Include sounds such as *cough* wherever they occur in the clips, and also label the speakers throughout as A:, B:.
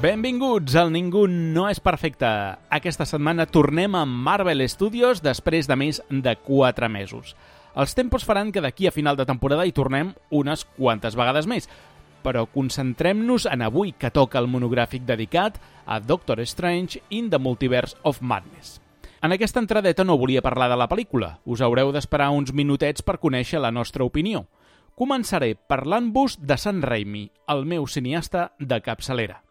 A: Benvinguts al Ningú no és perfecte. Aquesta setmana tornem a Marvel Studios després de més de 4 mesos. Els tempos faran que d'aquí a final de temporada hi tornem unes quantes vegades més, però concentrem-nos en avui que toca el monogràfic dedicat a Doctor Strange in the Multiverse of Madness. En aquesta entradeta no volia parlar de la pel·lícula, us haureu d'esperar uns minutets per conèixer la nostra opinió. Començaré parlant-vos de San Raimi, el meu cineasta de capçalera.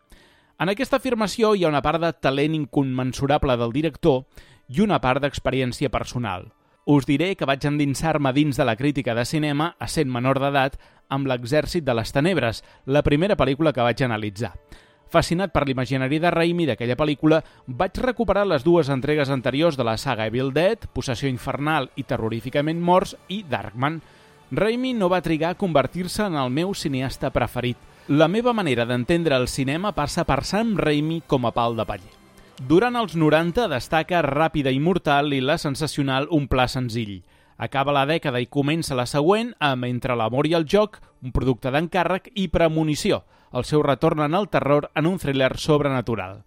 A: En aquesta afirmació hi ha una part de talent incommensurable del director i una part d'experiència personal. Us diré que vaig endinsar-me dins de la crítica de cinema a sent menor d'edat amb l'Exèrcit de les Tenebres, la primera pel·lícula que vaig analitzar. Fascinat per l'imaginari de Raimi d'aquella pel·lícula, vaig recuperar les dues entregues anteriors de la saga Evil Dead, Possessió Infernal i Terroríficament Morts i Darkman. Raimi no va trigar a convertir-se en el meu cineasta preferit. La meva manera d'entendre el cinema passa per Sam Raimi com a pal de paller. Durant els 90 destaca Ràpida i Mortal i la sensacional Un pla senzill. Acaba la dècada i comença la següent amb Entre l'amor i el joc, un producte d'encàrrec, i Premonició, el seu retorn en el terror en un thriller sobrenatural.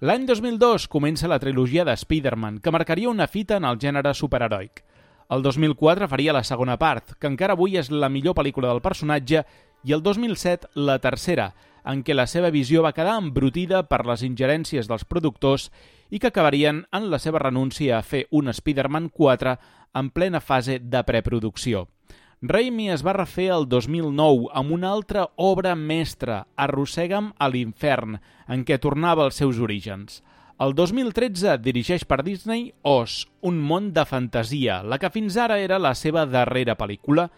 A: L'any 2002 comença la trilogia de Spider-Man, que marcaria una fita en el gènere superheroic. El 2004 faria la segona part, que encara avui és la millor pel·lícula del personatge, i el 2007 la tercera, en què la seva visió va quedar embrutida per les ingerències dels productors i que acabarien en la seva renúncia a fer un Spider-Man 4 en plena fase de preproducció. Raimi es va refer el 2009 amb una altra obra mestra, Arrossega'm a l'infern, en què tornava als seus orígens. El 2013 dirigeix per Disney Oz, un món de fantasia, la que fins ara era la seva darrera pel·lícula.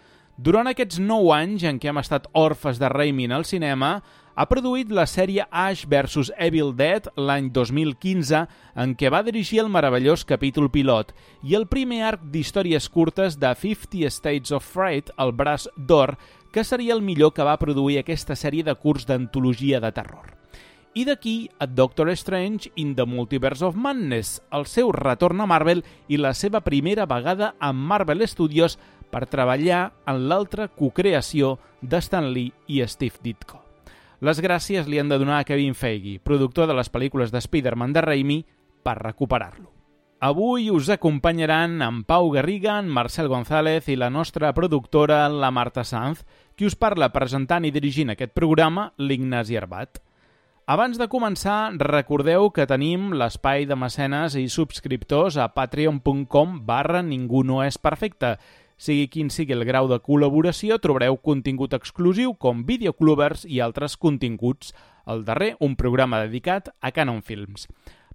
A: Durant aquests 9 anys en què hem estat orfes de Raimi en el cinema, ha produït la sèrie Ash vs Evil Dead l'any 2015, en què va dirigir el meravellós capítol pilot, i el primer arc d'històries curtes de 50 States of Fright, el braç d'or, que seria el millor que va produir aquesta sèrie de curs d'antologia de terror. I d'aquí a Doctor Strange in the Multiverse of Madness, el seu retorn a Marvel i la seva primera vegada amb Marvel Studios per treballar en l'altra cocreació de Stan Lee i Steve Ditko. Les gràcies li han de donar a Kevin Feige, productor de les pel·lícules de Spider-Man de Raimi, per recuperar-lo. Avui us acompanyaran en Pau Garriga, en Marcel González i la nostra productora, la Marta Sanz, qui us parla presentant i dirigint aquest programa, l'Ignasi Arbat. Abans de començar, recordeu que tenim l'espai de mecenes i subscriptors a patreon.com barra ningú no és perfecte. Sigui quin sigui el grau de col·laboració, trobareu contingut exclusiu com videoclubers i altres continguts. El darrer, un programa dedicat a Canon Films.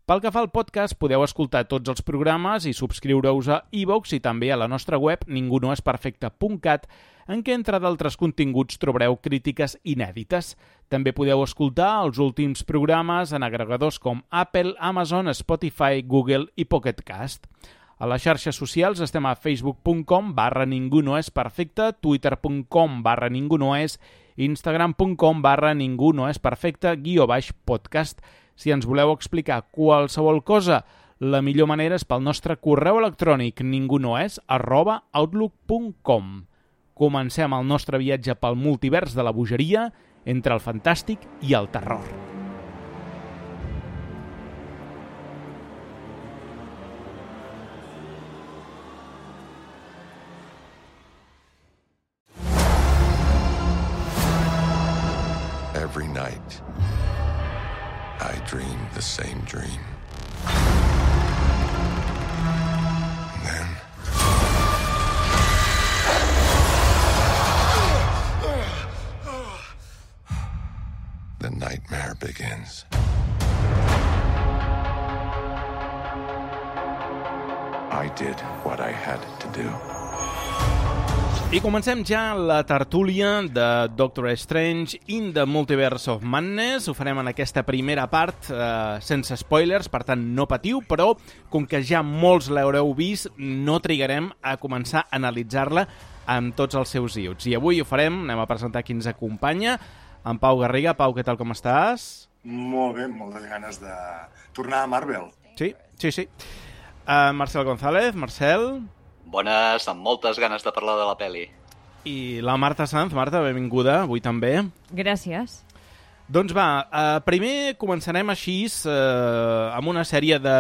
A: Pel que fa al podcast, podeu escoltar tots els programes i subscriure-us a iVox i també a la nostra web ningunoesperfecte.cat en què, entre d'altres continguts, trobareu crítiques inèdites. També podeu escoltar els últims programes en agregadors com Apple, Amazon, Spotify, Google i Pocket Cast. A les xarxes socials estem a facebook.com barra ningú no és perfecte, twitter.com barra ningú no és, instagram.com barra ningú no és perfecte, guió baix podcast. Si ens voleu explicar qualsevol cosa, la millor manera és pel nostre correu electrònic ningunoes arroba outlook.com. Comencem el nostre viatge pel multivers de la bogeria entre el fantàstic i el terror.
B: Night, I dream the same dream.
A: Comencem ja la tertúlia de Doctor Strange in the Multiverse of Madness. Ho farem en aquesta primera part eh, sense spoilers, per tant no patiu, però com que ja molts l'haureu vist, no trigarem a començar a analitzar-la amb tots els seus iots. I avui ho farem, anem a presentar qui ens acompanya, en Pau Garriga. Pau, què tal, com estàs?
C: Molt bé, moltes ganes de tornar a Marvel.
A: Sí, sí, sí. Uh, Marcel González, Marcel...
D: Bones, amb moltes ganes de parlar de la peli.
A: I la Marta Sanz. Marta, benvinguda, avui també.
E: Gràcies.
A: Doncs va, uh, primer començarem així uh, amb una sèrie de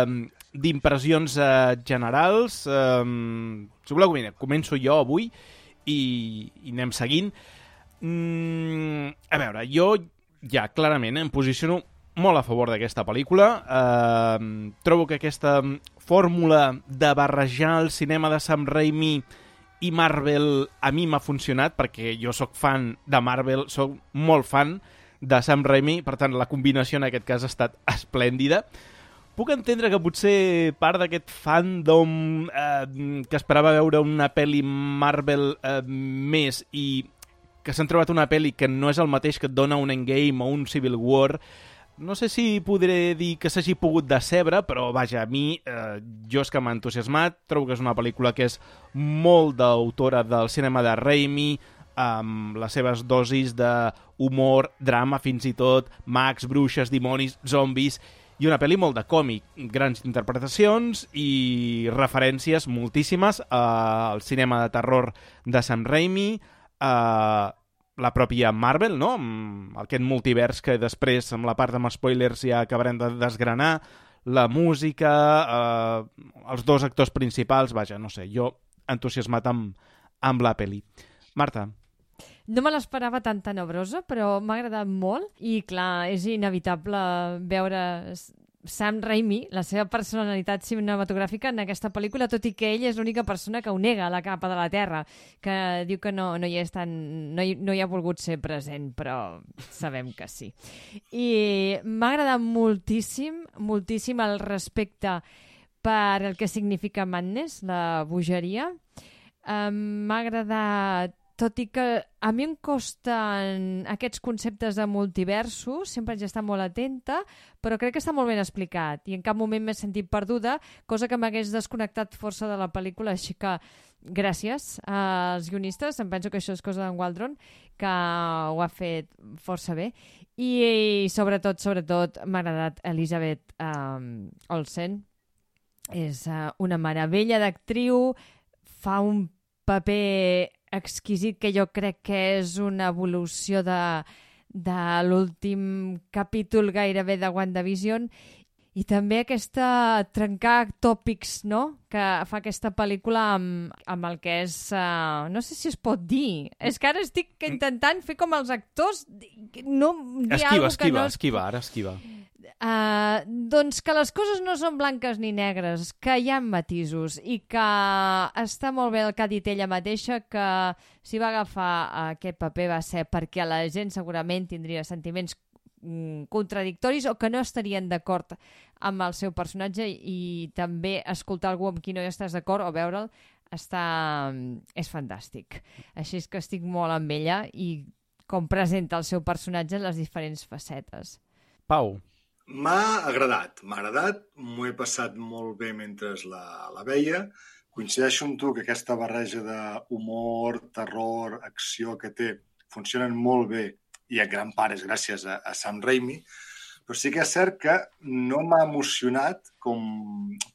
A: d'impressions uh, generals. Uh, si voleu, mira, començo jo avui i, i anem seguint. Mm, a veure, jo ja clarament em posiciono molt a favor d'aquesta pel·lícula. Uh, trobo que aquesta fórmula de barrejar el cinema de Sam Raimi i Marvel a mi m'ha funcionat perquè jo sóc fan de Marvel, sóc molt fan de Sam Raimi, per tant la combinació en aquest cas ha estat esplèndida. Puc entendre que potser part d'aquest fandom eh, que esperava veure una pel·li Marvel eh, més i que s'han trobat una pel·li que no és el mateix que et dona un Endgame o un Civil War, no sé si podré dir que s'hagi pogut decebre, però vaja, a mi eh, jo és que m'ha entusiasmat, trobo que és una pel·lícula que és molt d'autora del cinema de Raimi, amb les seves dosis d'humor, drama fins i tot, mags, bruixes, dimonis, zombis, i una pel·li molt de còmic, grans interpretacions i referències moltíssimes al cinema de terror de Sam Raimi, a la pròpia Marvel, no? amb aquest multivers que després, amb la part amb spoilers, ja acabarem de desgranar, la música, eh, els dos actors principals, vaja, no sé, jo entusiasmat amb, amb la pel·li. Marta.
E: No me l'esperava tan tenebrosa, però m'ha agradat molt i, clar, és inevitable veure Sam Raimi, la seva personalitat cinematogràfica en aquesta pel·lícula, tot i que ell és l'única persona que ho nega a la capa de la Terra, que diu que no, no, hi, és tan, no, hi, no hi ha volgut ser present, però sabem que sí. I m'ha agradat moltíssim, moltíssim el respecte per el que significa Madness, la bogeria. M'ha agradat tot i que a mi em costen aquests conceptes de multiversos, sempre haig d'estar molt atenta, però crec que està molt ben explicat i en cap moment m'he sentit perduda, cosa que m'hagués desconnectat força de la pel·lícula, així que gràcies als guionistes, em penso que això és cosa d'en Waldron, que ho ha fet força bé, i, i sobretot, sobretot, m'ha agradat Elizabeth um, Olsen, és uh, una meravella d'actriu, fa un paper exquisit que jo crec que és una evolució de, de l'últim capítol gairebé de WandaVision i també aquesta trencar tòpics, no?, que fa aquesta pel·lícula amb, amb el que és... Uh, no sé si es pot dir. És que ara estic intentant fer com els actors... No,
A: esquiva, esquiva,
E: que no...
A: esquiva, ara esquiva.
E: Uh, doncs que les coses no són blanques ni negres, que hi ha matisos i que està molt bé el que ha dit ella mateixa, que si va agafar aquest paper va ser perquè la gent segurament tindria sentiments contradictoris o que no estarien d'acord amb el seu personatge i també escoltar algú amb qui no hi estàs d'acord o veure'l està... és fantàstic. Així és que estic molt amb ella i com presenta el seu personatge en les diferents facetes.
A: Pau.
C: M'ha agradat, m'ha agradat, m'ho he passat molt bé mentre la, la veia. Coincideixo amb tu que aquesta barreja d'humor, terror, acció que té funcionen molt bé i en gran part és gràcies a, a Sam Raimi, però sí que és cert que no m'ha emocionat com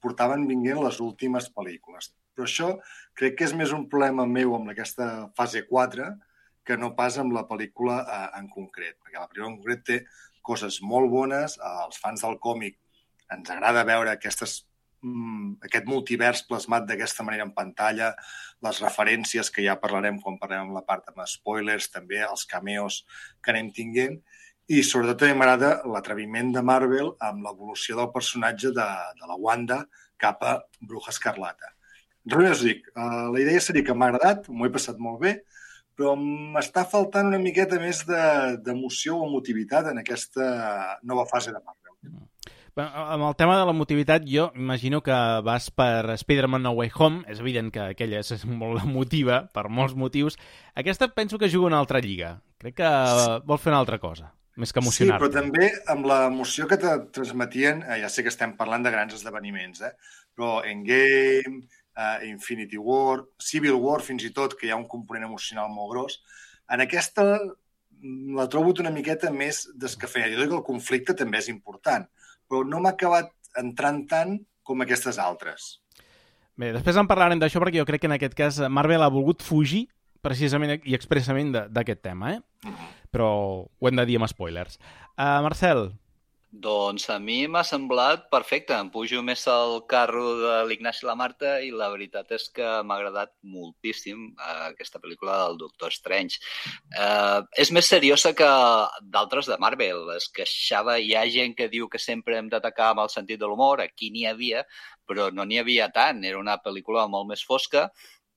C: portaven vinguent les últimes pel·lícules. Però això crec que és més un problema meu amb aquesta fase 4 que no pas amb la pel·lícula eh, en concret, perquè la pel·lícula en concret té coses molt bones, als fans del còmic ens agrada veure aquestes, aquest multivers plasmat d'aquesta manera en pantalla, les referències que ja parlarem quan parlem amb la part amb spoilers, també els cameos que anem tinguent, i sobretot també m'agrada l'atreviment de Marvel amb l'evolució del personatge de, de la Wanda cap a Bruja Escarlata. Res més dic, uh, la idea seria que m'ha agradat, m'ho he passat molt bé, però m'està faltant una miqueta més d'emoció de, o emotivitat en aquesta nova fase de Marvel.
A: Amb el tema de la motivitat, jo imagino que vas per Spider-Man No Way Home, és evident que aquella és molt emotiva, per molts motius. Aquesta penso que juga una altra lliga. Crec que vol fer una altra cosa, més que emocionar -te.
C: Sí, però també amb l'emoció que te transmetien, eh, ja sé que estem parlant de grans esdeveniments, eh? però Endgame, uh, Infinity War, Civil War fins i tot, que hi ha un component emocional molt gros. En aquesta mm, la trobo una miqueta més descafeinada. Jo dic que el conflicte també és important, però no m'ha acabat entrant tant com aquestes altres.
A: Bé, després en parlarem d'això perquè jo crec que en aquest cas Marvel ha volgut fugir precisament i expressament d'aquest tema. Eh? -huh. però ho hem de dir amb spoilers. Uh, Marcel,
D: Doncs a mi m'ha semblat perfecte. Em pujo més al carro de l'Ignasi i la Marta i la veritat és que m'ha agradat moltíssim eh, aquesta pel·lícula del Doctor Strange. Eh, és més seriosa que d'altres de Marvel. Es queixava, hi ha gent que diu que sempre hem d'atacar amb el sentit de l'humor. Aquí n'hi havia, però no n'hi havia tant. Era una pel·lícula molt més fosca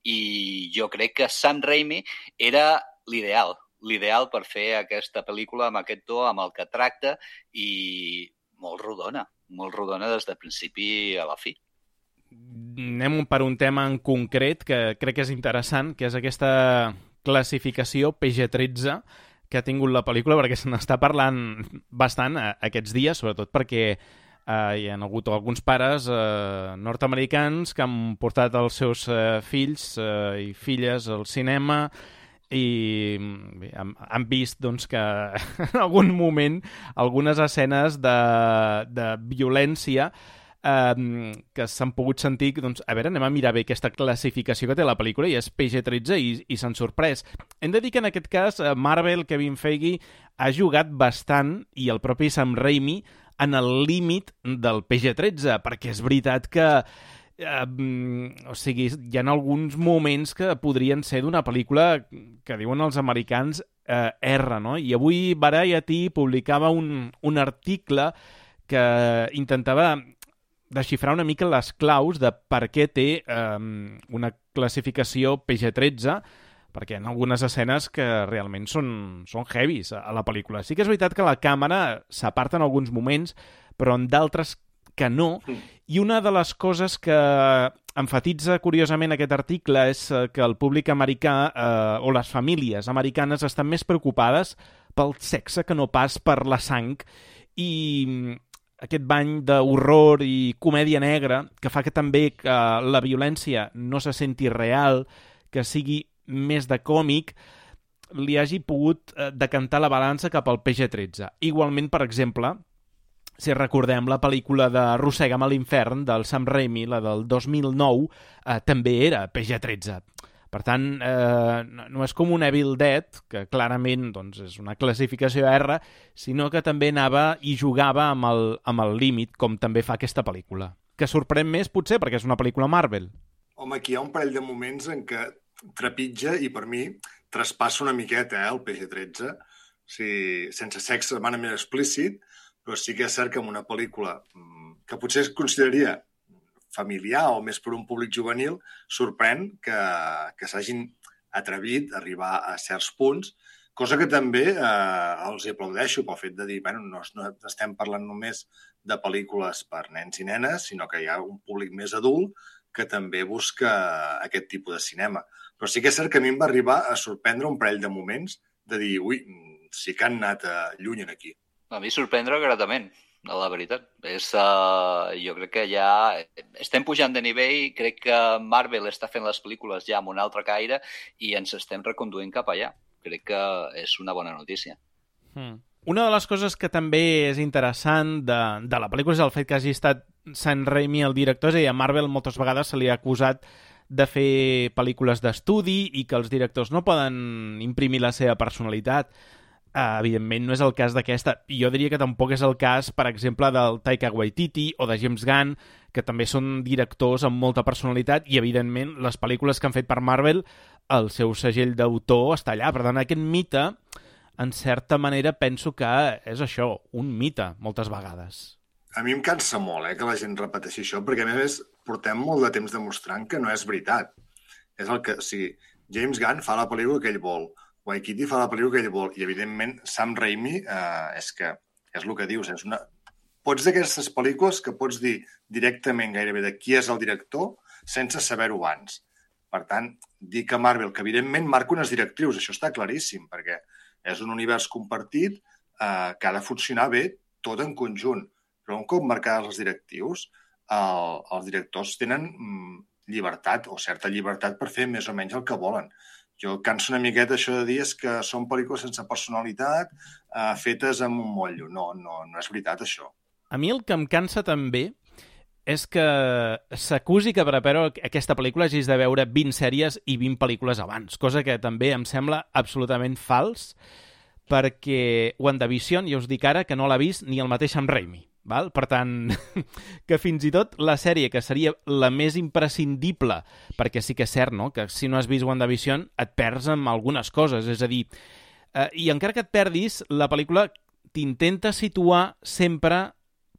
D: i jo crec que Sam Raimi era l'ideal l'ideal per fer aquesta pel·lícula amb aquest to, amb el que tracta i molt rodona, molt rodona des de principi a la fi.
A: anem per un tema en concret que crec que és interessant, que és aquesta classificació PG-13 que ha tingut la pel·lícula, perquè se n'està parlant bastant eh, aquests dies, sobretot perquè eh, hi ha hagut alguns pares eh, nord-americans que han portat els seus eh, fills eh, i filles al cinema i bé, han, han vist doncs, que *laughs* en algun moment algunes escenes de, de violència eh, que s'han pogut sentir, doncs, a veure, anem a mirar bé aquesta classificació que té la pel·lícula i és PG-13 i, i s'han sorprès. Hem de dir que en aquest cas eh, Marvel, Kevin Feige, ha jugat bastant i el propi Sam Raimi en el límit del PG-13, perquè és veritat que eh, o sigui, hi ha alguns moments que podrien ser d'una pel·lícula que diuen els americans eh, R, no? I avui Variety publicava un, un article que intentava desxifrar una mica les claus de per què té eh, una classificació PG-13 perquè ha algunes escenes que realment són, són heavies a la pel·lícula. Sí que és veritat que la càmera s'aparta en alguns moments, però en d'altres que no. I una de les coses que enfatitza curiosament aquest article és eh, que el públic americà eh, o les famílies americanes estan més preocupades pel sexe que no pas per la sang i mm, aquest bany d'horror i comèdia negra que fa que també que la violència no se senti real, que sigui més de còmic, li hagi pogut eh, decantar la balança cap al PG-13. Igualment, per exemple, si recordem la pel·lícula de Rossega'm a l'infern del Sam Raimi, la del 2009, eh, també era PG-13. Per tant, eh, no és com un Evil Dead, que clarament doncs, és una classificació R, sinó que també anava i jugava amb el, amb el límit, com també fa aquesta pel·lícula. Que sorprèn més, potser, perquè és una pel·lícula Marvel.
C: Home, aquí hi ha un parell de moments en què trepitja i, per mi, traspassa una miqueta eh, el PG-13. O sigui, sense sexe més explícit, però sí que és cert que en una pel·lícula mm, que potser es consideraria familiar o més per un públic juvenil, sorprèn que, que s'hagin atrevit a arribar a certs punts, cosa que també eh, els aplaudeixo pel fet de dir, bueno, no, no estem parlant només de pel·lícules per nens i nenes, sinó que hi ha un públic més adult que també busca aquest tipus de cinema. Però sí que és cert que a mi em va arribar a sorprendre un parell de moments de dir, ui, sí que han anat eh, lluny en aquí.
D: A mi sorprendre gratament, la veritat. És, uh, jo crec que ja estem pujant de nivell, crec que Marvel està fent les pel·lícules ja amb un altre caire i ens estem reconduint cap allà. Crec que és una bona notícia.
A: Hmm. Una de les coses que també és interessant de, de la pel·lícula és el fet que hagi estat Sam Raimi el director, és a dir, a Marvel moltes vegades se li ha acusat de fer pel·lícules d'estudi i que els directors no poden imprimir la seva personalitat. Uh, evidentment no és el cas d'aquesta. I jo diria que tampoc és el cas, per exemple, del Taika Waititi o de James Gunn, que també són directors amb molta personalitat i, evidentment, les pel·lícules que han fet per Marvel, el seu segell d'autor està allà. Per tant, aquest mite, en certa manera, penso que és això, un mite, moltes vegades.
C: A mi em cansa molt eh, que la gent repeteixi això, perquè, a més, portem molt de temps demostrant que no és veritat. És el que... O sigui, James Gunn fa la pel·lícula que ell vol Waikiki fa la pel·lícula que ell vol i, evidentment, Sam Raimi eh, és que és el que dius, és una... Pots d'aquestes pel·lícules que pots dir directament gairebé de qui és el director sense saber-ho abans. Per tant, dir que Marvel, que evidentment marca unes directrius, això està claríssim, perquè és un univers compartit eh, que ha de funcionar bé tot en conjunt. Però un cop marcades els directius, el, els directors tenen mm, llibertat o certa llibertat per fer més o menys el que volen jo canso una miqueta això de dir que són pel·lícules sense personalitat, eh, fetes amb un motllo. No, no, no és veritat, això.
A: A mi el que em cansa també és que s'acusi que per aquesta pel·lícula hagis de veure 20 sèries i 20 pel·lícules abans, cosa que també em sembla absolutament fals, perquè WandaVision, ja us dic ara, que no l'ha vist ni el mateix amb Raimi. Val? Per tant, *laughs* que fins i tot la sèrie que seria la més imprescindible, perquè sí que és cert, no?, que si no has vist WandaVision et perds amb algunes coses, és a dir, eh, i encara que et perdis, la pel·lícula t'intenta situar sempre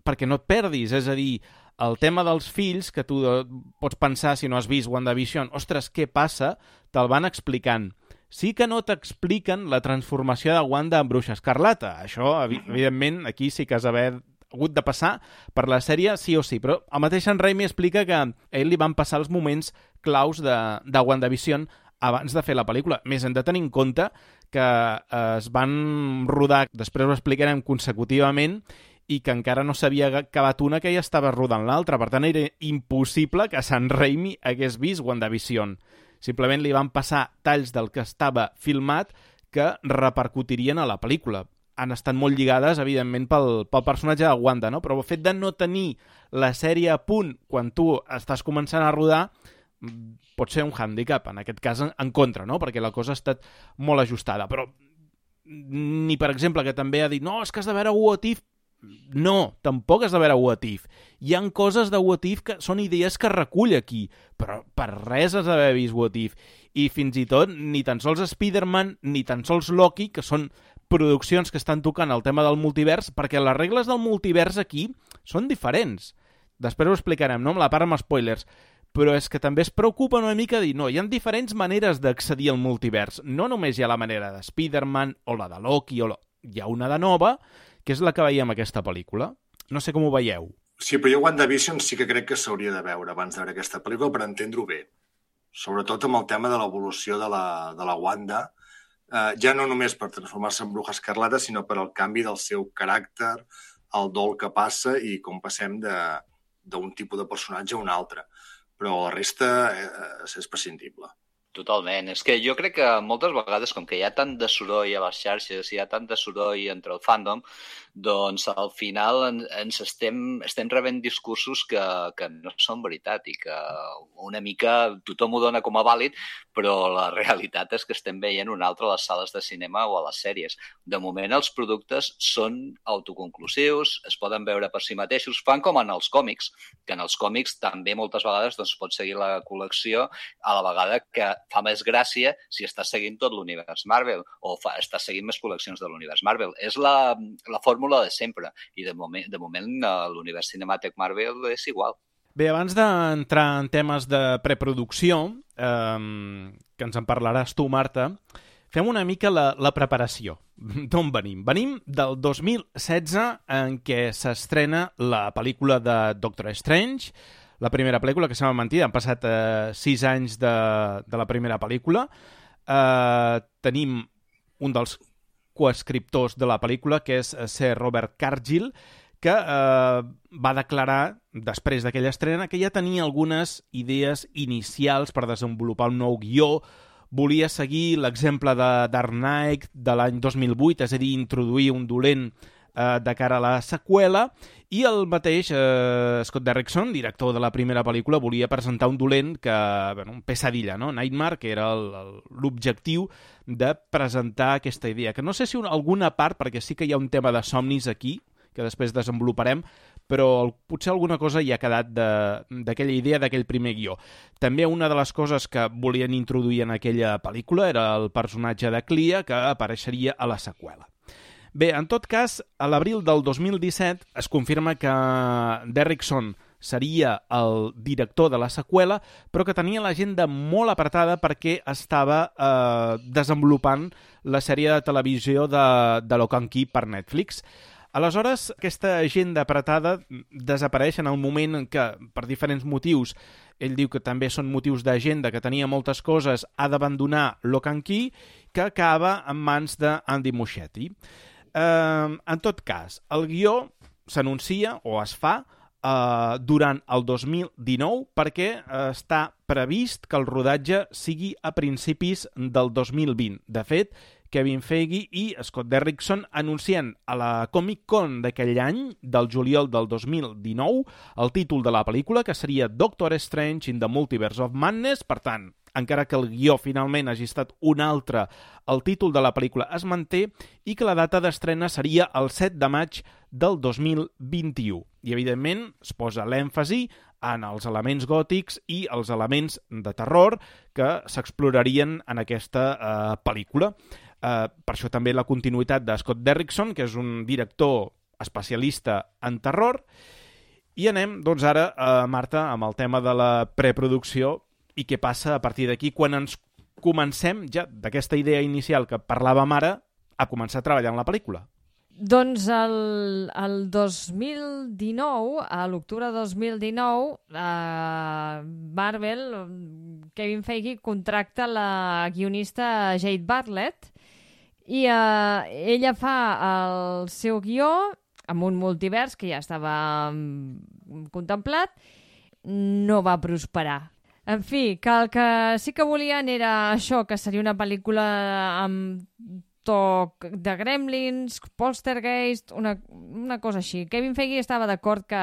A: perquè no et perdis, és a dir, el tema dels fills, que tu eh, pots pensar si no has vist WandaVision, ostres, què passa? Te'l van explicant. Sí que no t'expliquen la transformació de Wanda en Bruixa Escarlata. Això, evidentment, aquí sí que has haver hagut de passar per la sèrie sí o sí, però el mateix en Raimi explica que a ell li van passar els moments claus de, de WandaVision abans de fer la pel·lícula. Més hem de tenir en compte que eh, es van rodar, després ho explicarem consecutivament, i que encara no s'havia acabat una que ja estava rodant l'altra. Per tant, era impossible que Sant Raimi hagués vist WandaVision. Simplement li van passar talls del que estava filmat que repercutirien a la pel·lícula. Han estat molt lligades, evidentment, pel, pel personatge de Wanda, no? però el fet de no tenir la sèrie a punt quan tu estàs començant a rodar pot ser un hàndicap, en aquest cas en, en contra, no? perquè la cosa ha estat molt ajustada. Però ni, per exemple, que també ha dit no, és que has de veure What If no, tampoc has de veure What If. Hi han coses de What If que són idees que recull aquí, però per res has d'haver vist What If. I fins i tot ni tan sols Spider-Man ni tan sols Loki, que són produccions que estan tocant el tema del multivers, perquè les regles del multivers aquí són diferents. Després ho explicarem, no? Amb la part amb spoilers. Però és que també es preocupa una mica dir, no, hi ha diferents maneres d'accedir al multivers. No només hi ha la manera de Spider-Man o la de Loki, o la... hi ha una de nova, que és la que veiem aquesta pel·lícula. No sé com ho veieu.
C: Sí, però jo WandaVision sí que crec que s'hauria de veure abans de veure aquesta pel·lícula per entendre-ho bé. Sobretot amb el tema de l'evolució de, la, de la Wanda, eh, ja no només per transformar-se en bruja escarlata, sinó per al canvi del seu caràcter, el dol que passa i com passem d'un tipus de personatge a un altre. Però la resta eh, és prescindible.
D: Totalment. És que jo crec que moltes vegades, com que hi ha tant de soroll a les xarxes, hi ha tant de soroll entre el fandom, doncs al final en, ens estem, estem rebent discursos que, que no són veritat i que una mica tothom ho dona com a vàlid, però la *laughs* realitat és que estem veient un altre a les sales de cinema o a les sèries. De moment els productes són autoconclusius, es poden veure per si mateixos, fan com en els còmics, que en els còmics també moltes vegades doncs, pots seguir la col·lecció a la vegada que fa més gràcia si estàs seguint tot l'univers Marvel o fa, estàs seguint més col·leccions de l'univers Marvel. És la, la fórmula de sempre i de moment, de moment eh, l'univers cinemàtic Marvel és igual.
A: Bé, abans d'entrar en temes de preproducció, eh, que ens en parlaràs tu, Marta, fem una mica la, la preparació. *laughs* D'on venim? Venim del 2016, en què s'estrena la pel·lícula de Doctor Strange, la primera pel·lícula, que sembla mentida, han passat eh, sis anys de, de la primera pel·lícula. Eh, tenim un dels coescriptors de la pel·lícula, que és eh, Sir Robert Cargill, que eh, va declarar, després d'aquella estrena, que ja tenia algunes idees inicials per desenvolupar un nou guió, volia seguir l'exemple de Dark Knight de l'any 2008, és a dir, introduir un dolent de cara a la seqüela, i el mateix eh, Scott Derrickson, director de la primera pel·lícula, volia presentar un dolent que, bueno, un pesadilla, no? Nightmare, que era l'objectiu de presentar aquesta idea. Que no sé si una, alguna part, perquè sí que hi ha un tema de somnis aquí, que després desenvoluparem, però el, potser alguna cosa hi ha quedat d'aquella idea d'aquell primer guió. També una de les coses que volien introduir en aquella pel·lícula era el personatge de Clia, que apareixeria a la seqüela. Bé, en tot cas, a l'abril del 2017 es confirma que Derrickson seria el director de la seqüela, però que tenia l'agenda molt apretada perquè estava eh, desenvolupant la sèrie de televisió de, de Locan Key per Netflix. Aleshores, aquesta agenda apretada desapareix en el moment en què, per diferents motius, ell diu que també són motius d'agenda, que tenia moltes coses, ha d'abandonar Locan Key, que acaba en mans d'Andy Muschietti. Eh, en tot cas, el guió s'anuncia o es fa eh, durant el 2019 perquè eh, està previst que el rodatge sigui a principis del 2020. De fet, Kevin Feige i Scott Derrickson anuncien a la Comic Con d'aquell any, del juliol del 2019, el títol de la pel·lícula, que seria Doctor Strange in the Multiverse of Madness, per tant, encara que el guió finalment hagi estat un altre, el títol de la pel·lícula es manté i que la data d'estrena seria el 7 de maig del 2021. I, evidentment, es posa l'èmfasi en els elements gòtics i els elements de terror que s'explorarien en aquesta eh, pel·lícula. Eh, per això també la continuïtat de Scott Derrickson, que és un director especialista en terror. I anem, doncs, ara, eh, Marta, amb el tema de la preproducció i què passa a partir d'aquí quan ens comencem ja d'aquesta idea inicial que parlàvem ara a començar a treballar en la pel·lícula.
E: Doncs el, el 2019, a l'octubre de 2019, eh, Marvel, Kevin Feige, contracta la guionista Jade Bartlett i eh, ella fa el seu guió amb un multivers que ja estava mm, contemplat, no va prosperar. En fi, que el que sí que volien era això, que seria una pel·lícula amb toc de Gremlins, Poltergeist, una, una cosa així. Kevin Feige estava d'acord que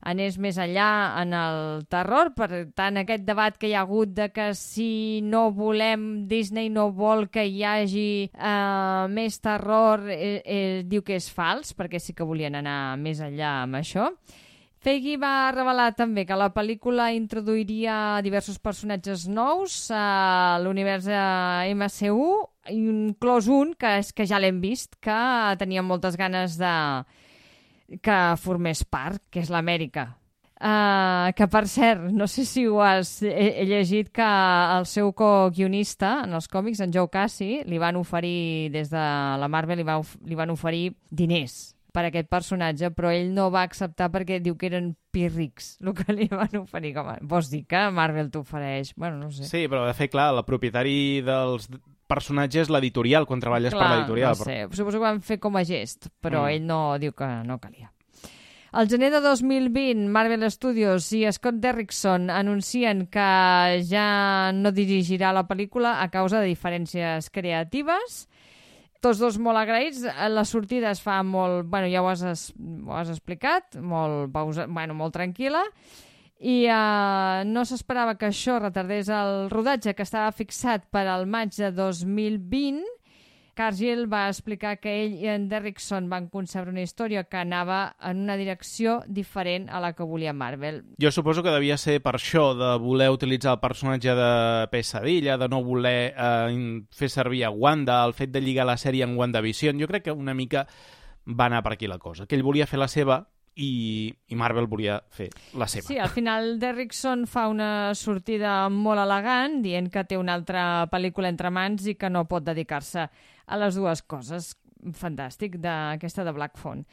E: anés més enllà en el terror, per tant aquest debat que hi ha hagut de que si no volem, Disney no vol que hi hagi eh, més terror, eh, eh, diu que és fals, perquè sí que volien anar més enllà amb això. Feige va revelar també que la pel·lícula introduiria diversos personatges nous a l'univers MCU, inclòs un que és que ja l'hem vist, que tenia moltes ganes de que formés part, que és l'Amèrica. Uh, que, per cert, no sé si ho has he, he llegit que el seu co-guionista en els còmics, en Joe Cassi, li van oferir, des de la Marvel, li, va, li van oferir diners per aquest personatge, però ell no va acceptar perquè diu que eren pírrics el *laughs* que li van oferir. Com a... Vols dir que Marvel t'ofereix? Bueno, no sé.
A: Sí, però de fet, clar, el propietari dels personatges l'editorial, quan treballes
E: clar,
A: per l'editorial.
E: no sé. Suposo que ho van fer com a gest, però
A: Mm.
E: ell no diu que no calia. Al gener de 2020, Marvel Studios i Scott Derrickson anuncien que ja no dirigirà la pel·lícula a causa de diferències creatives. Tots dos molt agraïts. La sortida es fa molt... Bueno, ja ho has, es- ho has explicat, molt, pausa, bueno, molt tranquil·la. I uh, no s'esperava que això retardés el rodatge que estava fixat per al maig de 2020. Cargill va explicar que ell i en Derrickson van concebre una història que anava en una direcció diferent a la que volia Marvel.
A: Jo suposo que devia ser per això, de voler utilitzar el personatge de Pesadilla, de no voler eh, fer servir a Wanda, el fet de lligar la sèrie en WandaVision. Jo crec que una mica va anar per aquí la cosa, que ell volia fer la seva i, i Marvel volia fer la seva.
E: Sí, al final Derrickson fa una sortida molt elegant dient que té una altra pel·lícula entre mans i que no pot dedicar-se a les dues coses. Fantàstic, d'aquesta de Black Phone.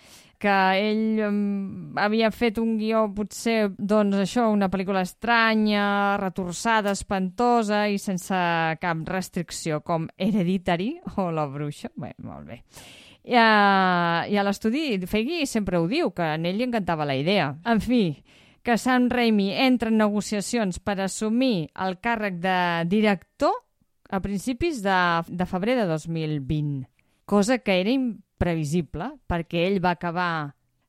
E: Que ell um, havia fet un guió, potser, doncs això, una pel·lícula estranya, retorçada, espantosa i sense cap restricció, com Hereditary o La Bruixa. Bé, molt bé. I a, i a l'estudi Feige sempre ho diu, que a ell li encantava la idea. En fi, que Sam Raimi entra en negociacions per assumir el càrrec de director a principis de, de febrer de 2020, cosa que era imprevisible, perquè ell va acabar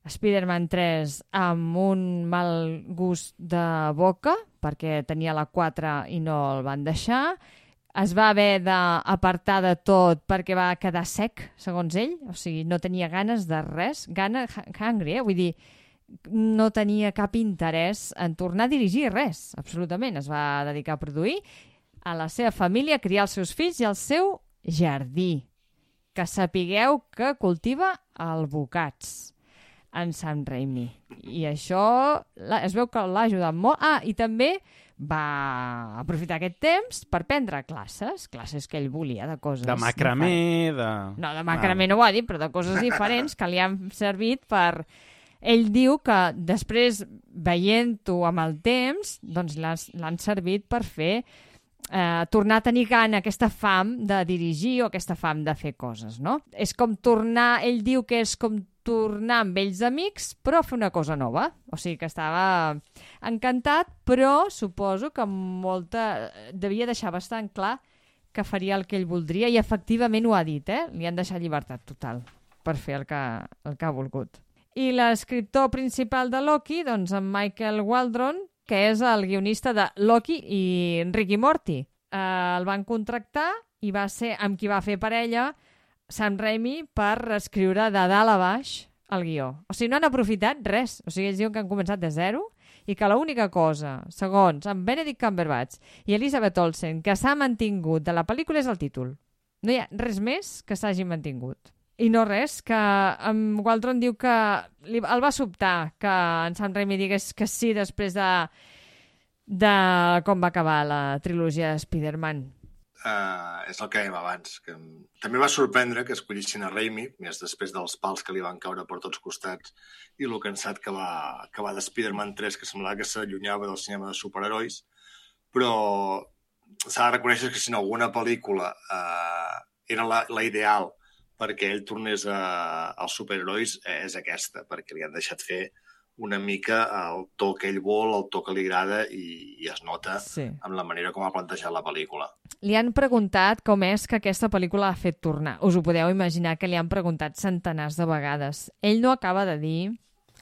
E: Spider-Man 3 amb un mal gust de boca, perquè tenia la 4 i no el van deixar, es va haver d'apartar de tot perquè va quedar sec, segons ell, o sigui, no tenia ganes de res, gana hungry, eh? vull dir, no tenia cap interès en tornar a dirigir res, absolutament. Es va dedicar a produir, a la seva família, a criar els seus fills i al seu jardí, que sapigueu que cultiva albocats en Sam Raimi. I això la- es veu que l'ha ajudat molt. Ah, i també va aprofitar aquest temps per prendre classes, classes que ell volia de coses...
A: De macramé, de...
E: no, de macramé no ho ha dit, però de coses *laughs* diferents que li han servit per... Ell diu que després, veient-ho amb el temps, doncs l'han servit per fer eh, tornar a tenir gana, aquesta fam de dirigir o aquesta fam de fer coses, no? És com tornar, ell diu que és com tornar amb vells amics, però fer una cosa nova. O sigui que estava encantat, però suposo que molta... devia deixar bastant clar que faria el que ell voldria i efectivament ho ha dit, eh? Li han deixat llibertat total per fer el que, el que ha volgut. I l'escriptor principal de Loki, doncs en Michael Waldron, que és el guionista de Loki i Ricky Morty. eh, el van contractar i va ser amb qui va fer parella Sam Raimi per escriure de dalt a baix el guió. O sigui, no han aprofitat res. O sigui, ells diuen que han començat de zero i que l'única cosa, segons amb Benedict Cumberbatch i Elizabeth Olsen, que s'ha mantingut de la pel·lícula és el títol. No hi ha res més que s'hagi mantingut. I no res, que en Waldron diu que li, el va sobtar que en Sam Raimi digués que sí després de, de com va acabar la trilogia de Spider-Man.
C: Uh, és el que dèiem abans. Que també va sorprendre que escollissin a Raimi, més després dels pals que li van caure per tots costats i el cansat que va, va de Spider-Man 3, que semblava que s'allunyava del cinema de superherois, però s'ha de reconèixer que si no alguna pel·lícula uh, era la, la ideal perquè ell tornés a, als superherois eh, és aquesta, perquè li han deixat fer una mica el to que ell vol, el to que li agrada i, i es nota
E: Sí.
C: amb la manera com ha plantejat la pel·lícula.
E: Li han preguntat com és que aquesta pel·lícula l'ha fet tornar. Us ho podeu imaginar que li han preguntat centenars de vegades. Ell no acaba de dir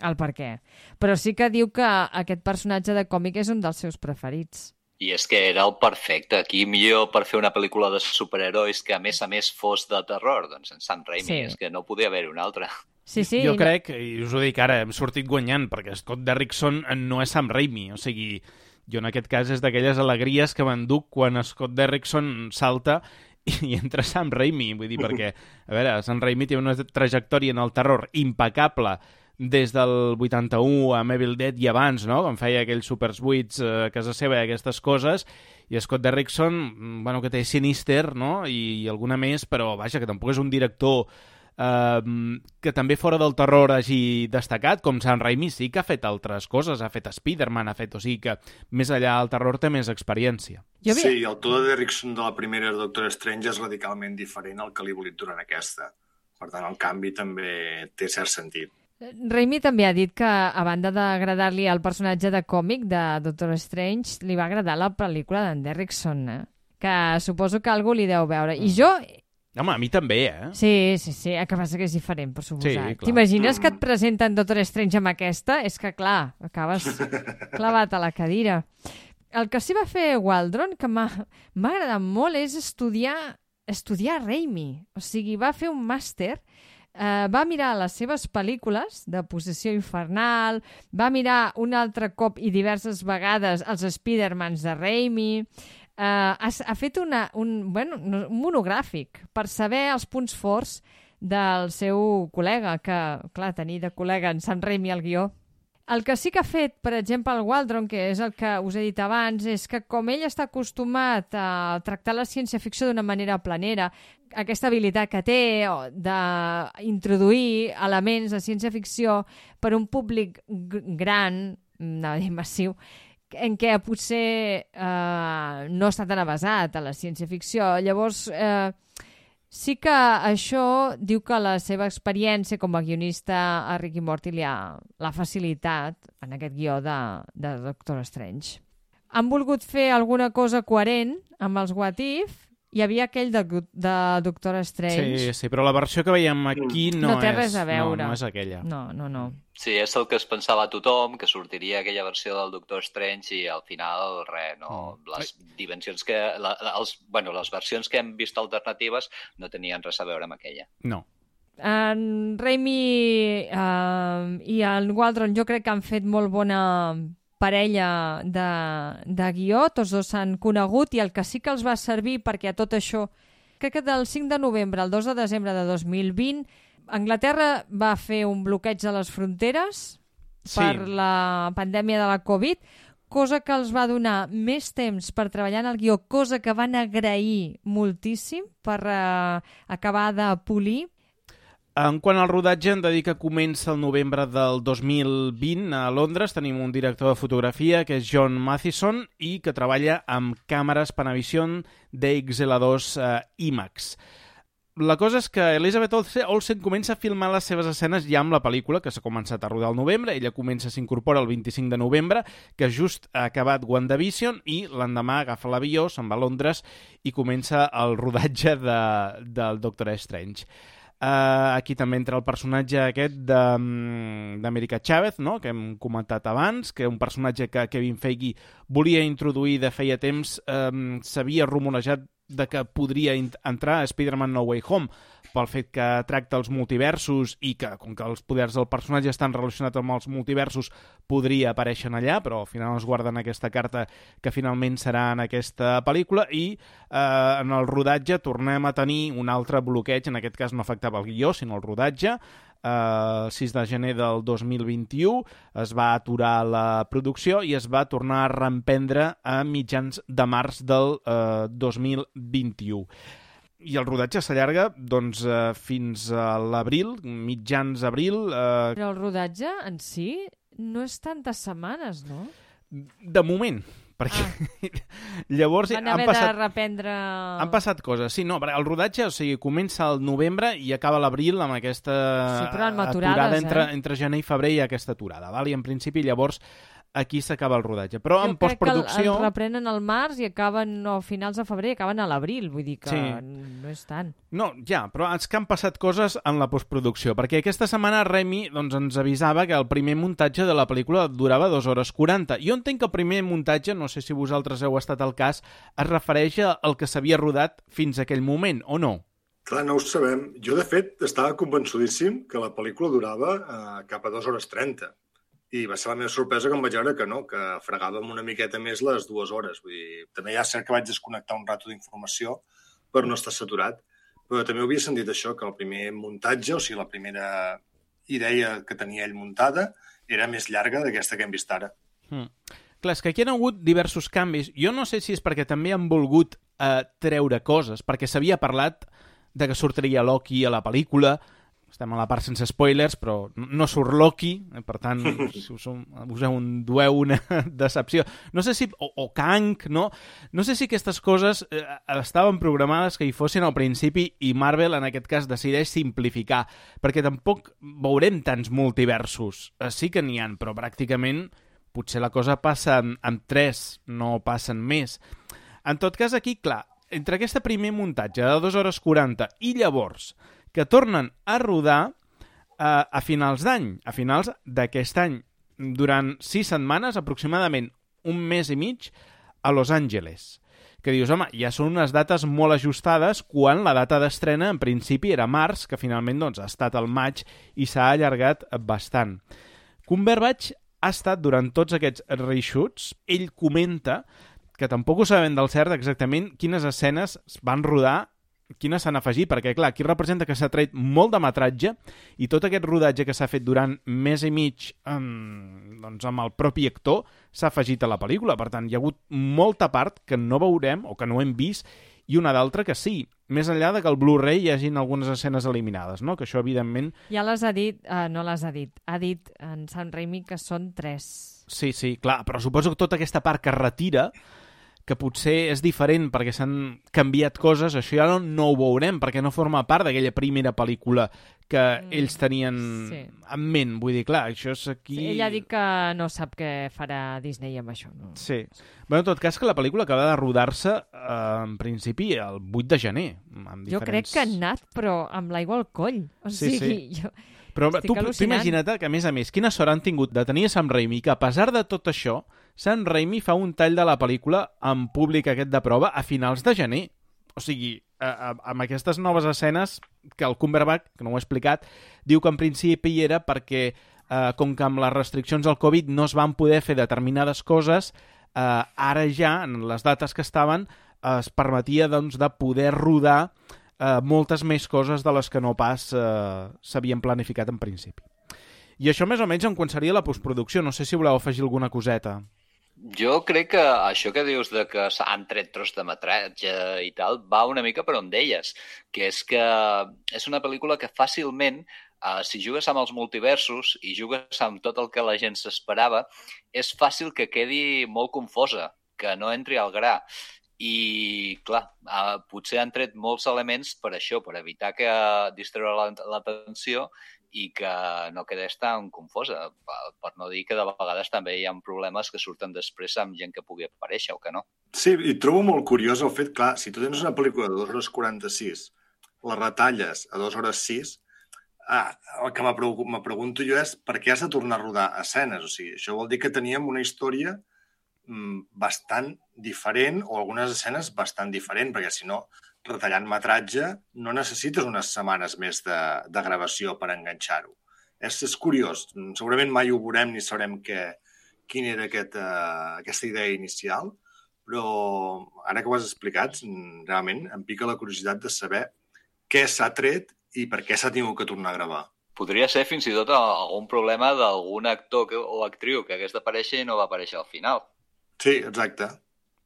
E: el per què, però sí que diu que aquest personatge de còmic és un dels seus preferits.
D: I és que era el perfecte. Aquí millor per fer una pel·lícula de superherois que a més a més fos de terror. Doncs en Sam Raimi,
E: Sí.
D: és que no podia haver-hi un altre.
E: Sí, sí.
A: jo
E: no-
A: crec, i us ho dic ara, hem sortit guanyant, perquè Scott Derrickson no és Sam Raimi, o sigui, jo en aquest cas és d'aquelles alegries que m'enduc quan Scott Derrickson salta i *laughs* entra Sam Raimi, vull dir, perquè, a veure, Sam Raimi té una trajectòria en el terror impecable des del 81 a Evil Dead i abans, no?, quan feia aquells supers buits eh, a casa seva i aquestes coses, i Scott Derrickson, mm, bueno, que té Sinister, no?, i, i alguna més, però, vaja, que tampoc és un director eh, que també fora del terror hagi destacat, com Sam Raimi sí que ha fet altres coses, ha fet Spider-Man, ha fet, o sigui que més allà del terror té més experiència.
E: Jo havia...
C: Sí, el to de Derrickson de la primera Doctor Strange és radicalment diferent al que li he volit durant aquesta. Per tant, el canvi també té cert sentit.
E: Raimi també ha dit que, a banda d'agradar-li el personatge de còmic de Doctor Strange, li va agradar la pel·lícula d'en Derrickson, eh? que suposo que algú li deu veure. I jo
A: Home, a mi també, eh?
E: Sí, sí, sí, el que passa que és diferent, per suposat.
A: Sí.
E: T'imagines que et presenten Doctor Strange amb aquesta? És que, clar, acabes *laughs* clavat a la cadira. El que sí va fer Waldron, que m'ha agradat molt, és estudiar, estudiar Raimi. O sigui, va fer un màster, eh, va mirar les seves pel·lícules de Possessió Infernal, va mirar un altre cop i diverses vegades els Spidermans de Raimi, eh, ha, ha fet una, un, bueno, no, un monogràfic per saber els punts forts del seu col·lega, que, clar, tenir de col·lega en Sam Raimi al guió. El que sí que ha fet, per exemple, el Waldron, que és el que us he dit abans, és que com ell està acostumat a tractar la ciència-ficció d'una manera planera, aquesta habilitat que té d'introduir elements de ciència-ficció per un públic gran, no massiu, en què potser eh, no està tan avasat a la ciència-ficció. Llavors, eh, sí que això diu que la seva experiència com a guionista a Ricky Morty l'ha facilitat en aquest guió de, de Doctor Strange. Han volgut fer alguna cosa coherent amb els What If, hi havia aquell de, de Doctor Strange.
A: Sí, sí, però la versió que veiem aquí no,
E: No té
A: és,
E: res a veure.
A: No, no és aquella.
E: No, no, no.
D: Sí, és el que es pensava tothom, que sortiria aquella versió del Doctor Strange i al final, res, no. Les dimensions que... La, els, bueno, les versions que hem vist alternatives no tenien res a veure amb aquella.
A: No.
E: En Raimi eh, i en Waldron jo crec que han fet molt bona parella de, de guió, tots dos s'han conegut i el que sí que els va servir perquè a tot això, crec que del 5 de novembre al 2 de desembre de 2020 Anglaterra va fer un bloqueig de les fronteres
A: Sí.
E: per la pandèmia de la Covid, cosa que els va donar més temps per treballar en el guió, cosa que van agrair moltíssim per eh, acabar de polir.
A: En quant al rodatge, hem de dir que comença el novembre del 2020 a Londres. Tenim un director de fotografia, que és John Mathison, i que treballa amb càmeres Panavision DXL2 eh, IMAX. La cosa és que Elizabeth Olse- Olsen comença a filmar les seves escenes ja amb la pel·lícula, que s'ha començat a rodar al novembre. Ella comença, s'incorpora el 25 de novembre, que just ha acabat WandaVision, i l'endemà agafa l'avió, se'n va a Londres i comença el rodatge de, del Doctor Strange. Uh, aquí també entra el personatge aquest mm, d'América Chávez, no? que hem comentat abans, que un personatge que Kevin Feige volia introduir de feia temps, um, s'havia rumorejat de que podria entrar a Spider-Man No Way Home pel fet que tracta els multiversos i que, com que els poders del personatge estan relacionats amb els multiversos, podria aparèixer allà, però al final es guarden aquesta carta que finalment serà en aquesta pel·lícula i eh, en el rodatge tornem a tenir un altre bloqueig, en aquest cas no afectava el guió, sinó el rodatge, eh, el 6 de gener del 2021 es va aturar la producció i es va tornar a reemprendre a mitjans de març del eh, 2021 i el rodatge s'allarga doncs, eh, fins a l'abril, mitjans abril. Eh,
E: Però el rodatge en si no és tantes setmanes, no?
A: de moment, perquè ah. *laughs* llavors
E: Van
A: han passat,
E: de reprendre...
A: han passat coses. Sí, no, el rodatge o sigui, comença al novembre i acaba l'abril amb aquesta
E: Sí,
A: aturada entre,
E: eh?
A: entre gener i febrer ha aquesta aturada. Val? I en principi llavors aquí s'acaba el rodatge. Però
E: Jo
A: en
E: crec que el,
A: postproducció...
E: el reprenen al març i acaben no, a finals de febrer acaben a l'abril, vull dir que
A: Sí.
E: no és tant.
A: No, ja, però és que han passat coses en la postproducció, perquè aquesta setmana Remy doncs, ens avisava que el primer muntatge de la pel·lícula durava 2 hores 40. Jo entenc que el primer muntatge, no sé si vosaltres heu estat al cas, es refereix al que s'havia rodat fins a aquell moment, o no?
C: Clar, no ho sabem. Jo, de fet, estava convençudíssim que la pel·lícula durava eh, cap a 2 hores 30. I va ser la meva sorpresa que vaig veure que no, que fregàvem una miqueta més les dues hores. Vull dir, també ja cert que vaig desconnectar un rato d'informació per no estar saturat, però també havia sentit això, que el primer muntatge, o sigui, la primera idea que tenia ell muntada, era més llarga d'aquesta que hem vist ara.
A: Hmm. Clar, és que aquí han hagut diversos canvis. Jo no sé si és perquè també han volgut eh, treure coses, perquè s'havia parlat de que sortiria Loki a la pel·lícula, estem a la part sense spoilers, però no surt Loki, eh, per tant, si *laughs* us, us endueu una *laughs* decepció. No sé si... O, o Kang, no? No sé si aquestes coses eh, estaven programades que hi fossin al principi i Marvel, en aquest cas, decideix simplificar, perquè tampoc veurem tants multiversos. Eh, sí que n'hi han, però pràcticament potser la cosa passa en, en tres, no passen més. En tot cas, aquí, clar, entre aquest primer muntatge de 2 hores 40 i llavors que tornen a rodar eh, a finals d'any, a finals d'aquest any, durant sis setmanes, aproximadament un mes i mig, a Los Angeles. Que dius, home, ja són unes dates molt ajustades quan la data d'estrena en principi era març, que finalment doncs, ha estat al maig i s'ha allargat bastant. Cumberbatch ha estat durant tots aquests reshoots, ell comenta que tampoc ho sabem del cert exactament quines escenes es van rodar quines s'han afegit, perquè clar, aquí representa que s'ha tret molt de metratge i tot aquest rodatge que s'ha fet durant mes i mig amb, doncs amb el propi actor s'ha afegit a la pel·lícula, per tant hi ha hagut molta part que no veurem o que no hem vist i una d'altra que sí, més enllà de que el Blu-ray hi hagin algunes escenes eliminades, no? que això evidentment
E: Ja les ha dit, uh, no les ha dit, ha dit en Sam Raimi que són tres.
A: Sí, sí, clar, però suposo que tota aquesta part que retira, que potser és diferent perquè s'han canviat coses, això ja no, no ho veurem, perquè no forma part d'aquella primera pel·lícula que
E: Mm,
A: ells tenien
E: sí.
A: en ment. Vull dir, clar, això és aquí...
E: Sí, ell ha dit que no sap què farà Disney amb això. No?
A: Sí. Bé, en tot cas, que la pel·lícula acaba de rodar-se eh, en principi el 8 de gener. Amb
E: Jo crec que han anat, però amb l'aigua al coll. O
A: Sí,
E: sigui, jo...
A: Però
E: Estic
A: tu, tu imagina't que, a més a més, quina sort han tingut de tenir a Sam Raimi, que a pesar de tot això, Sam Raimi fa un tall de la pel·lícula en públic aquest de prova a finals de gener. O sigui, a, a, amb aquestes noves escenes, que el Cumberbatch, que no ho he explicat, diu que en principi hi era perquè, eh, com que amb les restriccions del Covid no es van poder fer determinades coses, eh, ara ja, en les dates que estaven, es permetia doncs, de poder rodar eh, moltes més coses de les que no pas eh, s'havien planificat en principi. I això més o menys en quan seria la postproducció. No sé si voleu afegir alguna coseta.
D: Jo crec que això que dius de que s'han tret tros de metratge i tal, va una mica per on deies, que és que és una pel·lícula que fàcilment, eh, si jugues amb els multiversos i jugues amb tot el que la gent s'esperava, és fàcil que quedi molt confosa, que no entri al gra. I, clar, eh, potser han tret molts elements per això, per evitar que distreure la- l'atenció i que no quedés tan confosa. Per- no dir que de vegades també hi ha problemes que surten després amb gent que pugui aparèixer o que no.
C: Sí, i trobo molt curiós el fet, clar, si tu tens una pel·lícula de 2 hores 46 les retalles a 2 hores 6, ah, el que me, pregu- me pregunto jo és per què has de tornar a rodar escenes? O sigui, això vol dir que teníem una història mm, bastant diferent o algunes escenes bastant diferent, perquè si no, retallant metratge, no necessites unes setmanes més de, de gravació per enganxar-ho. És, és curiós. Segurament mai ho veurem ni sabrem què, quina era aquest, uh, aquesta idea inicial, però ara que ho has explicat, realment em pica la curiositat de saber què s'ha tret i per què s'ha tingut que tornar a gravar.
D: Podria ser fins i tot algun problema d'algun actor que, o actriu que hagués d'aparèixer i no va aparèixer al final.
C: Sí, exacte.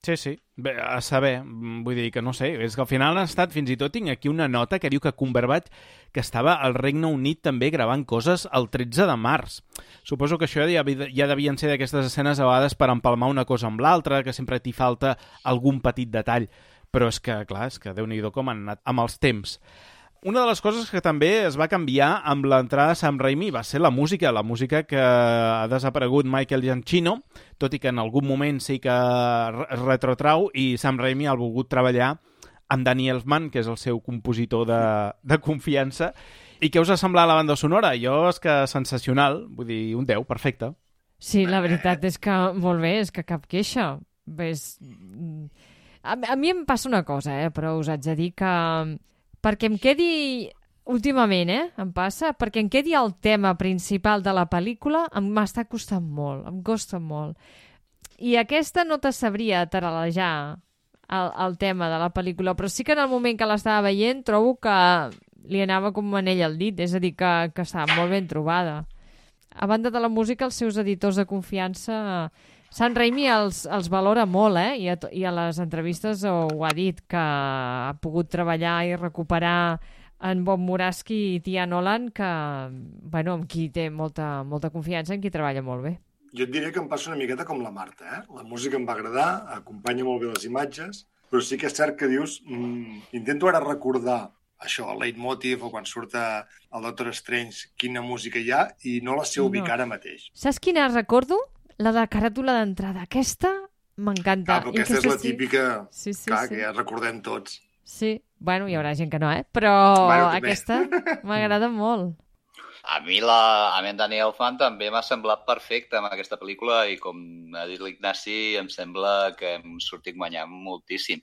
A: Sí, sí. Bé, a saber, mm, vull dir que no sé, és que al final han estat, fins i tot tinc aquí una nota que diu que Cumberbatch que estava al Regne Unit també gravant coses el 13 de març. Suposo que això ja, ja devien ser d'aquestes escenes a vegades per empalmar una cosa amb l'altra, que sempre t'hi falta algun petit detall. Però és que, clar, és que déu-n'hi-do com han anat amb els temps. Una de les coses que també es va canviar amb l'entrada de Sam Raimi va ser la música, la música que ha desaparegut Michael Giacchino, tot i que en algun moment sí que es retrotrau i Sam Raimi ha volgut treballar amb Danny Elfman, que és el seu compositor de, de confiança. I què us ha semblat la banda sonora? Jo és que sensacional, vull dir, un 10, perfecte.
E: Sí, la veritat és que molt bé, és que cap queixa. Ves... A, a mi em passa una cosa, eh, però us haig de dir que perquè em quedi últimament, eh, em passa, perquè em quedi el tema principal de la pel·lícula m'està costant molt, em costa molt. I aquesta no te sabria taralejar el, el tema de la pel·lícula, però sí que en el moment que l'estava veient trobo que li anava com anell al dit, és a dir, que, que estava molt ben trobada. A banda de la música, els seus editors de confiança... Sant Raimi els, els valora molt, eh? I a, I a les entrevistes ho, ho ha dit, que ha pogut treballar i recuperar en Bob Muraski i Tia Nolan, que, bueno, amb qui té molta, molta confiança, en qui treballa molt bé.
C: Jo et diré que em passa una miqueta com la Marta, eh? La música em va agradar, acompanya molt bé les imatges, però sí que és cert que dius... Mm, intento ara recordar això, el leitmotiv o quan surt el Doctor Strange, quina música hi ha, i no la sé
E: No.
C: ubicar ara mateix.
E: Saps quina recordo? La de caràtula d'entrada. Aquesta m'encanta.
C: Ah, però aquesta és la
E: sí-
C: típica,
E: Sí, sí,
C: clar,
E: sí.
C: que ja recordem tots.
E: Sí, bueno, hi haurà gent que no, eh? Però
C: Bueno,
E: aquesta *laughs* m'agrada molt.
D: A mi, la, a mi en Daniel Fan també m'ha semblat perfecte amb aquesta pel·lícula i com ha dit l'Ignasi, em sembla que hem sortit guanyant moltíssim.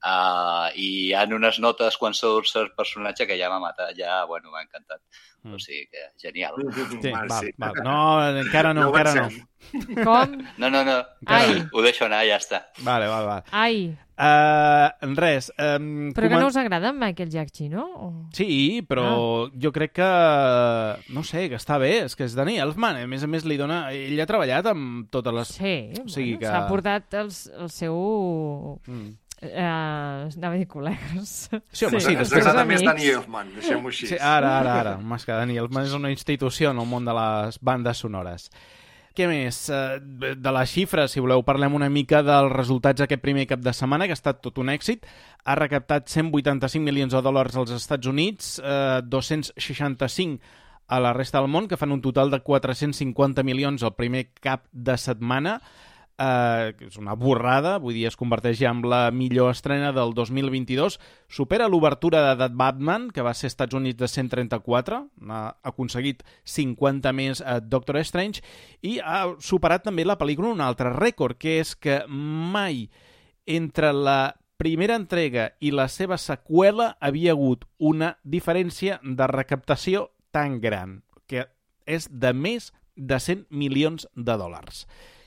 D: Uh, I hi ha unes notes quan surt el personatge que ja m'ha matat, ja, bueno, m'ha encantat.
A: Mm.
D: O sigui que, genial.
A: Sí,
C: val, sí.
A: val. No, encara no,
C: No
A: encara no.
E: Com?
D: No, no, no,
E: Ai.
D: ho deixo anar, ja està.
A: Vale, val, val.
E: Ai,
A: Uh, res. Um,
E: però que no us agrada en Michael Giacchino? O...
A: Sí, però
E: Ah.
A: jo crec que... No sé, que està bé. És que és Danny Elfman. A més a més, li dona... Ell ha treballat amb totes les...
E: Sí,
A: O sigui
E: bueno,
A: que-
E: s'ha portat el, el seu...
A: Mm.
E: Eh, anava a dir col·legues.
A: Sí, home, sí,
C: Ens
A: després-
C: més
E: amics.
C: Danny Elfman, deixem-ho així.
A: Sí, ara, ara, ara. Més que Danny Elfman és una institució en el món de les bandes sonores. Què més? Eh, De les xifres, si voleu, parlem una mica dels resultats d'aquest primer cap de setmana, que ha estat tot un èxit. Ha recaptat 185 milions de dòlars als Estats Units, eh, 265 a la resta del món, que fan un total de 450 milions el primer cap de setmana, eh, és una borrada, vull dir, es converteix ja en la millor estrena del 2022, supera l'obertura de The Batman, que va ser als Estats Units de 134, ha aconseguit 50 més a Doctor Strange, i ha superat també la pel·lícula un altre rècord, que és que mai entre la primera entrega i la seva seqüela havia hagut una diferència de recaptació tan gran, que és de més de 100 milions de dòlars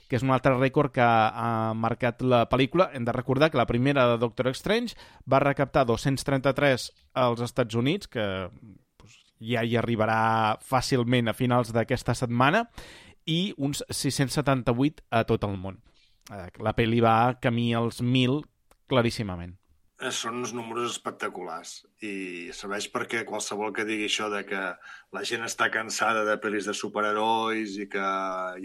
A: que és un altre rècord que ha marcat la pel·lícula. Hem de recordar que la primera de Doctor Strange va recaptar 233 als Estats Units, que doncs, ja hi arribarà fàcilment a finals d'aquesta setmana, i uns 678 a tot el món. Eh, La pel·li va camí als 1.000 claríssimament.
C: Són uns números espectaculars i serveix perquè qualsevol que digui això de que la gent està cansada de pel·lis de superherois i que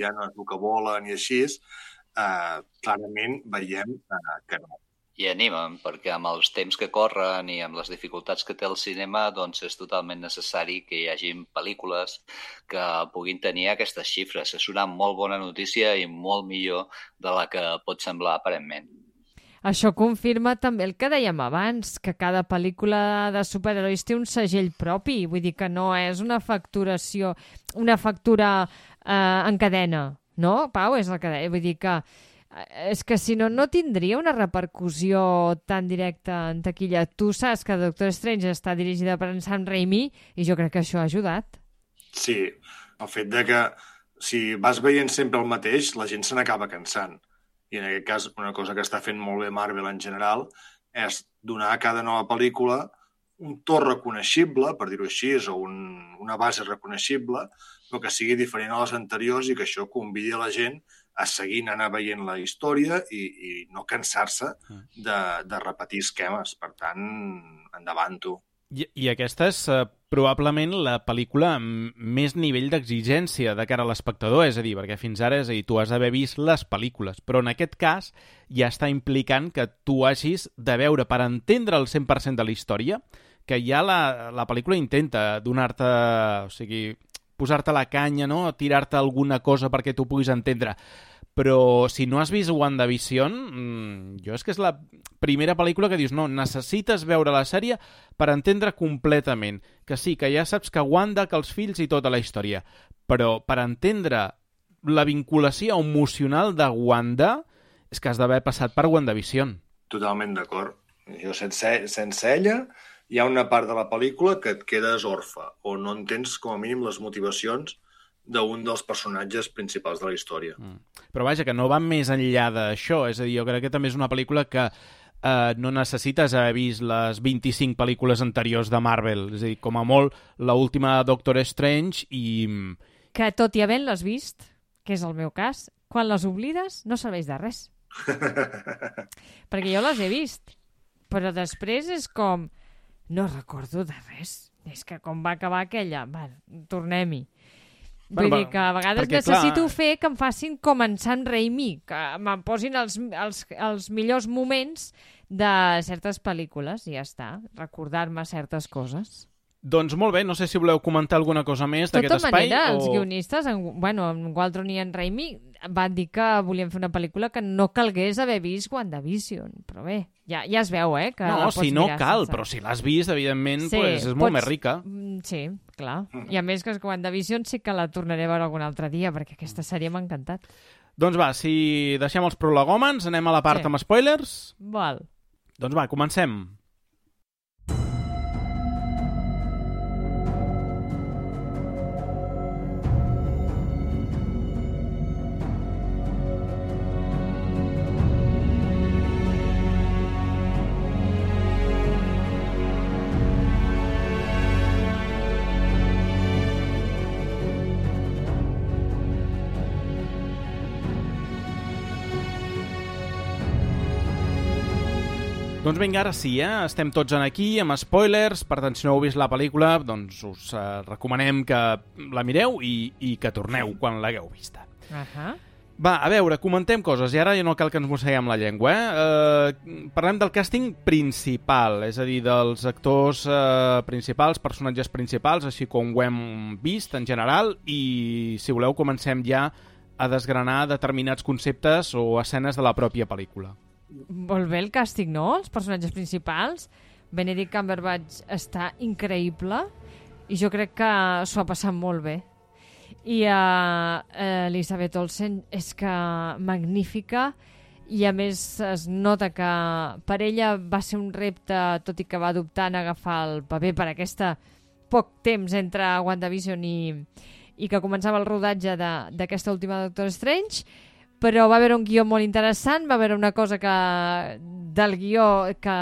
C: ja no és el que volen i així, eh, clarament veiem eh, que no.
D: I animen, perquè amb els temps que corren i amb les dificultats que té el cinema, doncs és totalment necessari que hi hagin pel·lícules que puguin tenir aquestes xifres. És una molt bona notícia i molt millor de la que pot semblar aparentment.
E: Això confirma també el que dèiem abans, que cada pel·lícula de superherois té un segell propi, vull dir que no és una facturació, una factura eh, en cadena, no, Pau? És el que deia, vull dir que eh, és que si no, no tindria una repercussió tan directa en taquilla. Tu saps que Doctor Strange està dirigida per en Sam Raimi i jo crec que això ha ajudat.
C: Sí, el fet de que si vas veient sempre el mateix, la gent se n'acaba cansant. I en aquest cas, una cosa que està fent molt bé Marvel en general és donar a cada nova pel·lícula un to reconeixible, per dir-ho així, o un, una base reconeixible, però que sigui diferent a les anteriors i que això convidi a la gent a seguir anar veient la història i, i no cansar-se de, de repetir esquemes. Per tant, endavant tu.
A: I, I aquesta és uh, probablement la pel·lícula amb més nivell d'exigència de cara a l'espectador, és a dir, perquè fins ara és a dir, tu has d'haver vist les pel·lícules, però en aquest cas ja està implicant que tu hagis de veure per entendre el 100% de la història, que ja la, la pel·lícula intenta donar-te, o sigui, posar-te la canya, no? tirar-te alguna cosa perquè tu puguis entendre però si no has vist WandaVision, mmm, jo és que és la primera pel·lícula que dius, no, necessites veure la sèrie per entendre completament. Que sí, que ja saps que Wanda, que els fills i tota la història, però per entendre la vinculació emocional de Wanda és que has d'haver passat per WandaVision.
C: Totalment d'acord. Jo sense, sense ella hi ha una part de la pel·lícula que et quedes orfa o no entens com a mínim les motivacions d'un dels personatges principals de la història. Mm.
A: Però vaja, que no va més enllà d'això. És a dir, jo crec que també és una pel·lícula que eh, no necessites haver vist les 25 pel·lícules anteriors de Marvel. És a dir, com a molt, la última Doctor Strange i...
E: Que tot i havent-les vist, que és el meu cas, quan les oblides no serveix de res. *laughs* Perquè jo les he vist, però després és com... No recordo de res. És que com va acabar aquella... Va, tornem-hi. Vull
A: Bueno,
E: dir que a vegades
A: perquè,
E: necessito
A: clar-
E: fer que em facin com en Sam Raimi, que me'n posin els, els, els millors moments de certes pel·lícules i ja està, recordar-me certes coses.
A: Doncs molt bé, no sé si voleu comentar alguna cosa més
E: De
A: d'aquest
E: tota
A: espai.
E: manera,
A: o...
E: els guionistes, en, bueno, en Waldron i en Raimi, van dir que volien fer una pel·lícula que no calgués haver vist WandaVision. Però bé, ja, ja es veu, eh? Que
A: No, si no cal,
E: sense-
A: però si l'has vist, evidentment,
E: Sí,
A: pues, és molt
E: pots-
A: més rica.
E: Mm, Sí, clar. I a més que és que WandaVision sí que la tornaré a veure algun altre dia, perquè aquesta sèrie m'ha encantat.
A: Doncs va, si deixem els prolegòmens, anem a la part
E: Sí.
A: amb spoilers.
E: Val.
A: Doncs va, comencem. Doncs vinga, ara sí, eh? estem tots en aquí amb spoilers, per tant, si no heu vist la pel·lícula, doncs us eh, recomanem que la mireu i, i que torneu quan l'hagueu vista.
E: Uh -huh.
A: Va, a veure, comentem coses, i ara ja no cal que ens mosseguem la llengua, eh? eh parlem del càsting principal, és a dir, dels actors eh, principals, personatges principals, així com ho hem vist en general, i si voleu comencem ja a desgranar determinats conceptes o escenes de la pròpia pel·lícula.
E: Molt bé el càsting, no? Els personatges principals. Benedict Cumberbatch està increïble i jo crec que s'ho ha passat molt bé. I uh, Elisabeth Olsen és que magnífica i a més es nota que per ella va ser un repte, tot i que va adoptar en agafar el paper per aquesta poc temps entre WandaVision i, i que començava el rodatge d'aquesta última Doctor Strange però va haver un guió molt interessant, va haver una cosa que del guió que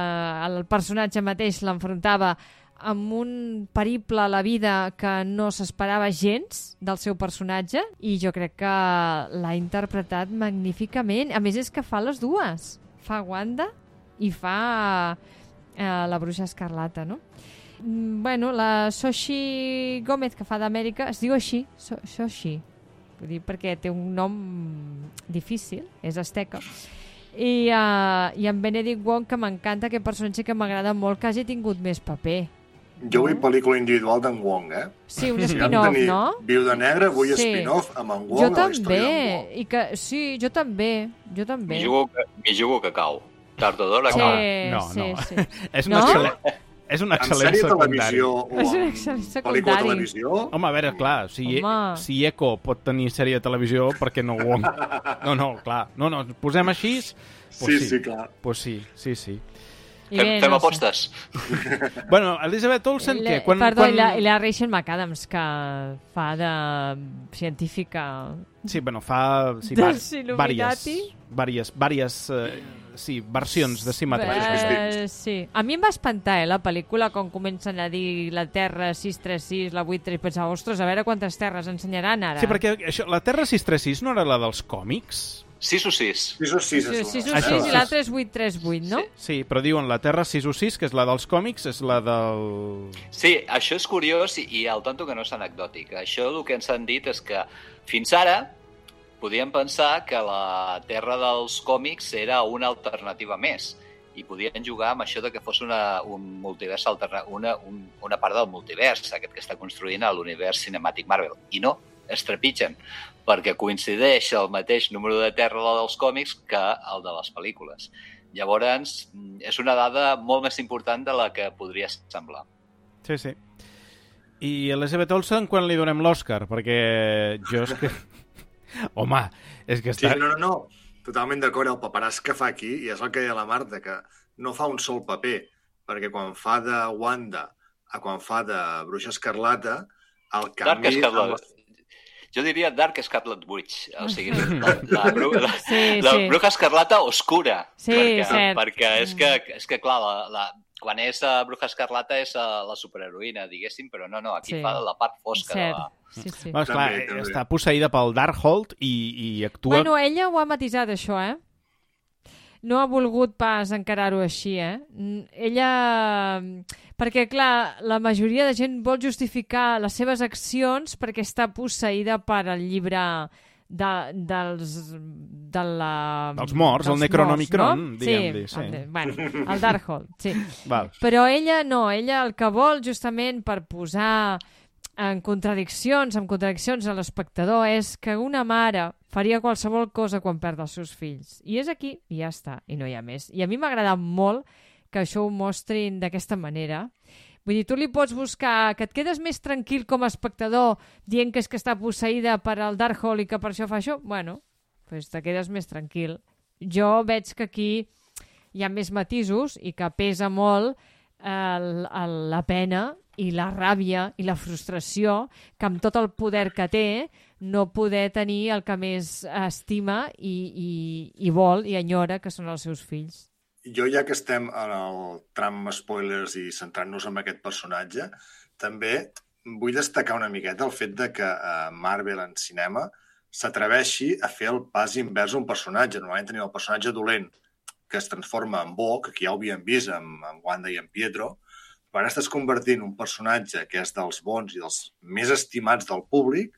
E: el personatge mateix l'enfrontava amb un periple a la vida que no s'esperava gens del seu personatge i jo crec que l'ha interpretat magníficament. A més és que fa les dues. Fa Wanda i fa eh, la bruixa escarlata, no? Mm, Bueno, la Soshi Gómez, que fa d'Amèrica, es diu així, so Soshi, Vull dir, perquè té un nom difícil, és asteca. I, uh, i en Benedict Wong, que m'encanta, aquest personatge que m'agrada molt, que hagi tingut més paper.
C: Jo vull pel·lícula individual d'en Wong, eh?
E: Sí, un spin-off,
C: tenir
E: no?
C: Viuda Negra, vull
E: Sí.
C: spin-off amb en Wong
E: Jo també,
C: Wong.
E: i que, sí, jo també, jo també.
D: M'hi jugo, que- jugo que cau. Tard o d'hora,
E: Sí,
D: clar.
A: no,
E: sí,
A: no.
E: sí. *laughs*
A: És un
E: No?
A: excel·lent, és un
C: En
A: excel·lent
C: de
A: secundari.
C: o
E: És un
C: en
E: excel·lent secundari.
C: televisió...
A: Home, a veure, clar, si,
E: Home.
A: si Eco pot tenir sèrie de televisió, per què no ho... No, no, clar. No, no, posem així... Pues
C: Sí,
A: sí,
C: sí, clar.
A: Pues sí, sí, sí.
E: I
D: Fem,
E: bé,
D: fem
E: no sé.
D: apostes. *laughs*
A: Bueno, Elizabeth Olsen, què? Quan,
E: Perdó,
A: quan...
E: i, la, i la Rachel McAdams, que fa de científica...
A: Sí, bueno, fa... Sí,
E: Dels Illuminati?
A: Vàries, vàries, eh, sí, versions de si mateix.
E: Eh, sí. A mi em va espantar, eh, la pel·lícula, quan comencen a dir la Terra 636, la 836, pensava, ostres, a veure quantes terres ensenyaran ara.
A: Sí, perquè això, la Terra 636 no era la dels còmics?
D: 6 o 6.
C: Sis o sis,
E: Sí,
C: es
E: sí, sí,
C: sona.
A: Això,
E: sí, i l'altre és 838, no?
D: Sí.
A: Sí, però diuen la Terra 616, que és la dels còmics, és la del...
D: Sí, això és curiós i, i el tanto que no és anecdòtic. Això el que ens han dit és que fins ara podíem pensar que la Terra dels còmics era una alternativa més i podien jugar amb això de que fos una, un multivers alterna, una, un, una part del multivers, aquest que està construint a l'univers cinemàtic Marvel. I no, es trepitgen, perquè coincideix el mateix número de Terra dels còmics que el de les pel·lícules. Llavors, mm, és una dada molt més important de la que podria semblar.
A: Sí, sí. I Elizabeth Olsen, quan li donem l'Oscar? Perquè jo és que... *laughs* Home, és que
C: Sí,
A: està...
C: no, no, no. Totalment d'acord. El paperàs que fa aquí, i és el que deia la Marta, que no fa un sol paper, perquè quan fa de Wanda a quan fa de Bruixa Escarlata, el
D: Dark
C: canvi...
D: Scarlet. Jo diria Dark Scarlet Witch, o sigui, *laughs* la, la, bru la,
E: Sí,
D: la
E: sí.
D: bruja escarlata oscura.
E: Sí,
D: perquè,
E: cert.
D: perquè és que, és que clar, la, la, quan és uh, bruja escarlata és uh, la superheroïna, diguéssim, però no, no, aquí
E: Sí.
D: fa la part fosca de
E: Cert.
D: la...
E: Sí, sí.
A: Bueno, esclar,
C: També, també.
A: està posseïda pel Darkhold i, i actua...
E: Bueno, ella ho ha matisat, això, eh? No ha volgut pas encarar-ho així, eh? Ella... Perquè, clar, la majoria de gent vol justificar les seves accions perquè està posseïda per el llibre de, dels... De la...
A: Dels morts, el Necronomicron,
E: no?
A: diguem-li, sí.
E: El, bueno, el Darkhold, sí. *laughs*
A: Val.
E: Però ella no, ella el que vol justament per posar en contradiccions, amb contradiccions a l'espectador, és que una mare faria qualsevol cosa quan perd els seus fills. I és aquí, i ja està, i no hi ha més. I a mi m'ha agradat molt que això ho mostrin d'aquesta manera. Vull dir, tu li pots buscar que et quedes més tranquil com a espectador dient que és que està posseïda per el Darkhold i que per això fa això? Bueno, pues te quedes més tranquil. Jo veig que aquí hi ha més matisos i que pesa molt el, el, la pena i la ràbia i la frustració que amb tot el poder que té no poder tenir el que més estima i, i, i vol i enyora, que són els seus fills.
C: Jo, ja que estem en el tram spoilers i centrant-nos en aquest personatge, també vull destacar una miqueta el fet de que eh, Marvel en cinema s'atreveixi a fer el pas invers a un personatge. Normalment tenim el personatge dolent que es transforma en bo, que aquí ja ho havíem vist amb, amb Wanda i en Pietro, però ara estàs convertint un personatge que és dels bons i dels més estimats del públic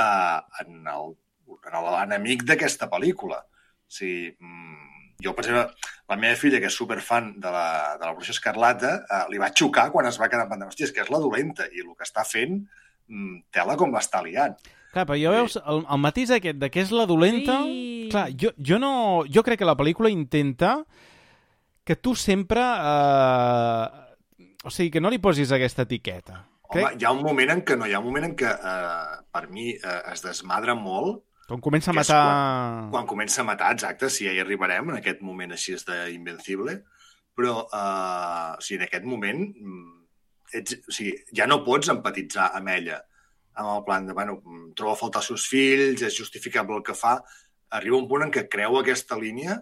C: eh, en l'enemic d'aquesta pel·lícula. O sigui, mm, jo, per exemple, la meva filla, que és superfan de la, de la Bruixa Escarlata, eh, li va xocar quan es va quedar en hòstia, és que és la dolenta, i el que està fent, mm, tela com l'està liant.
A: Clar, però ja veus el, el matís aquest de que és la dolenta...
E: Sí.
A: Clar, jo, jo, no, jo crec que la pel·lícula intenta que tu sempre... Eh, o sigui, que no li posis aquesta etiqueta.
C: Home,
A: Crec,
C: hi ha un moment en què no, hi ha un moment en què, eh, per mi, eh, es desmadra molt
A: quan comença a matar...
C: quan comença a matar, exacte, si ja hi arribarem, en aquest moment així és d'Invencible, però eh, o sigui, en aquest moment mm, ets, o sigui, ja no pots empatitzar amb ella, amb el plan de, bueno, mm, troba a faltar els seus fills, és justificable el que fa, arriba un punt en què creu aquesta línia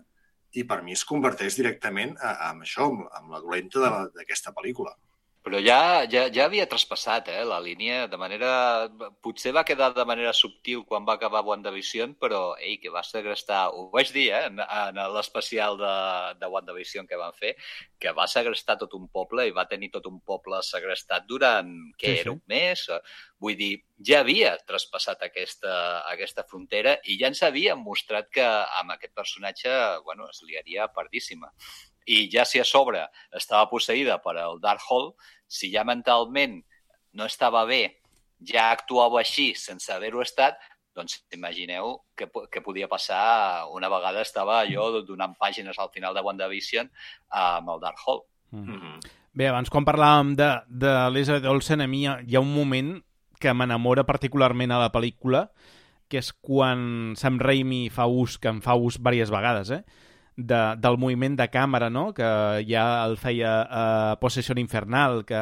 C: i per mi es converteix directament a, amb això, amb, amb la dolenta d'aquesta pel·lícula.
D: Però ja, ja, ja havia traspassat eh, la línia de manera... Potser va quedar de manera subtil quan va acabar WandaVision, però, ei, que va segrestar... Ho vaig dir, eh, en, en l'especial de, de WandaVision que van fer, que va segrestar tot un poble i va tenir tot un poble segrestat durant, què
A: Sí, sí.
D: era, un mes? Vull dir, ja havia traspassat aquesta, aquesta frontera i ja ens havien mostrat que amb aquest personatge, bueno, es liaria pardíssima i ja si a sobre estava posseïda per el Darkhold, si ja mentalment no estava bé, ja actuava així sense haver-ho estat, Doncs imagineu què, què podia passar una vegada estava allò donant pàgines al final de WandaVision amb el Darkhold.
A: Mm.
C: Mhm.
A: Bé, abans quan parlàvem de, de Elizabeth Olsen, a mi hi ha, hi ha un moment que m'enamora particularment a la pel·lícula, que és quan Sam Raimi fa ús, que en fa ús diverses vegades, eh? De, del moviment de càmera, no? que ja el feia a uh, Possession Infernal, que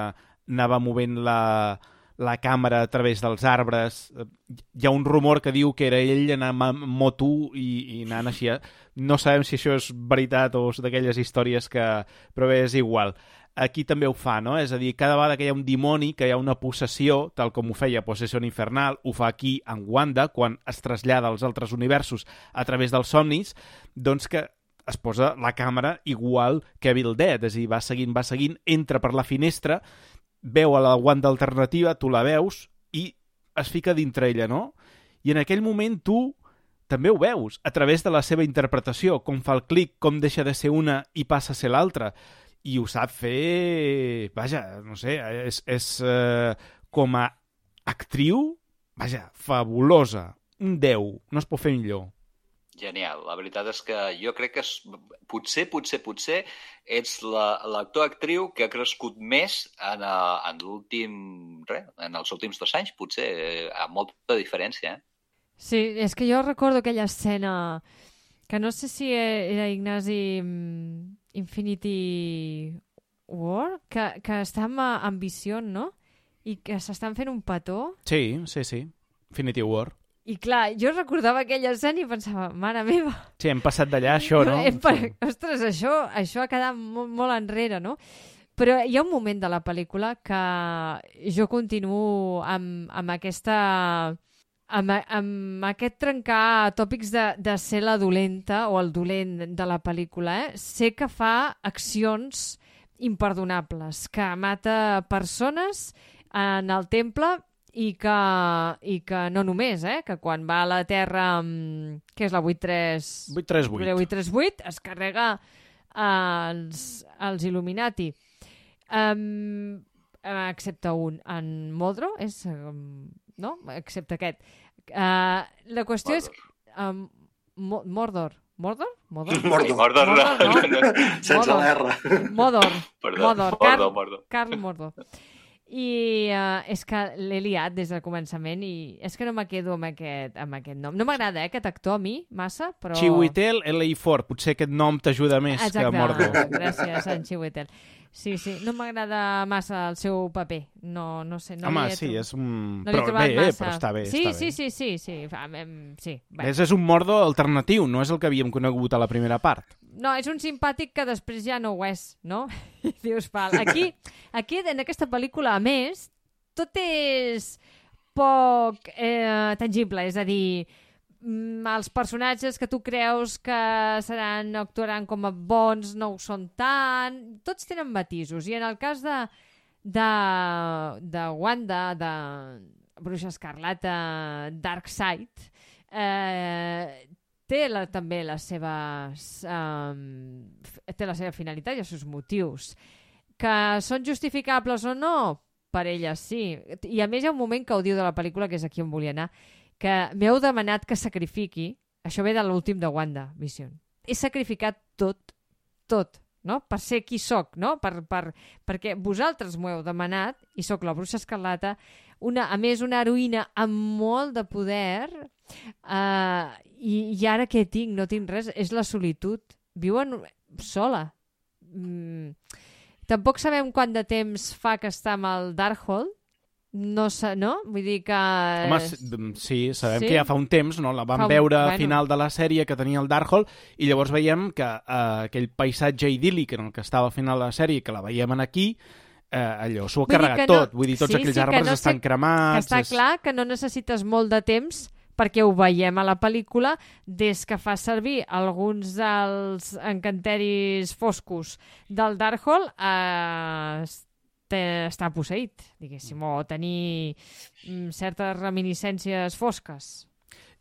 A: anava movent la, la càmera a través dels arbres. Eh, Hi ha un rumor que diu que era ell anant amb moto i, i anant així. eh? No sabem si això és veritat o d'aquelles històries que... Però bé, és igual. Aquí també ho fa, no? És a dir, cada vegada que hi ha un dimoni, que hi ha una possessió, tal com ho feia Possession Infernal, ho fa aquí en Wanda, quan es trasllada als altres universos a través dels somnis, doncs que es posa la càmera igual que Evil Dead, és a dir, va seguint, va seguint, entra per la finestra, veu a la Wanda alternativa, tu la veus i es fica dintre ella, no? I en aquell moment tu també ho veus, a través de la seva interpretació, com fa el clic, com deixa de ser una i passa a ser l'altra. I ho sap fer... Vaja, no sé, és, és eh, com a actriu, vaja, fabulosa. Un 10, no es pot fer millor.
D: Genial. La veritat és que jo crec que és, potser, potser, potser ets la- l'actor-actriu que ha crescut més en, eh, en l'últim... en els últims dos anys, potser, eh, amb molta diferència. Eh?
E: Sí, és que jo recordo aquella escena que no sé si e- era Ignasi mm, Infinity War, que, que està amb ambició, no? I que s'estan fent un petó.
A: Sí, sí, sí. Infinity War.
E: I clar, jo recordava aquella escena i pensava, mare meva,
A: Sí, hem passat d'allà, això, no? *laughs*
E: Hem pa- Ostres, això, això ha quedat molt, molt enrere, no? Però hi ha un moment de la pel·lícula que jo continuo amb, amb aquesta... Amb, amb aquest trencar tòpics de, de ser la dolenta o el dolent de la pel·lícula, eh? Sé que fa accions imperdonables, que mata persones en el temple i que, i que no només, eh? que quan va a la Terra, amb, que és la 83...
A: 838.
E: 838 es carrega els, els Illuminati. Um, excepte un. En Moldro és... Um, no? Excepte aquest. Uh, la qüestió és... Um, Mo Mordor. Mordor? Mordor? *laughs*
C: Mordor.
D: Mordor, no,
E: Mordor,
D: no, no. *laughs*
C: Sense
E: Mordor.
C: l'R.
E: Mordor.
D: Perdó,
E: Mordor.
D: Mordor,
E: Carl,
D: Mordor.
E: Carl Mordor. I uh, és que l'he liat des del començament i és que no me quedo amb aquest, amb aquest nom. No m'agrada, eh, aquest actor a mi, massa, però...
A: Chiwetel Ejiofor. Potser aquest nom t'ajuda més
E: Exacte,
A: que Mordor. *laughs*
E: gràcies, en Chiwetel. Sí, sí, no m'agrada massa el seu paper. No, no sé, no
A: Home,
E: li
A: sí, és un...
E: no
A: però bé,
E: massa.
A: però està bé,
E: sí,
A: està
E: sí,
A: bé.
E: sí, sí, sí, em- sí. Bé.
A: És, és un Mordor alternatiu, no és el que havíem conegut a la primera part.
E: No, és un simpàtic que després ja no ho és, no? *laughs* I dius, val. Aquí, aquí, en aquesta pel·lícula, a més, tot és poc eh, tangible, és a dir, mm, els personatges que tu creus que seran actuaran com a bons no ho són tant, tots tenen matisos, i en el cas de, de, de Wanda, de Bruixa Escarlata, Darkseid, eh, té la, també les seves um, té la seva finalitat i els seus motius que són justificables o no per elles sí i a més hi ha un moment que ho diu de la pel·lícula que és aquí on volia anar que m'heu demanat que sacrifiqui això ve de l'últim de Wanda Vision he sacrificat tot tot no? per ser qui sóc no? per, per, perquè vosaltres m'ho heu demanat i sóc la bruixa escarlata una, a més una heroïna amb molt de poder uh, i, i ara què tinc? No tinc res, és la solitud viuen sola mm. tampoc sabem quant de temps fa que està amb el Darkhold no sé, no? Vull dir que...
A: Home, sí, mm, sí, sabem
E: sí?
A: que ja fa un temps, no? La vam
E: Fa un-
A: veure al
E: bueno.
A: final de la sèrie que tenia el Darkhold i llavors veiem que eh, aquell paisatge idíl·lic en el que estava al final de la sèrie, que la veiem en aquí, eh, allò s'ho ha
E: Vull
A: carregat
E: no-
A: tot. Vull dir, tots
E: sí,
A: aquells
E: sí,
A: arbres
E: no
A: estan
E: sé-
A: cremats...
E: que està
A: és-
E: clar que no necessites molt de temps perquè ho veiem a la pel·lícula des que fa servir alguns dels encanteris foscos del Darkhold a estar posseït, diguéssim, o tenir mm, certes reminiscències fosques.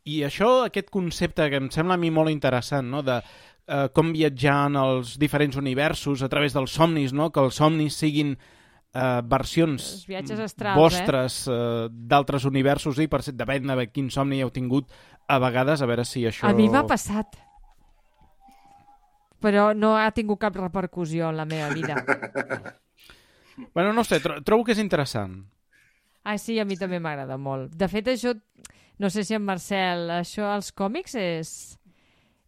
A: I això, aquest concepte que em sembla a mi molt interessant, no?, de eh, com viatjar en els diferents universos a través dels somnis, no?, que els somnis siguin eh, versions
E: Els viatges astrals,
A: vostres eh? d'altres universos i per ser, depèn de quin somni heu tingut a vegades, a veure si això...
E: A mi m'ha passat. Però no ha tingut cap repercussió en la meva vida. *laughs*
A: Bueno, no sé, tro trobo que és interessant.
E: Ah, sí, a mi també m'agrada molt. De fet, això... No sé si en Marcel, això als còmics és...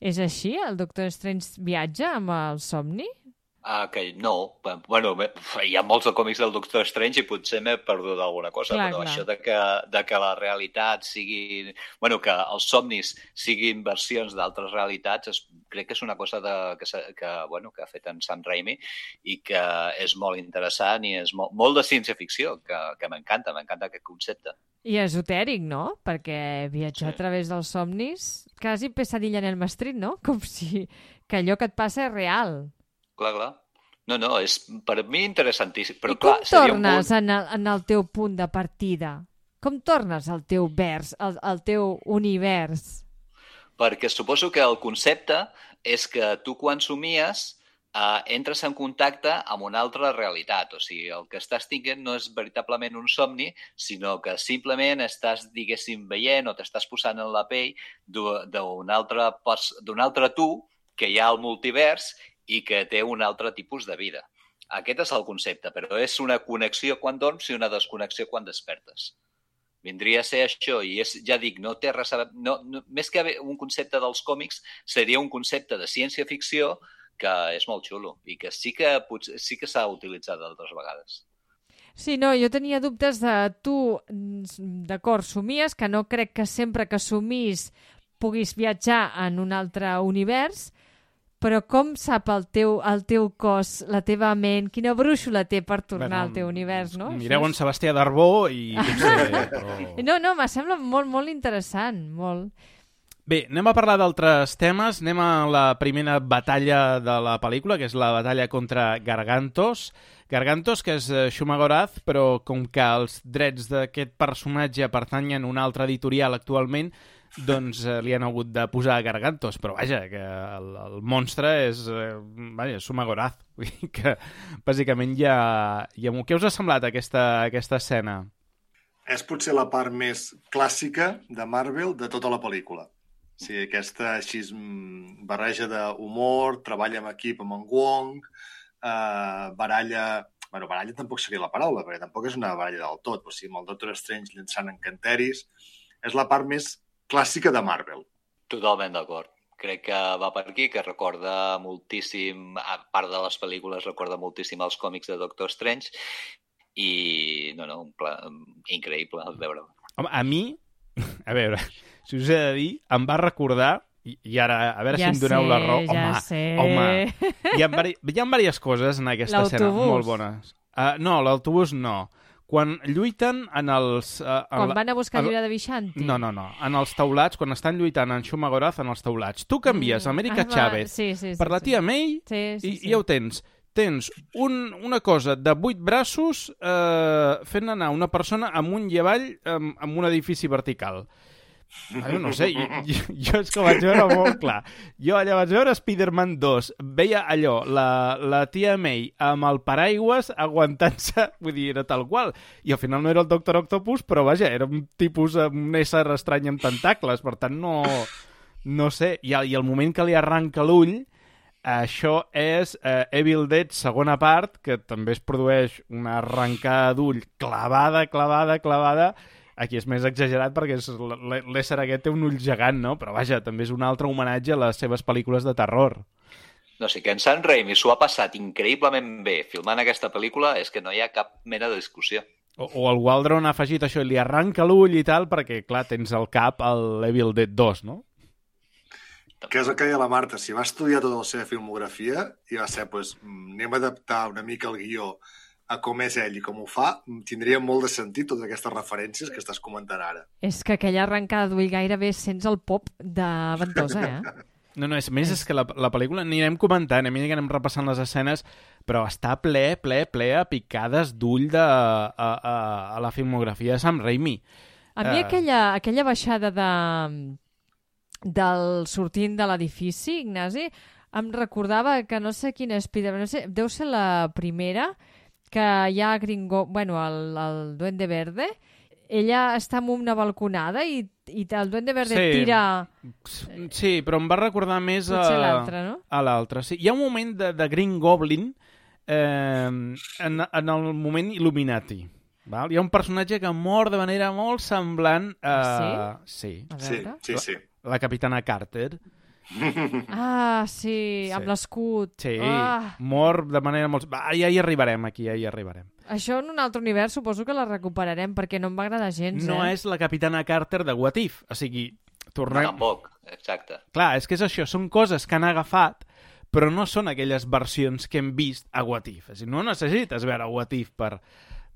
E: És així? El Doctor Strange viatja amb el somni?
D: Ah, que no. Bueno, hi ha molts de còmics del Doctor Strange i potser m'he perdut alguna cosa,
E: Clar,
D: però
E: clar.
D: això de que, de que la realitat sigui... Bueno, que els somnis siguin versions d'altres realitats, es, crec que és una cosa de, que, que, bueno, que ha fet en Sam Raimi i que és molt interessant i és molt, molt de ciència-ficció, que, que m'encanta, m'encanta aquest concepte.
E: I esotèric, no? Perquè viatjar
D: Sí.
E: a través dels somnis... Quasi pesadilla en el Street, no? *laughs* Com si que allò que et passa és real.
D: Clar, clar. No, no, és per mi interessantíssim. Però,
E: I
D: clar,
E: com
D: seria un
E: tornes
D: món-
E: en, el, en el teu punt de partida? Com tornes al teu vers, al, al teu univers?
D: Perquè suposo que el concepte és que tu quan somies eh, entres en contacte amb una altra realitat. O sigui, el que estàs tinguent no és veritablement un somni, sinó que simplement estàs, diguéssim, veient o t'estàs posant en la pell d'u- d'un altre, altre tu que hi ha al multivers i que té un altre tipus de vida. Aquest és el concepte, però és una connexió quan dorms i una desconnexió quan despertes. Vindria a ser això, i és, ja dic, no té res a. No, no, més que un concepte dels còmics, seria un concepte de ciència-ficció que és molt xulo i que sí que, potser, sí que s'ha utilitzat d'altres vegades.
E: Sí, no, jo tenia dubtes de tu, d'acord, somies, que no crec que sempre que somis puguis viatjar en un altre univers, però com sap el teu, el teu cos, la teva ment, quina brúixola té per tornar al teu univers, no?
A: Mireu en Sebastià d'Arbó i. *laughs* Però...
E: No, no, me sembla molt, molt interessant, molt.
A: Bé, anem a parlar d'altres temes. Anem a la primera batalla de la pel·lícula, que és la batalla contra Gargantos. Gargantos, que és eh, Shumagoraz, però com que els drets d'aquest personatge pertanyen a una altra editorial actualment, doncs eh, li han hagut de posar Gargantos. Però vaja, que el, el monstre és... Eh, vaja, *laughs* dir que, bàsicament, ja... ja... Què us ha semblat aquesta, aquesta escena?
C: És potser la part més clàssica de Marvel de tota la pel·lícula. Sigui, aquesta així mm, barreja d'humor, treballa en equip amb en Wong, eh, baralla... Bueno, baralla tampoc seria la paraula, perquè tampoc és una baralla del tot. O sigui, amb el Doctor Strange llançant encanteris. És la part més clàssica de Marvel.
D: Totalment d'acord. Crec que va per aquí, que recorda moltíssim, a part de les pel·lícules, recorda moltíssim els còmics de Doctor Strange i, no, no, un pla, increïble veure-ho.
A: Home, a mi, *laughs* a veure, si us he de dir, em va recordar, i, i ara, a veure
E: ja
A: si em doneu
E: sé,
A: la raó,
E: ja
A: home,
E: sé.
A: home, hi ha, vari, hi ha diverses coses en aquesta escena molt bones. Uh, no, l'autobús no. Quan lluiten en els... Uh, en
E: Quan
A: la-
E: van a buscar llibre de Vishanti.
A: No, no, no. En els taulats, quan estan lluitant en Shumagoraz, en els taulats, tu canvies Amèrica
E: Ah, va,
A: Chávez
E: sí, sí, sí,
A: per la
E: sí.
A: tia May
E: Sí, sí,
A: i,
E: sí.
A: i ja ho tens. Tens un, una cosa de vuit braços eh, fent anar una persona amunt i avall amb, amb un edifici vertical. Bueno, no sé, jo, jo, és que vaig veure molt clar. Jo allà vaig veure Spider-Man 2, veia allò, la, la tia May amb el paraigües aguantant-se, vull dir, era tal qual. I al final no era el Doctor Octopus, però vaja, era un tipus, un ésser estrany amb tentacles, per tant no, no sé. I, al- i el moment que li arranca l'ull, això és eh, Evil Dead segona part, que també es produeix una arrencada d'ull clavada, clavada, clavada. Aquí és més exagerat perquè l'ésser aquest té un ull gegant, no? Però vaja, també és un altre homenatge a les seves pel·lícules de terror.
D: No sé, que en Sam Raimi s'ho ha passat increïblement bé filmant aquesta pel·lícula és que no hi ha cap mena de discussió.
A: O, o el Waldron ha afegit això i li arranca l'ull i tal perquè, clar, tens al cap el Evil Dead 2, no?
C: Que és el que deia la Marta, si va estudiar tota la seva filmografia i va ser, doncs, mm, anem a adaptar una mica el guió a com és ell i com ho fa, tindria molt de sentit totes aquestes referències que estàs comentant ara.
E: És que aquella arrencada d'ull gairebé sents el pop de Ventosa, eh? *laughs*
A: No, no, és més, és que la, la pel·lícula anirem comentant, a mi anem repassant les escenes, però està ple, ple, ple a picades d'ull de, a, a, a la filmografia de Sam Raimi.
E: A mi
A: Eh.
E: aquella, aquella baixada de, del sortint de l'edifici, Ignasi, em recordava que no sé quina Spider-Man, no sé, deu ser la primera, que hi ha Gringo... Bueno, el, el Duende Verde, ella està en una balconada i, i el Duende Verde
A: Sí.
E: tira
A: Sí, però em va recordar més a...
E: l'altre, no?
A: a l'altre. Sí. Hi ha un moment de, de Green Goblin eh, en, en el moment Illuminati. Val? Hi ha un personatge que mor de manera molt semblant a... Sí?
E: A
C: Sí, sí, sí.
A: La capitana Carter. *laughs*
E: Ah, sí,
A: Sí.
E: amb l'escut.
A: Sí,
E: Ah,
A: mor de manera molt... Va, ja hi arribarem, aquí, ja hi arribarem.
E: això en un altre univers suposo que la recuperarem perquè no em va agradar gens,
A: No
E: eh?
A: és la capitana Carter de What If. O sigui,
D: No,
A: tornem...
D: tampoc, exacte.
A: Clar, és que és això, són coses que han agafat, però no són aquelles versions que hem vist a What If. És a dir, no necessites veure What If per,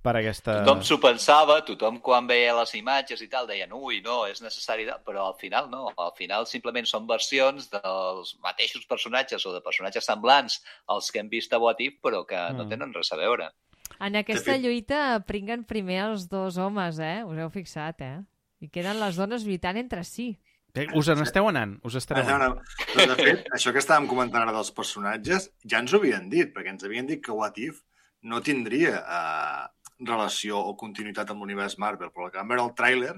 A: per aquesta...
D: Tothom s'ho pensava, tothom quan veia les imatges i tal deien ui, no, és necessari, de... però al final no, al final simplement són versions dels mateixos personatges o de personatges semblants als que hem vist a What If, però que no
A: Mm.
D: tenen res a veure.
E: En aquesta lluita pringuen primer els dos homes, eh? Us heu fixat, eh? I queden les dones lluitant entre si.
A: Eh, Us en esteu anant, us estareu
C: No,
A: anant.
C: no. Però, de fet, *laughs* això que estàvem comentant ara dels personatges, ja ens ho havien dit, perquè ens havien dit que What If no tindria eh, relació o continuïtat amb l'univers Marvel, però que vam veure el tràiler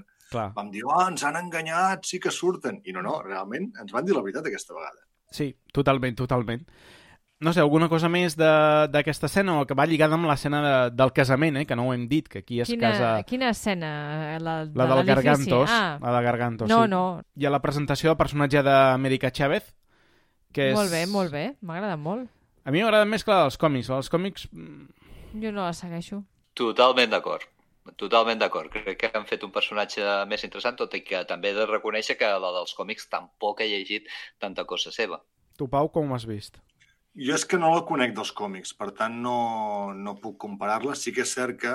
C: vam dir, oh, ens han enganyat, sí que surten. I no, no, realment ens van dir la veritat aquesta vegada.
A: Sí, totalment, totalment. No sé, alguna cosa més de- d'aquesta escena o que va lligada amb l'escena de, del casament, eh? que no ho hem dit, que aquí es
E: Quina,
A: casa...
E: quina escena? La, de
A: La del? Gargantos.
E: Ah,
A: La de Gargantos,
E: no,
A: sí.
E: no.
A: Hi ha la presentació del personatge d'Amèrica Chávez, que és...
E: Molt bé, molt bé. M'ha agradat molt.
A: A mi m'agrada més que la dels còmics. La dels còmics... mm,
E: Jo no la segueixo.
D: Totalment d'acord. Totalment d'acord. Crec que han fet un personatge més interessant, tot i que també he de reconèixer que la dels còmics tampoc he llegit tanta cosa seva.
A: Tu, Pau, com ho has vist?
C: Jo és que no la conec dels còmics, per tant no, no puc comparar-la. Sí que és cert que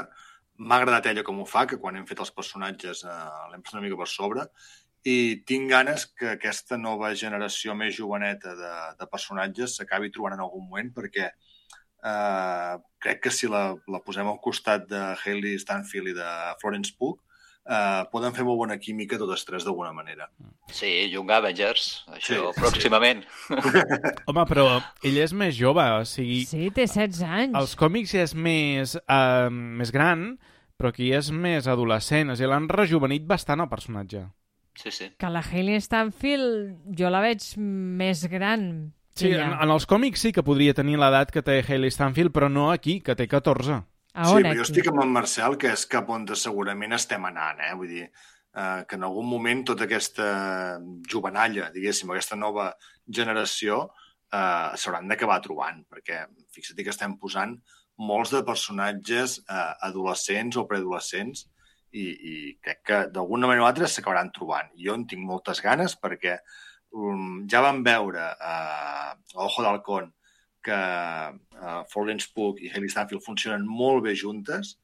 C: m'ha agradat ella com ho fa, que quan hem fet els personatges eh, l'hem posat una mica per sobre, i tinc ganes que aquesta nova generació més joveneta de, de personatges s'acabi trobant en algun moment, perquè eh, crec que si la, la posem al costat de Hailey Stanfield i de Florence Pugh, eh, poden fer molt bona química totes tres d'alguna manera.
D: Sí, Young Avengers, això
C: Sí,
D: sí,
C: sí.
D: pròximament. *laughs*
A: Home, però ella és més jove, o sigui...
E: Sí, té 16 anys.
A: Els còmics és més, uh, més gran, però aquí és més adolescent. O sigui, l'han rejuvenit bastant el personatge.
D: Sí, sí.
E: Que la Hailey Stanfield jo la veig més gran.
A: Sí, en, en els còmics sí que podria tenir l'edat que té Hailey Stanfield, però no aquí, que té 14.
E: A
C: sí, però
E: aquí?
C: jo estic amb en Marcel, que és cap on segurament estem anant, eh? Vull dir, eh, que en algun moment tota aquesta jovenalla, diguéssim, aquesta nova generació, eh, s'hauran d'acabar trobant, perquè fixa't que estem posant molts de personatges eh, adolescents o preadolescents i, i crec que d'alguna manera o altra s'acabaran trobant. Jo en tinc moltes ganes perquè um, ja vam veure eh, a Ojo d'Halcón que uh, Florence Pugh i Hailey Stanfield funcionen molt bé juntes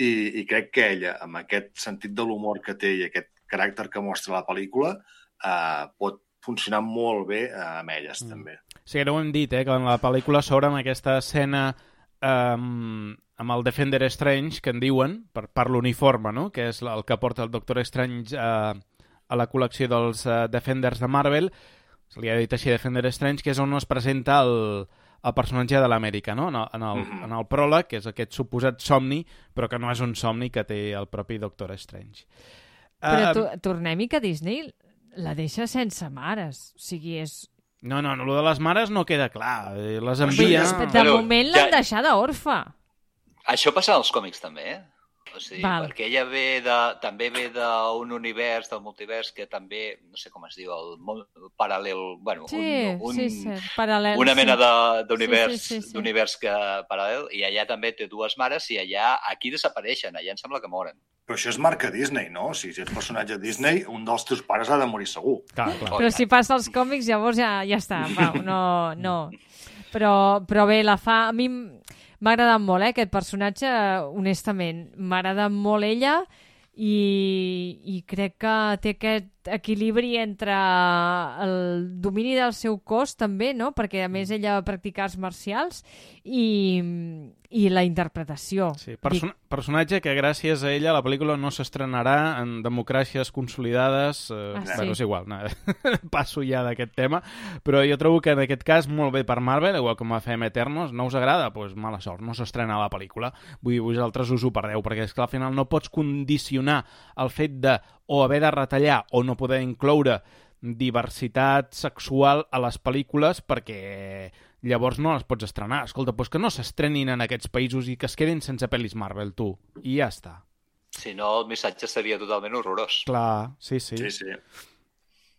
C: i, i crec que ella, amb aquest sentit de l'humor que té i aquest caràcter que mostra la pel·lícula, uh, pot funcionar molt bé uh, amb elles,
A: Mm.
C: també.
A: Sí, ara ho hem dit, eh, que en la pel·lícula s'obre amb aquesta escena um, amb el Defender Strange, que en diuen, per, per l'uniforme, no? que és el que porta el Doctor Strange uh, a la col·lecció dels uh, Defenders de Marvel, se li ha dit així Defender Strange, que és on es presenta el, el personatge de l'Amèrica, no? en, el, en, el,
C: Mhm.
A: en el pròleg, que és aquest suposat somni, però que no és un somni que té el propi Doctor Strange.
E: Però tu, tornem-hi que Disney la deixa sense mares. O sigui, és...
A: No, no, no, lo de les mares no queda clar. eh, Les envia...
C: ja
E: De moment
D: ja-
E: l'han deixada orfa.
D: Això passa als còmics també, eh? O sigui,
E: Val.
D: perquè ella ve de, també ve d'un univers, del multivers, que també, no sé com es diu, el, món paral·lel... Bueno,
E: Sí,
D: un, un,
E: sí, sí. Paral·lel,
D: una mena
E: sí.
D: de- d'univers
E: Sí, sí, sí, sí.
D: d'univers que paral·lel, i allà també té dues mares, i allà, aquí desapareixen, allà em sembla que moren.
C: Però això és marca Disney, no? O sigui, si ets personatge Disney, un dels teus pares ha de morir segur.
A: Clar, clar.
E: Però si passa als còmics, llavors ja, ja està. *laughs* Va, no, no. Però, però bé, la fa... A mi m'ha agradat molt, eh, aquest personatge, honestament. M'ha agradat molt ella i, i crec que té aquest equilibri entre el domini del seu cos també, no? perquè a més ella va practicar arts marcials i, i la interpretació.
A: Sí, perso personatge que gràcies a ella la pel·lícula no s'estrenarà en democràcies consolidades. Eh,
E: Ah, sí?
A: bueno, és igual, no, *laughs* passo ja d'aquest tema, però jo trobo que en aquest cas molt bé per Marvel, igual com a Fem Eternos, no us agrada? Doncs pues mala sort, no s'estrena la pel·lícula. Vull dir, vosaltres us ho perdeu, perquè és que al final no pots condicionar el fet de o haver de retallar o no poder incloure diversitat sexual a les pel·lícules perquè llavors no les pots estrenar. Escolta, doncs que no s'estrenin en aquests països i que es quedin sense pel·lis Marvel, tu. I ja està.
D: Si no, el missatge seria totalment horrorós.
A: Clar, sí, sí.
C: Sí, sí.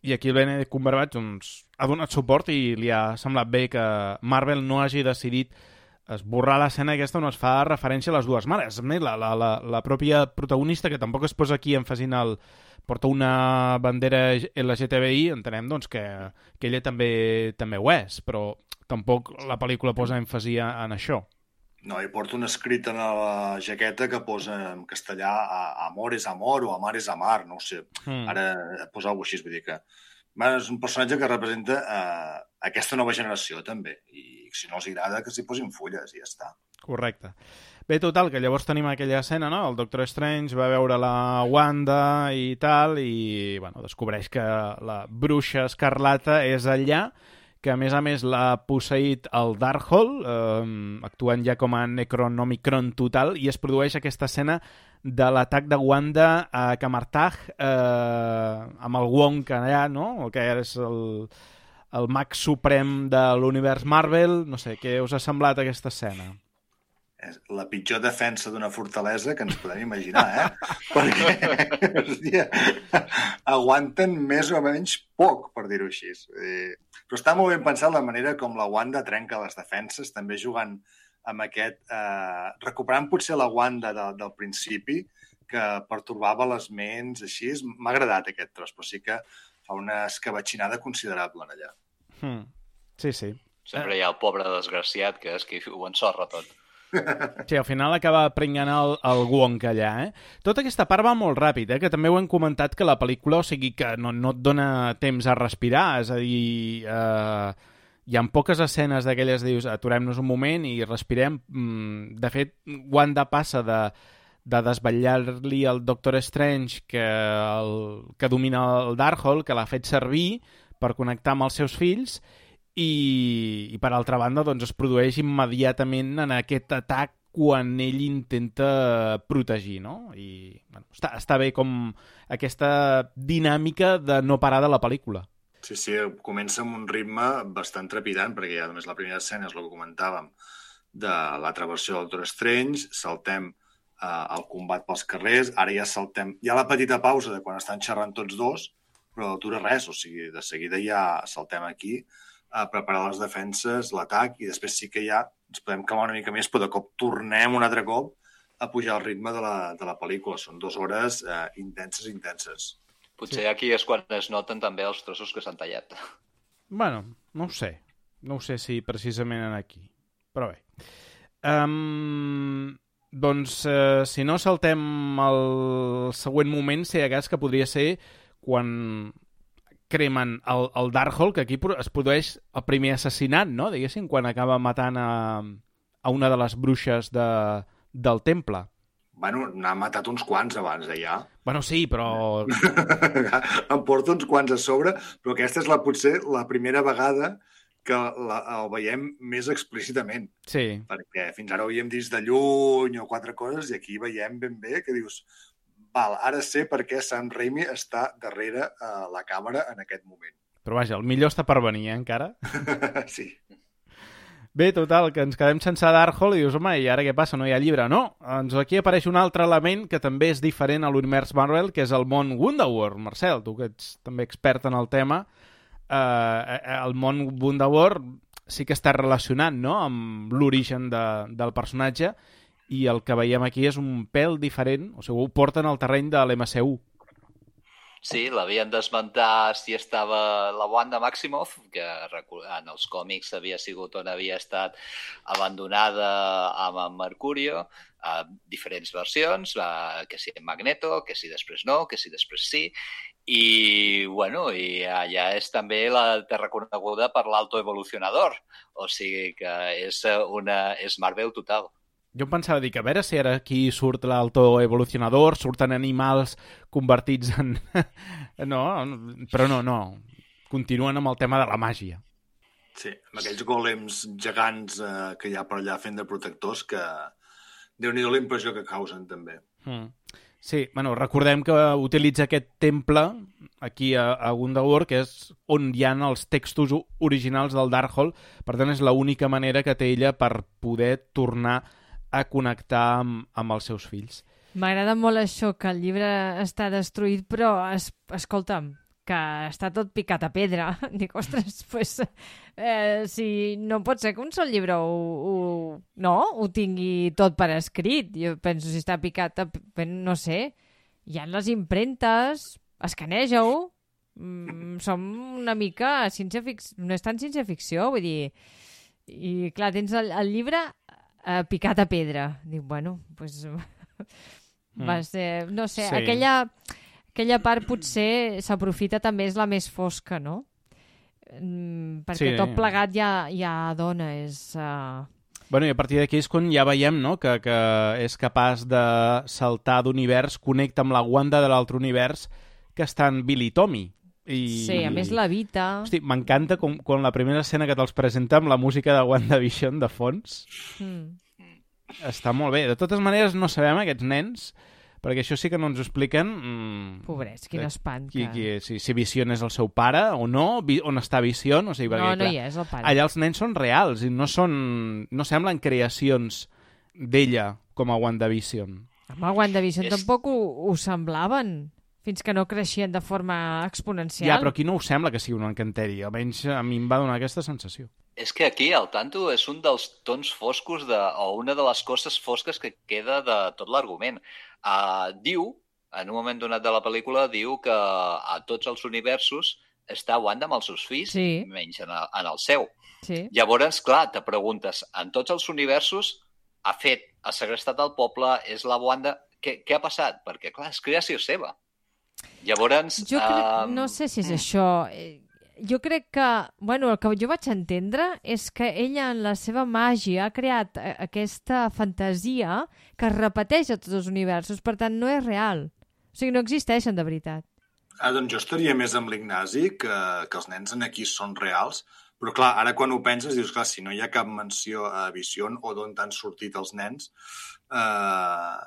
A: I aquí el Benedict Cumberbatch doncs, ha donat suport i li ha semblat bé que Marvel no hagi decidit esborrar l'escena aquesta on es fa referència a les dues mares. A més, la, la, la, la pròpia protagonista, que tampoc es posa aquí èmfasi en el... porta una bandera LGTBI, entenem doncs, que, que ella també també ho és, però tampoc la pel·lícula posa èmfasi en això.
C: No, i porta un escrit en la jaqueta que posa en castellà amor és amor o amar és amar, no ho sé.
A: Mm.
C: Ara posa alguna així, vull dir que és un personatge que representa eh, aquesta nova generació, també. I si no els agrada, que s'hi posin fulles i ja està.
A: Correcte. Bé, total, que llavors tenim aquella escena, no? El Doctor Strange va veure la Wanda i tal, i, bueno, descobreix que la bruixa escarlata és allà, que a més a més l'ha posseït el Darkhold, eh, actuant ja com a Necronomicron total, i es produeix aquesta escena de l'atac de Wanda a Camartag eh, amb el Wong allà, no? El que és el, el mag suprem de l'univers Marvel. No sé, què us ha semblat aquesta escena?
C: És la pitjor defensa d'una fortalesa que ens podem imaginar, eh? *laughs* Perquè, hòstia, aguanten més o menys poc, per dir-ho així. Però està molt ben pensat la manera com la Wanda trenca les defenses, també jugant amb aquest... Eh, recuperant potser la Wanda de, del principi, que pertorbava les ments, així. M'ha agradat aquest tros, però sí que fa una escabatxinada considerable en allà.
A: Hmm. Sí, sí.
D: Sempre hi ha el pobre desgraciat que és qui ho ensorra tot. *laughs*
A: Sí, al final acaba prenguant el, el Wonka allà, eh? Tota aquesta part va molt ràpid, eh? Que també ho hem comentat que la pel·lícula, o sigui, que no, no et dona temps a respirar, és a dir... Eh, hi ha poques escenes d'aquelles dius aturem-nos un moment i respirem. Mm, De fet, Wanda passa de, de desvetllar-li al Doctor Strange que, el, que domina el Darkhold, que l'ha fet servir per connectar amb els seus fills, i, i per altra banda doncs, es produeix immediatament en aquest atac quan ell intenta protegir, no? I bueno, està, està bé com aquesta dinàmica de no parar de la pel·lícula.
C: Sí, sí, comença amb un ritme bastant trepidant, perquè ja només la primera escena és el que comentàvem de l'altra versió del Doctor Strange, saltem eh, el combat pels carrers, ara ja saltem... Hi ha la petita pausa de quan estan xerrant tots dos, però dura res, o sigui, de seguida ja saltem aquí a preparar les defenses, l'atac, i després sí que ja ens podem calmar una mica més, però de cop tornem un altre cop a pujar el ritme de la, de la pel·lícula. Són dues hores eh, intenses, intenses.
D: Potser aquí és quan es noten també els trossos que s'han tallat.
A: Bueno, no ho sé. No ho sé si precisament en aquí. Però bé. Um, doncs, uh, si no saltem el següent moment, sé a cas que podria ser quan cremen el, el Darkhold, que aquí es produeix el primer assassinat, no? Diguéssim, quan acaba matant a, a una de les bruixes de, del temple.
C: Bueno, n'ha matat uns quants abans ja.
A: Bueno, sí, però... *laughs*
C: em porto uns quants a sobre, però aquesta és la, potser la primera vegada que la, el veiem més explícitament,
A: Sí,
C: perquè fins ara ho havíem vist de lluny o quatre coses i aquí veiem ben bé que dius val, ara sé per què Sam Raimi està darrere a la càmera en aquest moment.
A: però vaja, el millor està per venir, eh, encara. *laughs*
C: sí.
A: Bé, total, que ens quedem sense Darkhold i dius, home, i ara què passa? No hi ha llibre? No, doncs aquí apareix un altre element que també és diferent a l'univers Marvel, que és el món Wonderworld. Marcel, tu que ets també expert en el tema, eh, el món Wonderworld sí que està relacionat no? amb l'origen de, del personatge i el que veiem aquí és un pèl diferent, o sigui, ho porten al terreny de l'MCU.
D: Sí, l'havien d'esmentar si estava la Wanda Maximoff, que en els còmics havia sigut on havia estat abandonada amb en Mercurio, a diferents versions, eh, que si en Magneto, que si després no, que si després sí, i, bueno, i allà és també la té reconeguda per l'Alto Evolucionador, o sigui que és, eh, una, és Marvel total.
A: Jo em pensava dir que a veure si ara aquí surt l'alto evolucionador, surten animals convertits en... *laughs* no, però no, no. Continuen amb el tema de la màgia.
C: Sí, amb aquells golems gegants eh, que hi ha per allà fent de protectors que déu nhi la impressió que causen també.
A: Mm. Sí, bueno, recordem que utilitza aquest temple aquí a, a Gundawar, que és on hi ha els textos originals del Darkhold, per tant és l'única manera que té ella per poder tornar a connectar amb, amb els seus fills.
E: M'agrada molt això, que el llibre està destruït, però, es, escolta'm, que està tot picat a pedra. *laughs* Dic, ostres, pues, eh, si no pot ser que un sol llibre ho, ho, no, ho tingui tot per escrit. Jo penso, si està picat, a, no sé, hi ha les impremtes, escaneja-ho, mm, som una mica ciència-ficció, no és tan ciència-ficció, vull dir, i clar, tens el, el llibre eh, picat a pedra. Dic, bueno, doncs... Pues, *laughs* va ser, no sé,
A: Sí.
E: aquella, aquella part potser s'aprofita també és la més fosca, no? Mm, perquè
A: Sí.
E: tot plegat ja, ja dona, és... Uh...
A: Bueno, i a partir d'aquí és quan ja veiem no? que, que és capaç de saltar d'univers, connecta amb la Wanda de l'altre univers, que està en Billy Tommy. I...
E: Sí, a més la Vita...
A: Hosti, m'encanta com, quan la primera escena que te'ls presenta amb la música de WandaVision de fons
E: Mm.
A: està molt bé. De totes maneres, no sabem aquests nens, perquè això sí que no ens ho expliquen. Mm,
E: Pobrets, quin
A: Eh,
E: espant.
A: qui,
E: que...
A: qui, si, si Vision és el seu pare o no, vi, on està Vision, o sigui, perquè,
E: No, no
A: clar,
E: hi és, el pare.
A: allà els nens són reals i no són no semblen creacions d'ella com a WandaVision.
E: Home, WandaVision
D: És-
E: tampoc ho, ho semblaven, fins que no creixien de forma exponencial.
A: Ja, però aquí no us sembla que sigui un encanteri, almenys a mi em va donar aquesta sensació.
D: És que aquí el tanto és un dels tons foscos de, o una de les coses fosques que queda de tot l'argument. Uh, diu, en un moment donat de la pel·lícula, diu que a tots els universos està Wanda amb els seus fills,
E: Sí.
D: menys en el, en el seu.
E: Sí.
D: Llavors, clar, te preguntes, en tots els universos ha fet, ha segrestat el poble, és la Wanda... Què, què ha passat? Perquè, clar, és creació seva. Llavors...
E: Jo crec,
D: ehm,
E: no sé si és això. Eh, Jo crec que, bueno, el que jo vaig entendre és que ella en la seva màgia ha creat eh, aquesta fantasia que es repeteix a tots els universos, per tant no és real. O sigui, no existeixen de veritat.
C: Ah, doncs jo estaria més amb l'Ignasi, que, que els nens en aquí són reals, però clar, ara quan ho penses dius, clar, si no hi ha cap menció a Vision o d'on han sortit els nens, eh,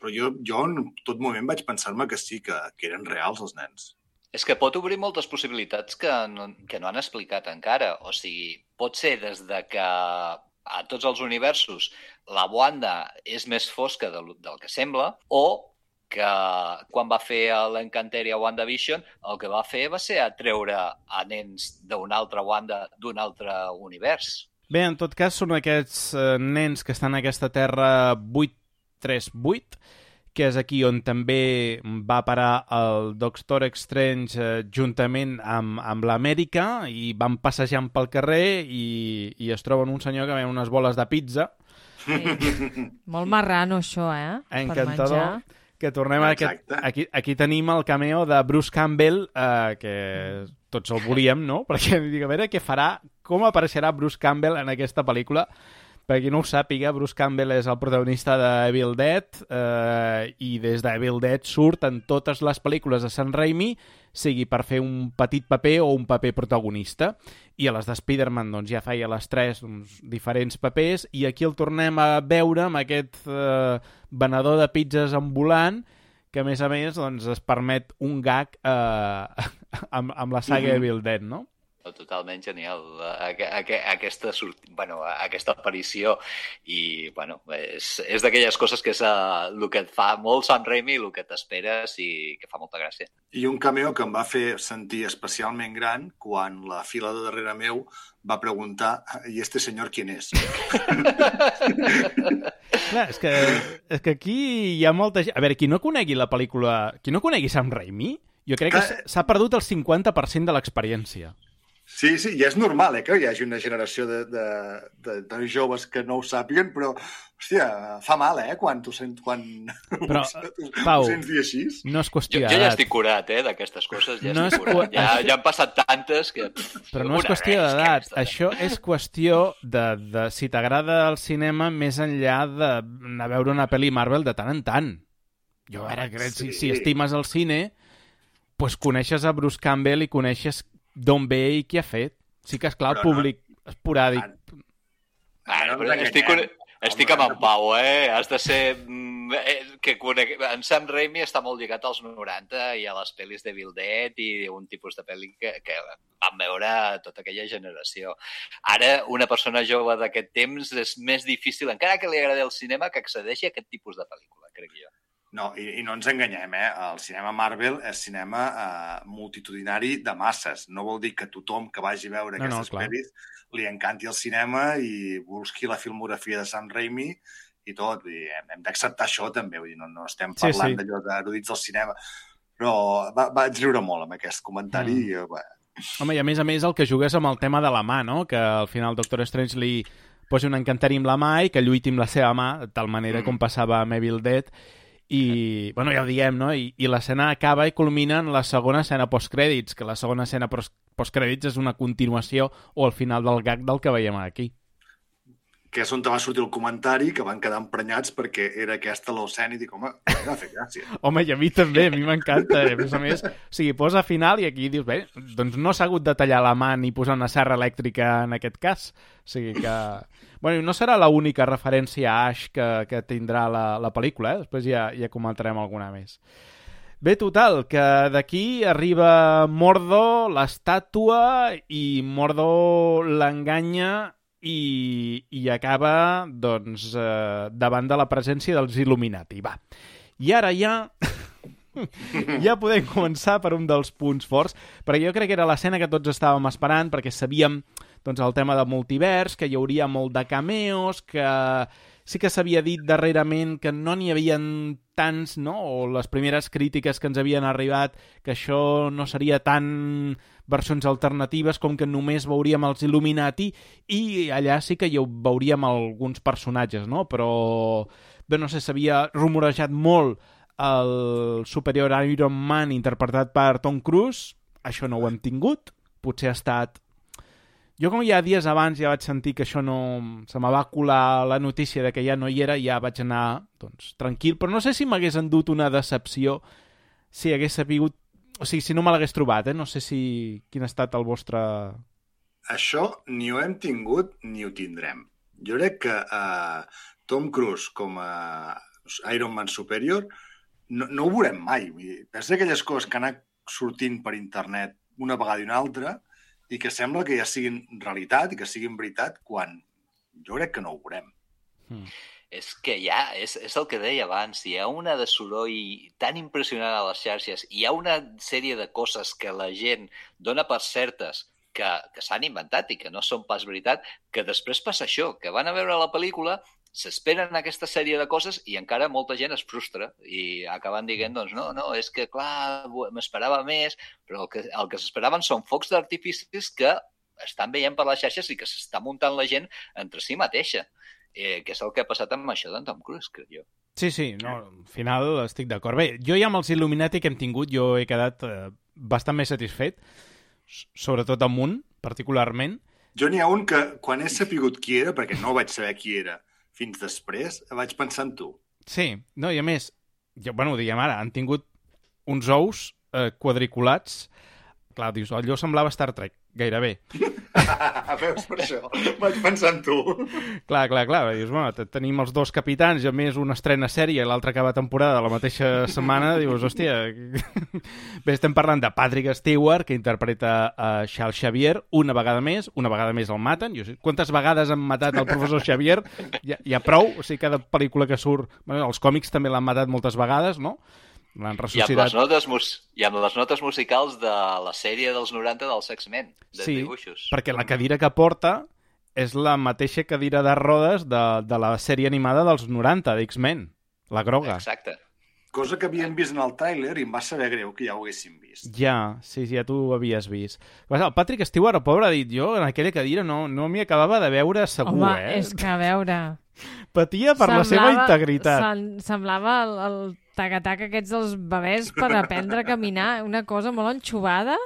C: però jo, jo en tot moment vaig pensar-me que sí, que, que eren reals els nens.
D: És que pot obrir moltes possibilitats que no, que no han explicat encara. O sigui, pot ser des de que a tots els universos la Wanda és més fosca del, del que sembla, o que quan va fer l'Encanteri a WandaVision, el que va fer va ser atreure a nens d'una altra Wanda d'un altre univers.
A: Bé, en tot cas, són aquests eh, nens que estan a aquesta terra 838, que és aquí on també va parar el Doctor Strange eh, juntament amb, amb l'Amèrica i van passejant pel carrer i, i es troben un senyor que ven unes boles de pizza,
E: Sí. Molt marrano, això, eh? Per
A: encantador, que tornem a aquest... Aquí, aquí tenim el cameo de Bruce Campbell, eh, que tots el volíem, no? *laughs* Perquè dic, a veure què farà, com apareixerà Bruce Campbell en aquesta pel·lícula. Per qui no ho sàpiga, Bruce Campbell és el protagonista de Evil Dead eh, i des de Evil Dead surt en totes les pel·lícules de Sam Raimi, sigui per fer un petit paper o un paper protagonista. I a les de Spider-Man doncs, ja feia les tres uns diferents papers i aquí el tornem a veure amb aquest eh, venedor de pizzas ambulant que a més a més doncs, es permet un gag eh, *laughs* amb, amb la saga
C: Mhm.
A: Evil Dead, no?
D: Totalment genial, aqu aqu aquesta, sort... bueno, aquesta aparició i bueno, és, és d'aquelles coses que és uh, el que et fa molt Sam Raimi, el que t'esperes i que fa molta gràcia.
C: I un cameo que em va fer sentir especialment gran quan la fila de darrere meu va preguntar i este senyor quién és? *laughs*
A: Clar, és que, és que aquí hi ha molta gent... A veure, qui no conegui la pel·lícula... Qui no conegui Sam Raimi, Jo crec que s'ha perdut el 50% de l'experiència.
C: Sí, sí, i és normal eh, que hi hagi una generació de, de, de, de joves que no ho sàpiguen, però, hòstia, fa mal, eh, quan tu sents, quan
A: Però, *laughs*
C: ho,
A: Pau,
C: ho sents dir així.
A: No és
D: Jo,
A: qüestió
D: jo ja
A: d'edat.
D: estic curat, eh, d'aquestes coses. Ja
A: No
D: estic
A: és
D: curat.
A: cu-
D: Ja, ja han passat tantes que...
A: Però no és qüestió
D: res,
A: d'edat, això és qüestió de, de si t'agrada el cinema més enllà d'anar a veure una pel·li Marvel de tant en tant. Jo ara crec, si, si
C: Sí.
A: estimes el cine, pues coneixes a Bruce Campbell i coneixes d'on ve i qui ha fet. Sí que, esclar, el
C: Però no-
A: públic esporàdic...
D: Bueno,
C: No
D: però estic, estic amb en Pau, eh? Has de ser... mm, eh, que conec... En Sam Raimi està molt lligat als 90 i a les pel·lis de Bill Dead i un tipus de pel·li que, que vam veure tota aquella generació. Ara, una persona jove d'aquest temps és més difícil, encara que li agradi el cinema, que accedeixi a aquest tipus de pel·lícula, crec jo.
C: No, i, i no ens enganyem, eh? El cinema Marvel és cinema eh, multitudinari de masses. No vol dir que tothom que vagi a veure
A: No, no,
C: aquestes
A: clar.
C: pel·lis li encanti el cinema i busqui la filmografia de Sam Raimi i tot. Vull dir, hem, hem d'acceptar això també. Vull dir, no, no estem
A: Sí,
C: parlant
A: sí.
C: d'allò d'erudits del cinema. Però va, vaig riure molt amb aquest comentari.
A: Mm.
C: I, bé,
A: Home, i a més a més el que jugues amb el tema de la mà, no? Que al final Doctor Strange li posi un encanteri amb la mà i que lluiti amb la seva mà, de tal manera
C: Mm.
A: com passava amb Evil Dead. I, bueno, ja ho diem, no? I, i l'escena acaba i culmina en la segona escena postcrèdits, que la segona escena pos- postcrèdits és una continuació o el final del gag del que veiem aquí.
C: Que és on te va sortir el comentari que van quedar emprenyats perquè era aquesta l'escena i dic, home, m'ha fet gràcia. *laughs*
A: Home, i a mi també, a mi m'encanta. A més a més, o sigui, posa final i aquí dius, bé, doncs no s'ha hagut de tallar la mà ni posar una serra elèctrica en aquest cas. O sigui que... Bueno, no serà l'única referència a Ash que, que tindrà la, la pel·lícula, eh? Després ja, ja comentarem alguna més. Bé, total, que d'aquí arriba Mordo, l'estàtua, i Mordo l'enganya i, i acaba, doncs, eh, davant de la presència dels Illuminati. Va. I ara ja... *laughs* ja podem començar per un dels punts forts, perquè jo crec que era l'escena que tots estàvem esperant, perquè sabíem doncs, el tema de multivers, que hi hauria molt de cameos, que sí que s'havia dit darrerament que no n'hi havien tants, no? o les primeres crítiques que ens havien arribat, que això no seria tan versions alternatives com que només veuríem els Illuminati i allà sí que hi veuríem alguns personatges, no? Però, bé, no sé, s'havia rumorejat molt el superior Iron Man interpretat per Tom Cruise, això no ho hem tingut, potser ha estat jo com ja dies abans ja vaig sentir que això no... Se me va colar la notícia de que ja no hi era, ja vaig anar doncs, tranquil, però no sé si m'hagués endut una decepció si hagués sabut... O sigui, si no me l'hagués trobat, eh? No sé si... Quin ha estat el vostre...
C: Això ni ho hem tingut ni ho tindrem. Jo crec que uh, Tom Cruise com a Iron Man superior no, no ho veurem mai. Vull dir, és d'aquelles coses que han anat sortint per internet una vegada i una altra i que sembla que ja siguin realitat i que siguin veritat quan jo crec que no ho veurem.
D: És que ja, és, és el que deia abans, hi ha una de soroll tan impressionant a les xarxes, hi ha una sèrie de coses que la gent dona per certes que, que s'han inventat i que no són pas veritat, que després passa això, que van a veure la pel·lícula, s'esperen aquesta sèrie de coses i encara molta gent es frustra i acaben dient, doncs no, no, és que clar, m'esperava més, però el que, el que s'esperaven són focs d'artificis que estan veient per les xarxes i que s'està muntant la gent entre si mateixa eh, que és el que ha passat amb això d'en Tom Cruise, crec jo.
A: Sí, sí, no, al final estic d'acord. Bé, jo ja amb els Illuminati que hem tingut jo he quedat eh, bastant més satisfet, sobretot amb un, particularment.
C: Jo n'hi ha un que quan he sapigut qui era, perquè no vaig saber qui era fins després, vaig pensar en tu.
A: Sí, no, i a més, jo, bueno, ho diguem ara, han tingut uns ous eh, quadriculats. Clar, dius, allò semblava Star Trek, gairebé. *laughs*
C: Veus per això? Vaig pensar en tu.
A: Clar, clar, clar. Dius, bueno, te- tenim els dos capitans i a més una estrena sèrie i l'altra acaba temporada la mateixa *laughs* setmana. Dius, hòstia... *laughs* Bé, estem parlant de Patrick Stewart, que interpreta a Charles Xavier una vegada més, una vegada més el maten. Jo quantes vegades han matat el professor Xavier? Ja, ja prou, o sigui, cada pel·lícula que surt... Bueno, els còmics també l'han matat moltes vegades, no? L'han
D: I amb, les
A: ressuscitat.
D: notes mus I amb les notes musicals de la sèrie dels 90 dels X-Men, de
A: Sí,
D: dibuixos.
A: perquè la cadira que porta és la mateixa cadira de rodes de, de la sèrie animada dels 90, d'X-Men, la groga.
D: Exacte.
C: cosa que havíem vist en el tràiler i em va saber greu que ja ho haguéssim vist.
A: Ja, sí, sí, ja tu ho havies vist. El Patrick Stewart, el pobre, ha dit jo, en aquella cadira no, no m'hi acabava de veure segur,
E: Home,
A: eh?
E: és que a veure...
A: Patia per la seva integritat.
E: sem- Semblava el, el tac-tac aquests dels bebès per aprendre a caminar, una cosa molt enxubada.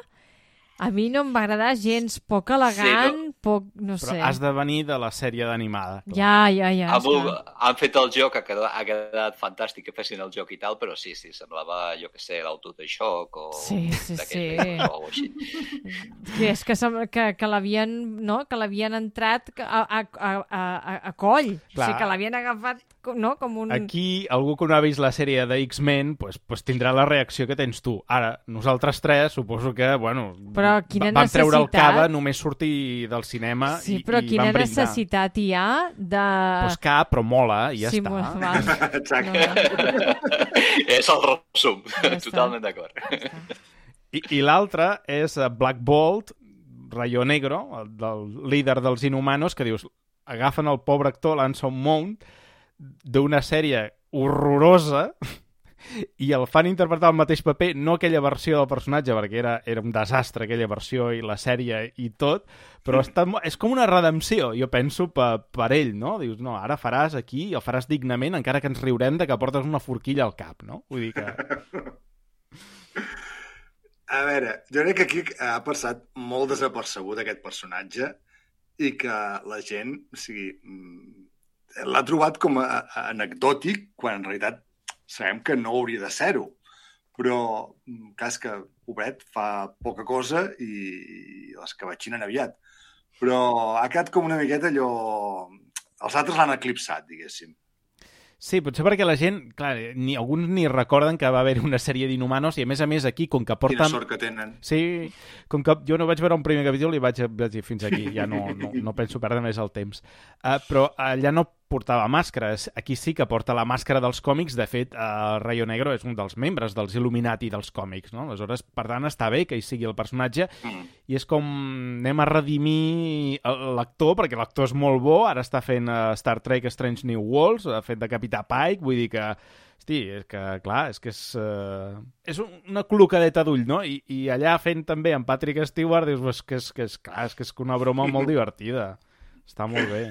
E: A mi no em va agradar gens, poc elegant, sí, no? poc, no
A: Però
E: sé.
A: has de venir de la sèrie d'animada.
E: Ja, ja, ja.
D: Ha, vol- han fet el joc, ha quedat, ha quedat fantàstic que fessin el joc i tal, però sí, sí, semblava, jo que sé, l'auto de xoc o...
E: Sí, sí, sí.
D: O alguna així. *laughs*
E: Sí, és que, sem- que, que l'havien no? que l'havien entrat a, a, a, a, a coll.
A: Clar.
E: O sigui, que l'havien agafat no? com un...
A: Aquí, algú que no ha vist la sèrie de X-Men pues, pues tindrà la reacció que tens tu. Ara, nosaltres tres, suposo que, bueno,
E: Però quina
A: vam treure el
E: necessitat?
A: cava només sortir del cinema
E: Sí,
A: i,
E: però
A: i
E: quina
A: vam brindar.
E: necessitat hi ha de...
A: Pues cap, però mola, i ja
E: sí,
A: està.
E: molt- va. *laughs*
C: Exacte.
E: No, no, *laughs*
D: És el resum,
E: està.
D: totalment d'acord.
E: ja.
A: I, i l'altre és eh, Black Bolt, Rayo Negro, el del líder dels Inhumanos, que dius, agafen el pobre actor Lanson Mount d'una sèrie horrorosa i el fan interpretar el mateix paper, no aquella versió del personatge, perquè era, era un desastre aquella versió i la sèrie i tot, però està, mo- és com una redempció, jo penso, per, per ell, no? Dius, no, ara faràs aquí, el faràs dignament, encara que ens riurem de que portes una forquilla al cap, no? Vull dir que...
C: A veure, jo crec que aquí ha passat molt desapercebut aquest personatge i que la gent, o sigui, mm, l'ha trobat com a, a anecdòtic quan en realitat sabem que no hauria de ser-ho. Però, mm, clar, és que pobret fa poca cosa i, i les que vaixinen aviat. Però ha quedat com una miqueta allò... Els altres l'han eclipsat, diguéssim.
A: Sí, potser perquè la gent, clar, ni, alguns ni recorden que va haver una sèrie d'Inhumanos i a més a més aquí, com que
C: Quina
A: porten...
C: sort que tenen.
A: Sí, com que jo no vaig veure un primer capítol i vaig, vaig dir fins aquí, ja no, no, no penso perdre més el temps. Uh, però allà no portava màscares, aquí sí que porta la màscara dels còmics, de fet, uh, Rayo Negro és un dels membres dels Illuminati dels còmics, no? Aleshores, per tant, està bé que hi sigui el personatge
C: Mm.
A: i és com anem a redimir el- l'actor, perquè l'actor és molt bo, ara està fent uh, Star Trek Strange New Worlds, ha fet de Capità Pike, vull dir que Hosti, és que, clar, és que és... Uh, és un- una col·locadeta d'ull, no? I, I allà fent també en Patrick Stewart, dius, és que és, que és, clar, és que és una broma molt *laughs* divertida. Està molt bé.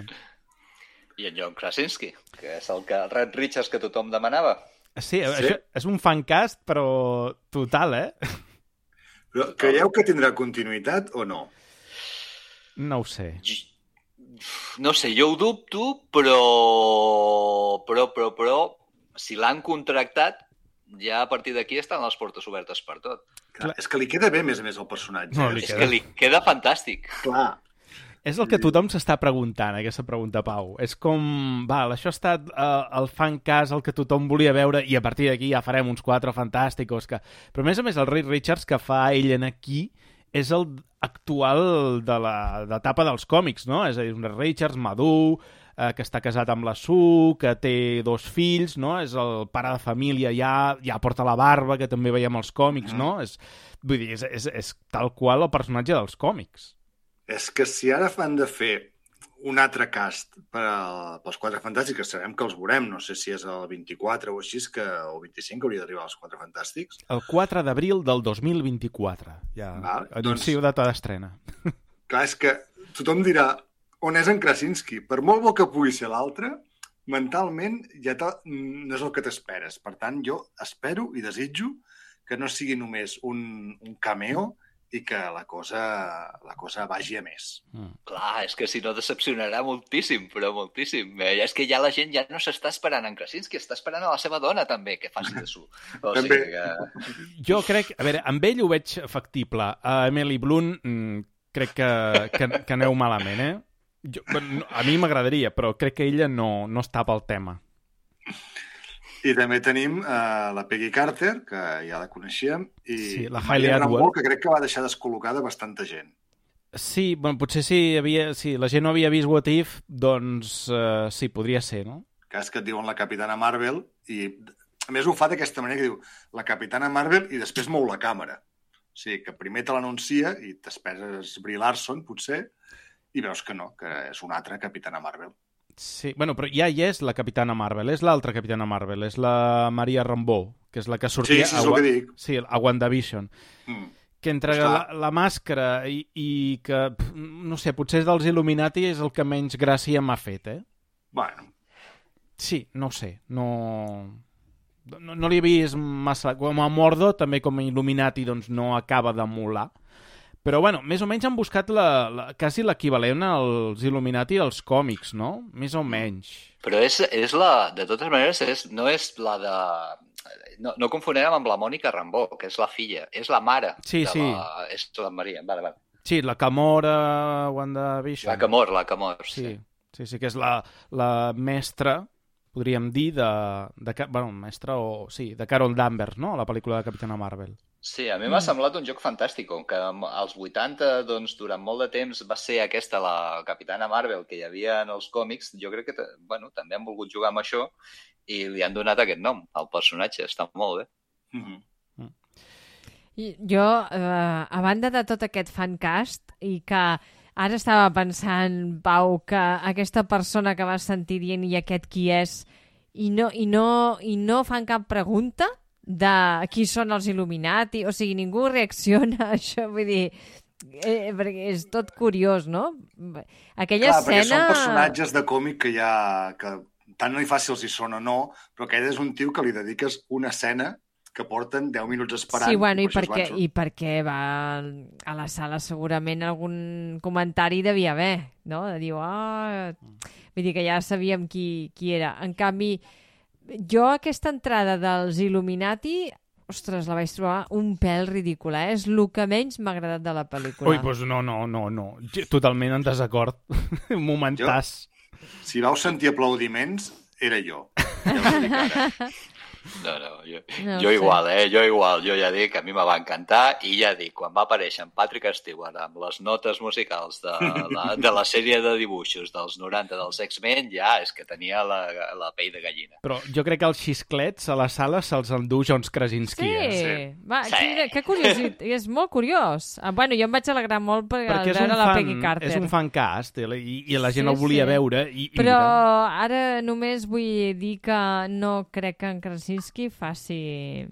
D: I en John Krasinski, que és el que el Red Richards que tothom demanava.
A: Sí, sí? Això és un fancast, però total, eh?
C: Però creieu que tindrà continuïtat o no?
A: No ho sé.
D: No sé, jo ho dubto, però... Però, però, però, si l'han contractat, ja a partir d'aquí estan les portes obertes per tot.
C: Clar, és que li queda bé, a més a més, el personatge.
A: No, li
D: És
A: queda-
D: que li queda fantàstic.
C: Clar.
A: És el que tothom s'està preguntant, aquesta pregunta, Pau. És com, val, això ha estat uh, el fan cas, el que tothom volia veure, i a partir d'aquí ja farem uns quatre fantàsticos. Que... Però a més a més, el Reed Richards que fa ell en aquí és el actual de la- d'etapa dels còmics, no? És a dir, un Richards madur, eh, que està casat amb la Sue, que té dos fills, no? És el pare de família, ja, ja porta la barba, que també veiem als còmics, no? És, vull dir, és, és, és tal qual el personatge dels còmics.
C: És que si ara fan de fer un altre cast per a, pels Quatre Fantàstics, que sabem que els veurem, no sé si és el 24 o així, que el 25 hauria d'arribar als Quatre Fantàstics.
A: El 4 d'abril del 2024. Ja
C: Val,
A: anuncio
C: doncs-
A: data d'estrena. *laughs*
C: Clar, és que tothom dirà on és en Krasinski? Per molt bo que pugui ser l'altre, mentalment ja no és el que t'esperes. Per tant, jo espero i desitjo que no sigui només un, un cameo i que la cosa, la cosa vagi a més.
D: Clar, és que si no decepcionarà moltíssim, però moltíssim. Eh, és que ja la gent ja no s'està esperant en Krasinski, està esperant a la seva dona també que faci de su. O
C: També.
D: sigui que...
A: Jo crec... A veure, amb ell ho veig factible. A Emily Blunt mm, crec que, que, que aneu malament, eh? Jo, bueno, a mi m'agradaria, però crec que ella no, no està pel tema.
C: I també tenim uh, la Peggy Carter, que ja la coneixíem, i
A: Sí, la
C: Maria
A: Atwell.
C: Que crec que va deixar descol·locada bastanta gent.
A: Sí, bueno, potser si, havia, si la gent no havia vist What If, doncs uh, sí, podria ser, no?
C: És que et diuen la Capitana Marvel i, a més, ho fa d'aquesta manera que diu la Capitana Marvel i després mou la càmera. O sigui, que primer te l'anuncia i t'esperes Brie Larson, potser, i veus que no, que és una altra Capitana Marvel.
A: Sí, bueno, però ja hi és la Capitana Marvel, és l'altra Capitana Marvel, és la Maria Rambeau, que és la que sortia
C: sí, és
A: a,
C: que dic.
A: sí, a WandaVision.
C: Mm.
A: Que entre
C: Està.
A: la, la màscara i, i que, no sé, potser és dels Illuminati és el que menys gràcia m'ha fet, eh?
C: Bueno,
A: Sí, no sé, no... No, no li he vist massa... Com a Mordo, també com a Illuminati, doncs no acaba de molar. Però, bueno, més o menys han buscat la, la, quasi l'equivalent als Illuminati dels còmics, no? Més o menys.
D: Però és, és la... De totes maneres, és, no és la de... No, no confonem amb la Mònica Rambó, que és la filla. És la mare.
A: Sí,
D: de
A: sí.
D: La... És la Maria. Vale, vale.
A: Sí, la Camora, WandaVision.
D: La Camor, la Camor.
A: Sí, sí, sí que és la, la mestra, podríem dir, de, de... Bueno, mestra o... Sí, de Carol Danvers, no? A la pel·lícula de Capitana Marvel.
D: Sí, a mi m'ha semblat un joc fantàstic, com que als 80, doncs, durant molt de temps va ser aquesta la Capitana Marvel que hi havia en els còmics, jo crec que, bueno, també han volgut jugar amb això i li han donat aquest nom al personatge, està molt bé.
C: mhm.
E: I Jo, eh, a banda de tot aquest fancast, i que ara estava pensant, Pau, que aquesta persona que vas sentir dient i aquest qui és, i no, i no, i no fan cap pregunta de qui són els Illuminati, o sigui, ningú reacciona a això, vull dir, eh, perquè és tot curiós, no? Aquella
C: Clar, perquè
E: escena...
C: són personatges de còmic que ja... que tant no hi fa si els hi són o no, però aquest és un tio que li dediques una escena que porten 10 minuts esperant.
E: Sí, bueno, i
C: per
E: perquè, i perquè va a la sala segurament algun comentari devia haver, no? De dir, ah... Vull dir que ja sabíem qui, qui era. En canvi, jo aquesta entrada dels Illuminati, ostres, la vaig trobar un pèl ridícula, eh? És el que menys m'ha agradat de la pel·lícula.
A: Ui, doncs no, no, no, no. Totalment en desacord. *laughs* Un momentàs.
C: Si vau sentir aplaudiments, era jo. Ja *laughs*
D: No, no, jo,
E: No
D: jo igual, eh? Jo igual, jo ja dic, a mi me va encantar i ja dic, quan va aparèixer en Patrick Stewart amb les notes musicals de la, de la sèrie de dibuixos dels 90 dels X-Men, ja és que tenia la, la pell de gallina.
A: Però jo crec que els xisclets a la sala se'ls endú Jones Krasinski.
E: Sí,
A: Eh?
C: Sí.
E: va,
D: Sí.
E: quina, que curiositat, és molt curiós. Ah, bueno, jo em vaig alegrar molt per,
A: Perquè és un,
E: veure la
A: fan,
E: Peggy Carter.
A: és un fancast i, i la gent
E: Sí,
A: el volia
E: sí.
A: veure. I, i
E: Però
A: mira,
E: ara només vull dir que no crec que en Krasinski faci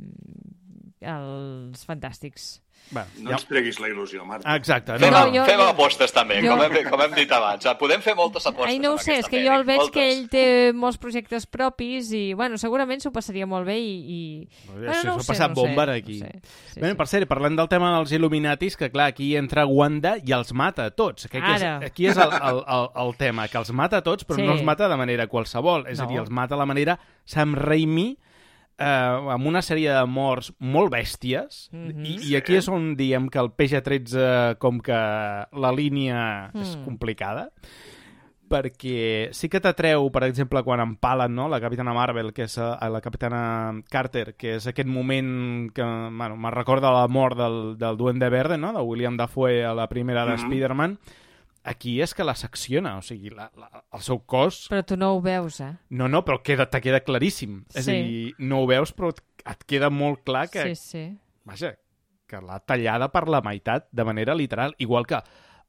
E: els fantàstics.
A: Va,
C: No
A: ja...
C: ens treguis la il·lusió, Marta.
A: Exacte.
D: Fem,
A: No,
E: no, jo-
D: fem
E: jo-
D: apostes també,
E: jo-
D: com, hem, com hem dit abans. Ah, Podem fer moltes apostes
E: Ai, no ho sé, és que jo el veig
D: moltes.
E: que ell té molts projectes propis i, bueno, segurament s'ho passaria molt bé i... i...
A: Bueno, això
E: no ho
A: s'ha
E: sé,
A: passat
E: no ho sé,
A: bomba
E: no
A: aquí.
E: sé. Sí,
A: Bé,
E: sí.
A: per cert, parlant del tema dels Illuminatis, que clar, aquí entra Wanda i els mata a tots. Que aquí, és,
E: Ara.
A: aquí és el, el, el, el tema, que els mata a tots, però
E: Sí.
A: no els mata de manera qualsevol. És a
E: No.
A: dir, els mata de la manera Sam Raimi, eh, amb una sèrie de morts molt bèsties,
E: Mhm.
A: I, i aquí és on diem que el PG-13, com que la línia és
E: Mm.
A: complicada, perquè sí que t'atreu, per exemple, quan empalen no? la Capitana Marvel, que és eh, la Capitana Carter, que és aquest moment que bueno, me recorda la mort del, del Duende Verde, no? de William Dafoe a la primera de
C: Mhm.
A: Spider-Man, aquí és que la secciona, o sigui, la, la, el seu cos...
E: Però tu no ho veus, eh?
A: No, no, però queda, te queda claríssim. És
E: Sí.
A: a dir, no ho veus, però et, queda molt clar que,
E: Sí, sí.
A: vaja, que l'ha tallada per la meitat, de manera literal, igual que...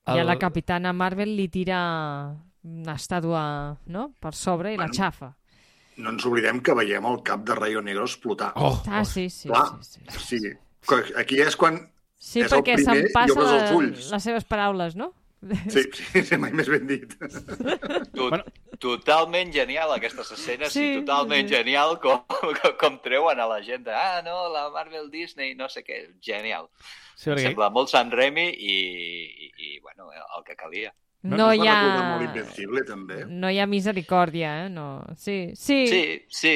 E: I a la Capitana Marvel li tira una estàtua no? per sobre i la
C: Bueno.
E: xafa.
C: No ens oblidem que veiem el cap de Rayo Negro explotar.
A: Oh,
E: Ah, sí, sí.
C: Clar.
E: sí, sí.
C: Sigui, que aquí és quan...
E: Sí,
C: És el
E: perquè
C: primer
E: se'n
C: i
E: passa
C: obres els
E: la,
C: ulls.
E: les seves paraules, no?
C: Sí, sí, mai més ben dit. *laughs*
D: To
A: Bueno.
D: Totalment genial, aquestes escenes,
E: Sí,
D: sí, i totalment
E: sí.
D: genial com, com, com treuen a la gent de, ah, no, la Marvel Disney, no sé què, genial.
A: sí, perquè
D: Sembla molt Sam Raimi i, i, i bueno, el que calia.
A: No,
E: No, hi ha...
C: molt també.
E: No hi ha misericòrdia, eh? No. Sí, sí.
D: Sí, sí,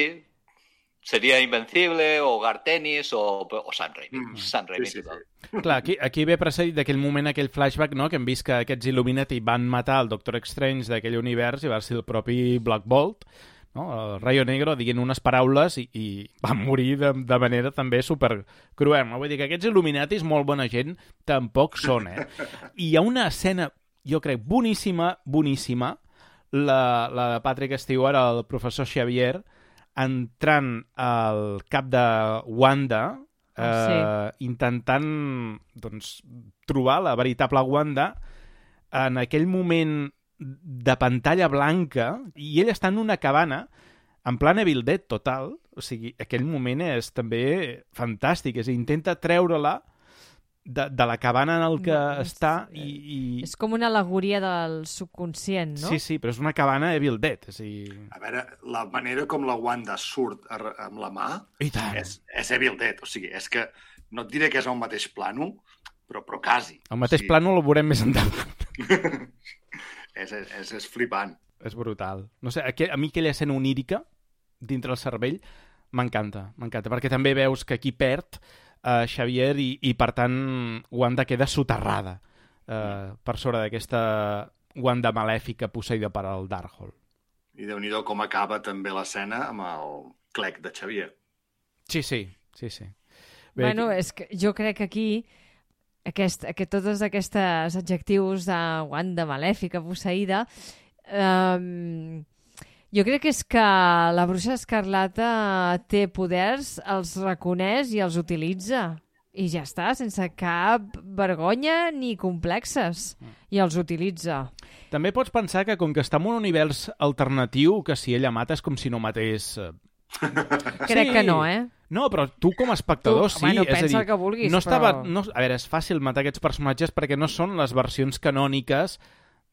D: seria Invencible o Gartenis o, o Sam Raimi.
C: Mm,
D: Sam Raimi
C: sí, sí,
D: total. *laughs*
A: Clar, aquí, aquí ve precedit d'aquell moment, aquell flashback, no?, que hem vist que aquests Illuminati van matar el Doctor Strange d'aquell univers i va ser el propi Black Bolt, no? el Rayo Negro, dient unes paraules i, i van morir de, de manera també super cruel. No? Vull dir que aquests Illuminatis, molt bona gent, tampoc són, eh? *laughs* I hi ha una escena, jo crec, boníssima, boníssima, la, la de Patrick Stewart, el professor Xavier, entrant al cap de Wanda, eh,
E: Ah,
A: intentant doncs, trobar la veritable Wanda en aquell moment de pantalla blanca i ell està en una cabana en plan Evil Dead total o sigui, aquell moment és també fantàstic, és intenta treure-la de, de la cabana en el que
E: No, és-
A: està i... i...
E: És com una alegoria del subconscient, no?
A: Sí, sí, però és una cabana Evil Dead, és a dir...
C: A veure, la manera com la Wanda surt a- amb la mà
A: I tant!
C: és, és Evil Dead. O sigui, és que no et diré que és el mateix plano, però, però quasi.
A: El mateix
C: o sigui,
A: plànol el veurem més endavant. *laughs*
C: és, és, és, flipant.
A: És brutal. No sé, aqu a mi aquella escena onírica dintre el cervell m'encanta, m'encanta, perquè també veus que aquí perd uh, Xavier i, i per tant Wanda queda soterrada uh, per sobre d'aquesta Wanda malèfica posseïda per al Darkhold.
C: I déu nhi com acaba també l'escena amb el clec de Xavier.
A: Sí, sí, sí, sí.
E: Bueno,
A: aquí-
E: és que jo crec que aquí aquest, aquest, tots aquests adjectius de Wanda malèfica, posseïda, um, jo crec que és que la bruixa escarlata té poders, els reconeix i els utilitza. I ja està, sense cap vergonya ni complexes. I els utilitza.
A: També pots pensar que com que està en un univers alternatiu, que si ella mata és com si no matés... eh, *laughs*
E: Crec que no, eh?
A: No, però tu com a espectador
E: Tu,
A: sí.
E: bueno,
A: és a dir,
E: que vulguis,
A: no estava,
E: però-
A: no, a veure, és fàcil matar aquests personatges perquè no són les versions canòniques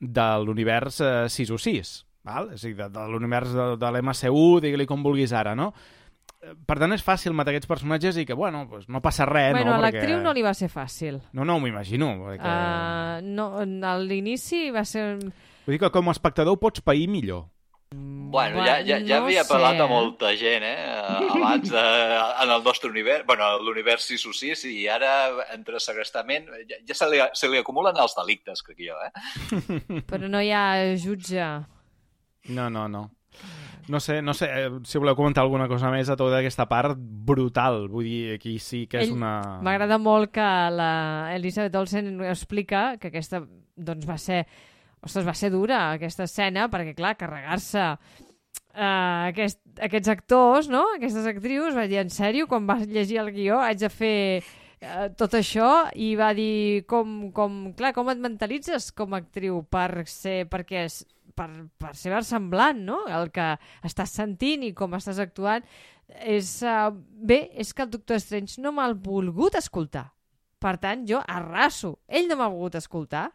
A: de l'univers eh, 6 o 6, val? és a dir, de, de l'univers de, de l'MCU, digue-li com vulguis ara, no? Eh, Per tant, és fàcil matar aquests personatges i que, bueno, pues no passa res,
E: bueno,
A: no?
E: a l'actriu
A: Perquè...
E: no li va ser fàcil.
A: No, no, m'ho imagino. Perquè...
E: Uh, no, a l'inici va ser...
A: Vull dir que com a espectador ho pots pair millor.
D: Bueno, ja, ja, ja
E: no
D: havia
E: sé,
D: parlat a molta gent, eh? Abans, de, en el nostre univers, bueno, l'univers 6 o 6, i ara, entre segrestament, ja, ja se, li, se li acumulen els delictes, crec jo, eh?
E: Però no hi ha jutge.
A: No, no, no. No sé, no sé eh, si voleu comentar alguna cosa més a tota aquesta part brutal. Vull dir, aquí sí que és
E: Ell-
A: una...
E: M'agrada molt que la Elisabeth Olsen explica que aquesta doncs, va ser... Ostres, va ser dura, aquesta escena, perquè, clar, carregar-se uh, aquest, aquests actors, no? aquestes actrius, va dir, en sèrio, quan va llegir el guió, haig de fer uh, tot això, i va dir, com, com, clar, com et mentalitzes com a actriu per ser, perquè és, per, per ser versemblant, no? El que estàs sentint i com estàs actuant. És, uh, bé, és que el Doctor Strange no m'ha volgut escoltar. Per tant, jo arraso. Ell no m'ha volgut escoltar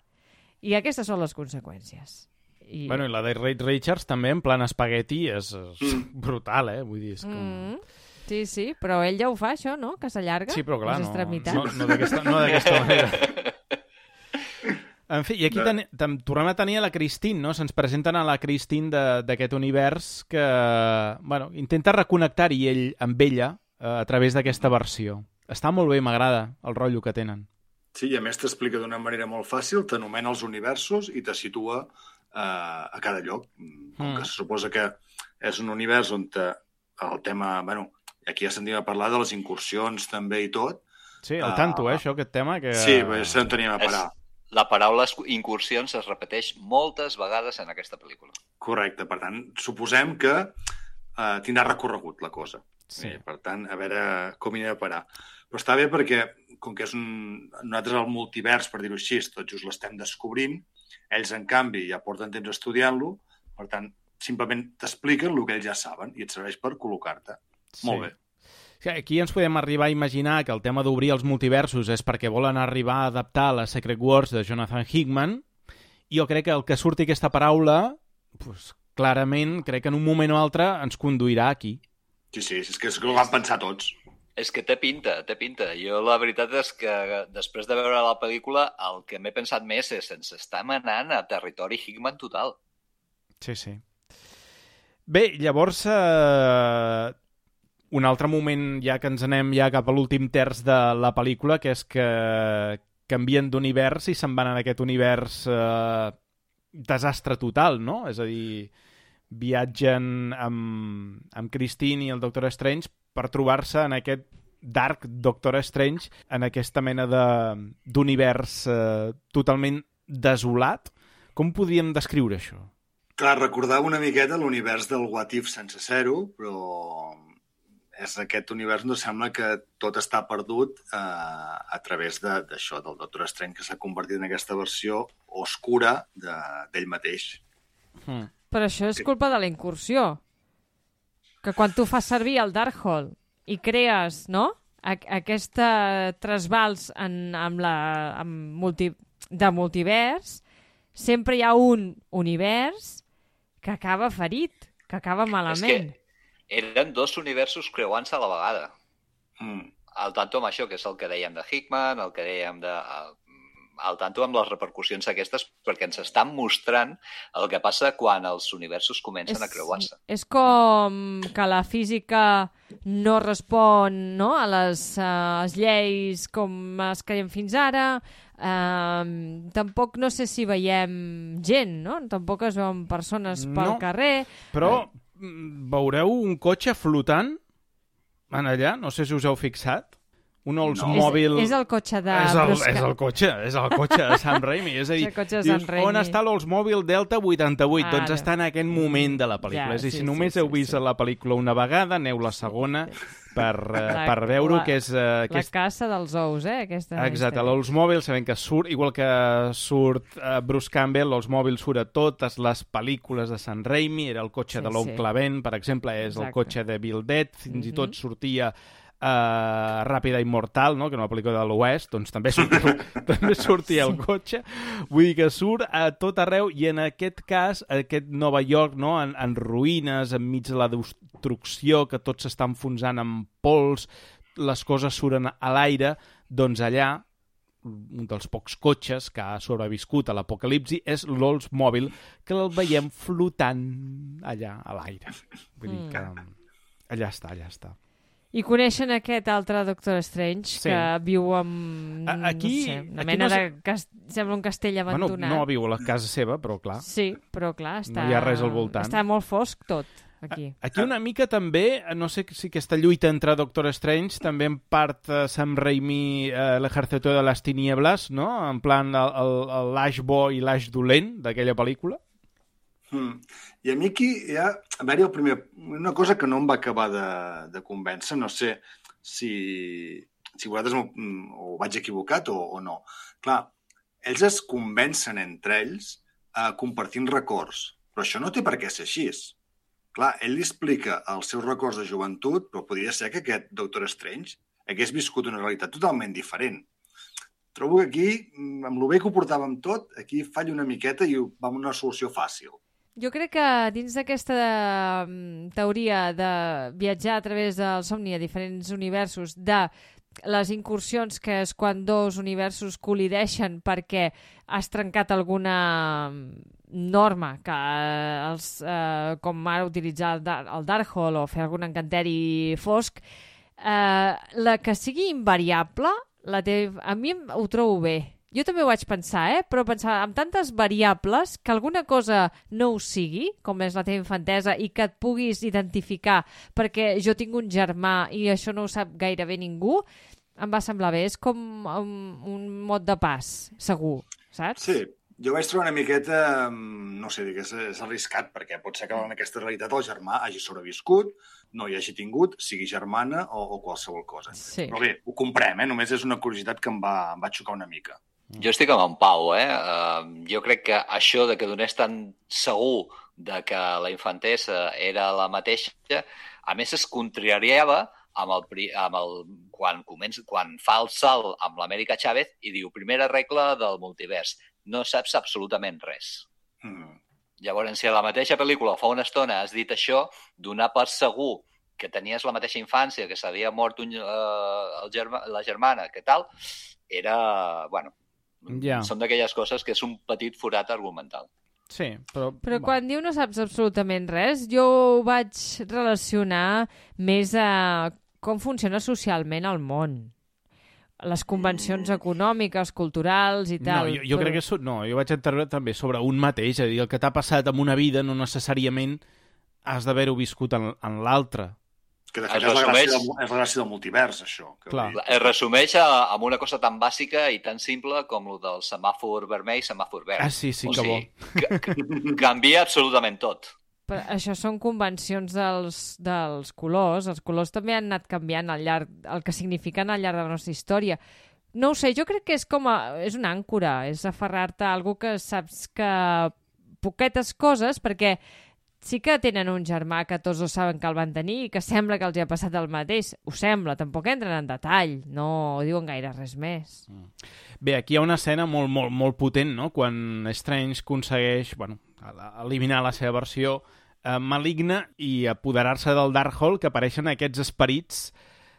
E: i aquestes són les conseqüències. I...
A: Bueno, i la de Reed Richards també en plan espagueti és, és brutal, eh? Vull dir, és com...
E: mm, sí, sí, però ell ja ho fa, això, no? Que s'allarga
A: Sí, però clar, no, no, no d'aquesta no *laughs* manera. En fi, i aquí ten, ten, tornem a tenir a la Christine, no? Se'ns presenten a la Christine de- d'aquest univers que, bueno, intenta reconnectar-hi ell amb ella eh, a través d'aquesta versió. Està molt bé, m'agrada el rotllo que tenen.
C: Sí, i a més t'explica d'una manera molt fàcil, t'anomena els universos i te situa eh, a cada lloc. Com
A: Mm.
C: que se suposa que és un univers on te, el tema... Bueno, aquí ja sentim a parlar de les incursions també i tot.
A: Sí, al
C: Ah.
A: tanto, eh, això, aquest tema. Que...
C: Sí, però ja en teníem a parar.
D: La paraula incursions es repeteix moltes vegades en aquesta pel·lícula.
C: Correcte, per tant, suposem que eh, tindrà recorregut la cosa.
A: Sí.
C: Eh, per tant, a veure com hi anem a parar. Però està bé perquè, com que és un... nosaltres el multivers, per dir-ho així, tot just l'estem descobrint, ells, en canvi, ja porten temps estudiant-lo, per tant, simplement t'expliquen el que ells ja saben i et serveix per col·locar-te. Molt bé.
A: Sí, Aquí ens podem arribar a imaginar que el tema d'obrir els multiversos és perquè volen arribar a adaptar la Secret Wars de Jonathan Hickman i jo crec que el que surti aquesta paraula pues, clarament, crec que en un moment o altre ens conduirà aquí.
C: Sí, sí, és que, és que ho van pensar tots.
D: És que té pinta, té pinta. Jo la veritat és que després de veure la pel·lícula el que m'he pensat més és ens està manant a territori Hickman total.
A: Sí, sí. Bé, llavors, eh, un altre moment ja que ens anem ja cap a l'últim terç de la pel·lícula, que és que canvien d'univers i se'n van en aquest univers eh, desastre total, no? És a dir, viatgen amb, amb Christine i el Doctor Strange per trobar-se en aquest Dark Doctor Strange, en aquesta mena d'univers eh, totalment desolat. Com podríem descriure això?
C: Clar, recordava una miqueta l'univers del What If sense zero, però és aquest univers on sembla que tot està perdut eh, a través de- d'això, del Doctor Strange, que s'ha convertit en aquesta versió oscura de- d'ell mateix.
A: Hmm.
E: Però això és culpa de la incursió. que quan tu fas servir el Darkhold i crees, no?, a aquesta trasbals en, amb la, amb multi, de multivers, sempre hi ha un univers que acaba ferit, que acaba malament.
D: És que eren dos universos creuant-se a la vegada.
C: Mm.
D: Al tanto amb això, que és el que dèiem de Hickman, el que dèiem de... Al tanto amb les repercussions aquestes, perquè ens estan mostrant el que passa quan els universos comencen a creuar-se.
E: És com que la física no respon no, a les, uh, les lleis com es creiem fins ara, uh, tampoc no sé si veiem gent, no? Tampoc es veuen persones pel
A: No.
E: carrer.
A: Però mm, veureu un cotxe flotant en allà? No sé si us heu fixat. Un Oldsmobile...
E: És, és el cotxe de
A: és el,
E: Bruce
A: és el cotxe, és el cotxe de Sam Raimi. És a dir,
E: És
A: dius,
E: Sam Raimi.
A: on està l'Oldsmobile Delta 88?
E: Ara.
A: Doncs està en aquest moment de la pel·lícula.
E: Ja,
A: és a dir,
E: sí,
A: si només
E: sí,
A: heu
E: sí,
A: vist
E: sí.
A: la pel·lícula una vegada, aneu la segona per, eh,
E: La-
A: per veure
E: la-
A: que és... Eh,
E: La
A: aquest...
E: caça dels ous, eh? Aquesta
A: Exacte, l'Oldsmobile sabem que surt, igual que surt uh, Bruce Campbell, l'Oldsmobile surt a totes les pel·lícules de San Raimi, era el cotxe
E: Sí,
A: de l'oncle
E: sí.
A: Ben, per exemple, és el
E: Exacte.
A: cotxe de Bill Dead, fins i tot sortia uh, Ràpida i Mortal, no? que era una pel·lícula de l'Oest, doncs també sortia, *laughs* també sortia el cotxe. Vull dir que surt a tot arreu i en aquest cas, aquest Nova York, no? en, en ruïnes, enmig de la destrucció, que tot s'està enfonsant amb pols, les coses surten a l'aire, doncs allà un dels pocs cotxes que ha sobreviscut a l'apocalipsi és l'Oldsmobile, que el veiem flotant allà a l'aire. Vull dir que allà està, allà està.
E: I coneixen aquest altre Doctor Strange
A: Sí.
E: que viu amb...
A: Aquí-
E: no sé, una
A: aquí
E: mena
A: no
E: de... Cas... Sembla un castell
A: Bueno,
E: abandonat.
A: no viu a la casa seva, però clar.
E: Sí, però clar, està...
A: hi ha res al voltant.
E: Està molt fosc tot, aquí.
A: Aquí una mica també, no sé si aquesta lluita entre Doctor Strange també en part eh, Sam Raimi eh, l'Ejército de les Tinieblas, no? En plan l'Ash bo i l'Ash dolent d'aquella pel·lícula.
C: Mm. I a mi aquí hi ha, a veure, el primer, una cosa que no em va acabar de, de convèncer, no sé si, si vosaltres mm, ho vaig equivocat o, o no. Clar, ells es convencen entre ells eh, compartint records, però això no té per què ser així. Clar, ell li explica els seus records de joventut, però podria ser que aquest Doctor Strange hagués viscut una realitat totalment diferent. Trobo que aquí, mm, amb el bé que ho portàvem tot, aquí falla una miqueta i ho- va amb una solució fàcil.
E: Jo crec que dins d'aquesta mm, teoria de viatjar a través del somni a diferents universos, de les incursions que és quan dos universos col·lideixen perquè has trencat alguna norma que eh, els, eh, com ara utilitzar el, el Darkhold o fer algun encanteri fosc eh, la que sigui invariable la té, a mi ho trobo bé jo també ho vaig pensar, eh? però pensar amb tantes variables que alguna cosa no ho sigui, com és la teva infantesa, i que et puguis identificar perquè jo tinc un germà i això no ho sap gairebé ningú, em va semblar bé. És com un, un mot de pas, segur, saps?
C: Sí, jo vaig trobar una miqueta, mm, no sé, dic, és, és arriscat, perquè pot ser que en aquesta realitat el germà hagi sobreviscut, no hi hagi tingut, sigui germana o, o qualsevol cosa.
E: Sí.
C: Però bé, ho comprem, eh? només és una curiositat que em va, em va xocar una mica.
D: Jo estic amb en Pau, eh? Uh, jo crec que això de que donés tan segur de que la infantesa era la mateixa, a més es contrariava amb el, amb el, quan, comença, quan fa el salt amb l'Amèrica Chávez i diu primera regla del multivers, no saps absolutament res.
C: Mm.
D: Llavors, si a la mateixa pel·lícula fa una estona has dit això, donar per segur que tenies la mateixa infància, que s'havia mort un, uh, el germa, la germana, que tal, era, bueno,
A: Ja.
D: són d'aquelles coses que és un petit forat argumental.
A: Sí, però...
E: Però
A: va.
E: quan diu no saps absolutament res, jo ho vaig relacionar més a com funciona socialment el món. Les convencions econòmiques, culturals i
A: No,
E: tal.
A: jo, jo crec que... so- No, jo vaig entendre també sobre un mateix, és a dir, el que t'ha passat en una vida no necessàriament has d'haver-ho viscut en, en l'altra.
C: Que de
D: Es
C: fet és la, gràcia
D: resumeix-
C: del, és la gràcia del multivers, això. Que
A: Clar.
C: vull dir-
D: Es resumeix a, amb una cosa tan bàsica i tan simple com el del semàfor vermell, semàfor verd.
A: Ah, sí, sí,
D: o
A: que bo.
D: sigui, que canvia absolutament tot.
E: Però això són convencions dels, dels colors. Els colors també han anat canviant al llarg, el que signifiquen al llarg de la nostra història. No ho sé, jo crec que és com a, és una àncora, és aferrar-te a algú que saps que poquetes coses, perquè sí que tenen un germà que tots dos saben que el van tenir i que sembla que els hi ha passat el mateix. Ho sembla, tampoc entren en detall, no diuen gaire res més.
A: Bé, aquí hi ha una escena molt, molt, molt potent, no?, quan Strange aconsegueix, bueno, eliminar la seva versió eh, maligna i apoderar-se del Darkhold, que apareixen aquests esperits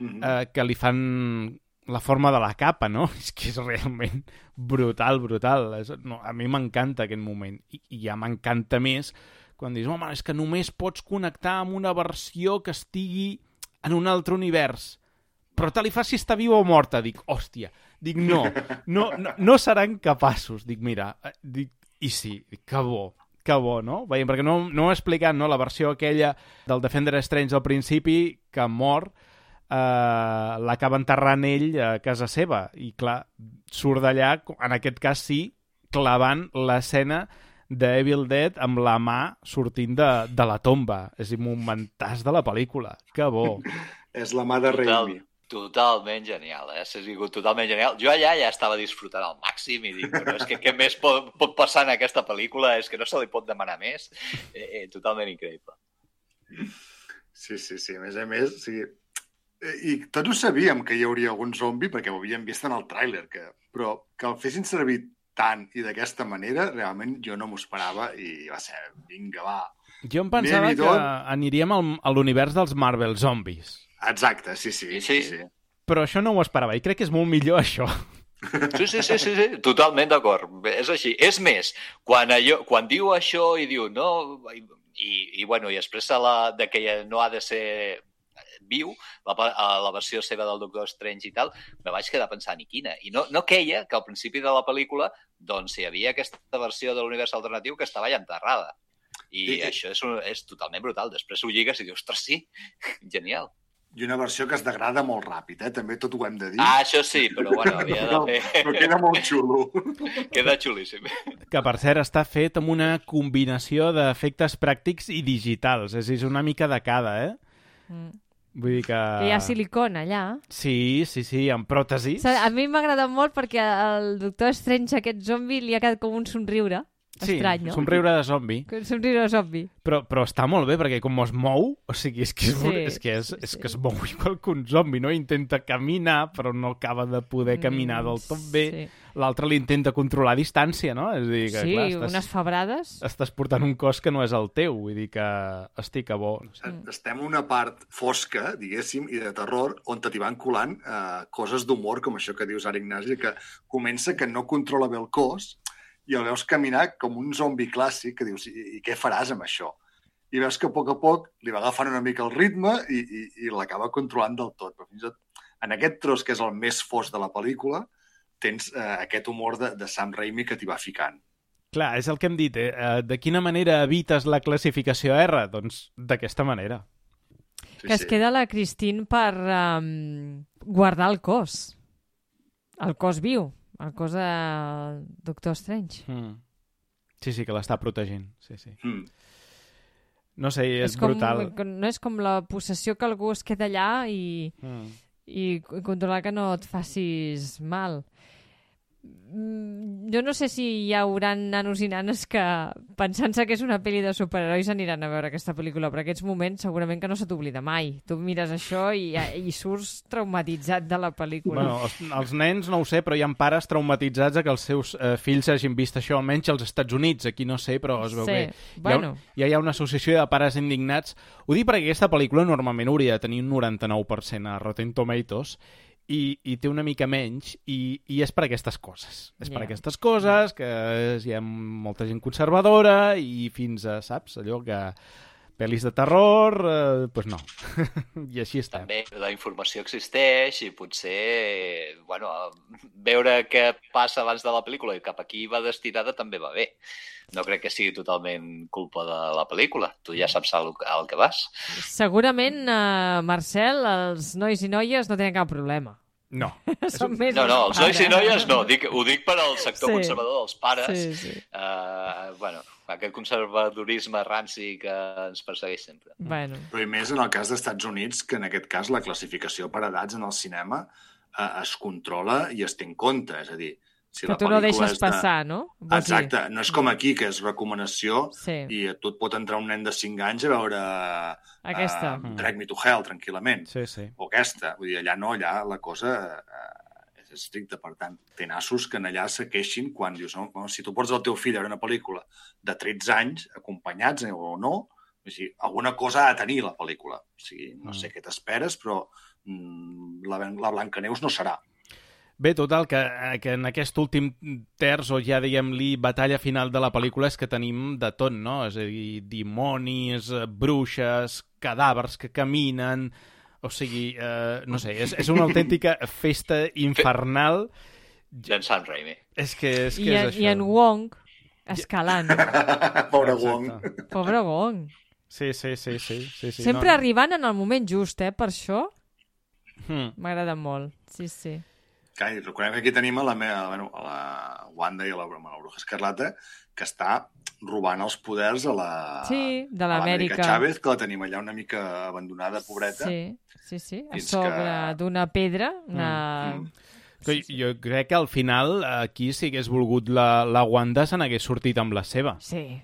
C: Mhm.
A: eh, que li fan la forma de la capa, no? *laughs* És que és realment brutal, brutal. És, no, a mi m'encanta aquest moment. I, i ja m'encanta més quan dius, home, és que només pots connectar amb una versió que estigui en un altre univers. Però te li fa si està viva o morta. Dic, hòstia. Dic, no, no, no, no seran capaços. Dic, mira, eh, dic, i sí, dic, que bo, que bo, no? Veiem, perquè no, no ho he explicat, no? La versió aquella del Defender Strange al principi, que mor, eh, l'acaba enterrant ell a casa seva i clar, surt d'allà en aquest cas sí, clavant l'escena de Evil Dead amb la mà sortint de, de la tomba és un momentàs de la pel·lícula que bo *laughs*
C: És la mà de
D: Total,
C: Raimi.
D: totalment genial, eh? Ha sigut totalment genial. Jo allà ja estava disfrutant al màxim i dic, però és que què més pot, pot passar en aquesta pel·lícula? És que no se li pot demanar més. Eh, eh, totalment increïble.
C: Sí, sí, sí. A més a més, o sigui, eh, i tots ho sabíem que hi hauria algun zombi perquè ho havíem vist en el tràiler, que... però que el fessin servir tant i d'aquesta manera, realment jo no m'ho esperava i va ser, vinga, va.
A: jo em pensava que
C: tot.
A: aniríem al, a l'univers dels Marvel Zombies
C: Exacte, sí, sí.
D: Sí, sí.
C: sí.
A: però això no ho esperava i crec que és molt millor això
D: Sí, sí, sí, sí, sí. totalment d'acord. És així. És més, quan, allò, quan diu això i diu no, i, i, i bueno, i expressa la, de que no ha de ser viu, la, a la versió seva del Doctor Strange i tal, me vaig quedar pensant, i quina? I no, no queia que al principi de la pel·lícula doncs hi havia aquesta versió de l'univers alternatiu que estava ja enterrada. I,
C: I-
D: I això és, un, és totalment brutal. Després ho lligues i dius, ostres, sí, *laughs* genial.
C: I una versió que es degrada molt ràpid, eh? També tot ho hem de dir.
D: Ah, això sí, però bueno, *laughs* havia de fer...
C: però queda molt xulo. *laughs*
D: queda xulíssim.
A: que per cert està fet amb una combinació d'efectes pràctics i digitals, és a dir, és una mica de cada, eh?
E: Mm.
A: Vull dir que...
E: Que hi ha silicona allà.
A: Sí, sí, sí, amb pròtesis.
E: A mi m'ha agradat molt perquè al Doctor Strange aquest zombi li ha quedat com un somriure.
A: Sí,
E: Estrany, no?
A: somriure de zombi.
E: Un somriure zombi.
A: Però, però està molt bé, perquè com es mou, o sigui, és que, és,
E: Sí,
A: és, que, és,
E: sí,
A: és
E: sí.
A: que es mou igual que un zombi, no? Intenta caminar, però no acaba de poder caminar del tot bé.
E: Sí,
A: L'altre li intenta controlar a distància, no? És a dir, que,
E: sí
A: clar, estàs,
E: unes febrades.
A: estàs portant un cos que no és el teu, vull dir que estic a bo. Sé.
C: Estem en una part fosca, diguéssim, i de terror, on t'hi van colant eh, coses d'humor, com això que dius ara, Ignasi, que comença que no controla bé el cos i el veus caminar com un zombi clàssic, que dius, i, i què faràs amb això? I veus que a poc a poc li va agafant una mica el ritme i, i, i l'acaba controlant del tot. Però fins i tot en aquest tros, que és el més fos de la pel·lícula, tens eh, aquest humor de, de Sam Raimi que t'hi va ficant.
A: Clar, és el que hem dit. Eh? Eh, De quina manera evites la classificació R? Doncs d'aquesta manera.
C: Sí,
E: que es queda la Christine per um, guardar el cos. El cos viu. El cos de Doctor Strange.
A: Mm. Sí, sí, que l'està protegint. Sí, sí.
C: Mm.
A: No sé, és,
E: com,
A: brutal.
E: No és com la possessió que algú es queda allà i,
A: Mm.
E: i controlar que no et facis mal. Mm, Jo no sé si hi haurà nanos i nanes que, pensant-se que és una pel·li de superherois, aniran a veure aquesta pel·lícula, però aquests moments segurament que no se t'oblida mai. Tu mires això i, i surts traumatitzat de la pel·lícula.
A: Bueno, els, els nens no ho sé, però hi ha pares traumatitzats a que els seus eh, fills hagin vist això, almenys als Estats Units. Aquí no sé, però es veu
E: Sí,
A: que
E: bueno.
A: hi ha, hi ha una associació de pares indignats. Ho dic perquè aquesta pel·lícula normalment hauria de tenir un 99% a Rotten Tomatoes i, i té una mica menys i, i és per aquestes coses. És per
E: Ja.
A: aquestes coses que hi ha molta gent conservadora i fins a, saps, allò que pel·lis de terror, eh, doncs no. *laughs* I així està.
D: També la informació existeix i potser, bueno, veure què passa abans de la pel·lícula i cap aquí va destinada també va bé. No crec que sigui totalment culpa de la pel·lícula. Tu ja saps al, al que vas.
E: Segurament, eh, Marcel, els nois i noies no tenen cap problema.
A: No. *laughs*
E: Són més
D: No, no, els nois i noies no. Dic, ho dic per al sector
E: Sí.
D: conservador dels pares.
E: Sí, sí.
D: Uh, bueno, aquest conservadorisme ranci que ens persegueix sempre.
E: Bueno,
C: Però i més en el cas dels Estats Units, que en aquest cas la classificació per edats en el cinema eh, es controla i es té en compte. És a dir, Si
E: Que
C: la
E: tu no deixes
C: de-
E: passar, no? Vols dir?
C: Exacte, no és com aquí, que és recomanació
E: Sí,
C: i a tu et pot entrar un nen de 5 anys a veure
E: aquesta.
C: uh, Drag Me to Hell, tranquil·lament.
A: Sí, sí.
C: O aquesta. Vull dir, allà no, allà la cosa uh, és estricta. Per tant, té nassos que allà se queixin quan dius, no, no, si tu portes el teu fill a veure una pel·lícula de 13 anys, acompanyats eh, o no, o sigui, alguna cosa ha de tenir la pel·lícula. O sigui, no sé què t'esperes, però mm, la, la Blancaneus no serà.
A: Bé, total, que, que en aquest últim terç, o ja diguem-li batalla final de la pel·lícula, és que tenim de tot, no? És a dir, dimonis, eh, bruixes, cadàvers que caminen... O sigui, eh, no sé, és, és una autèntica festa infernal.
D: D'en Sam Raimi.
A: És que és, que
E: I,
A: és
E: en,
A: això.
E: I en Wong escalant. *laughs*
C: Pobre
A: Exacte.
C: Wong.
E: Pobre Wong.
A: Sí, sí, sí, sí. sí, sí
E: Sempre
A: no.
E: arribant en el moment just, eh? Per això
A: Hmm.
E: m'agrada molt. Sí, sí.
C: Clar, i recordem que aquí tenim a la, meva, bueno, a la Wanda i a la, a la Bruja Escarlata que està robant els poders a la
E: Sí, de
C: l'Amèrica. Chávez, que la tenim allà una mica abandonada, pobreta.
E: Sí, sí, sí. A sobre
C: que-
E: d'una pedra. Una...
C: Mm.
A: Que jo crec que al final, aquí, si hagués volgut la, la Wanda, se n'hagués sortit amb la seva.
E: Sí.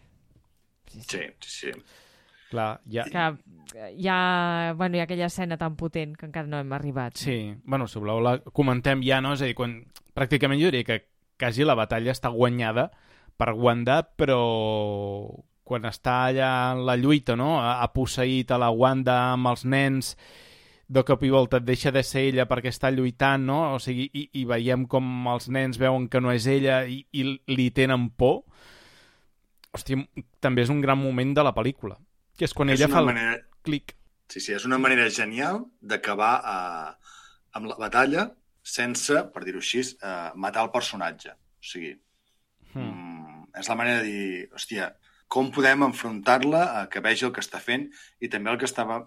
E: sí, sí.
C: Sí, sí, sí.
A: Clar, ja...
E: Que hi ha, bueno, hi ha aquella escena tan potent que encara no hem arribat.
A: Sí, bueno, si voleu la comentem ja, no? És a dir, quan... pràcticament jo diria que quasi la batalla està guanyada per Wanda, però quan està allà en la lluita, no? Ha posseït a la Wanda amb els nens, de cop i volta deixa de ser ella perquè està lluitant, no? O sigui, i, i veiem com els nens veuen que no és ella i, i li tenen por. Hòstia, també és un gran moment de la pel·lícula, que és quan
C: És
A: ella fa el
C: manera...
A: clic.
C: Sí, sí, és una manera genial d'acabar eh, amb la batalla sense, per dir-ho així, eh, matar el personatge. O sigui,
A: Hmm.
C: mm, és la manera de dir, hòstia, com podem enfrontar-la, eh, que vegi el que està fent, i també el que estava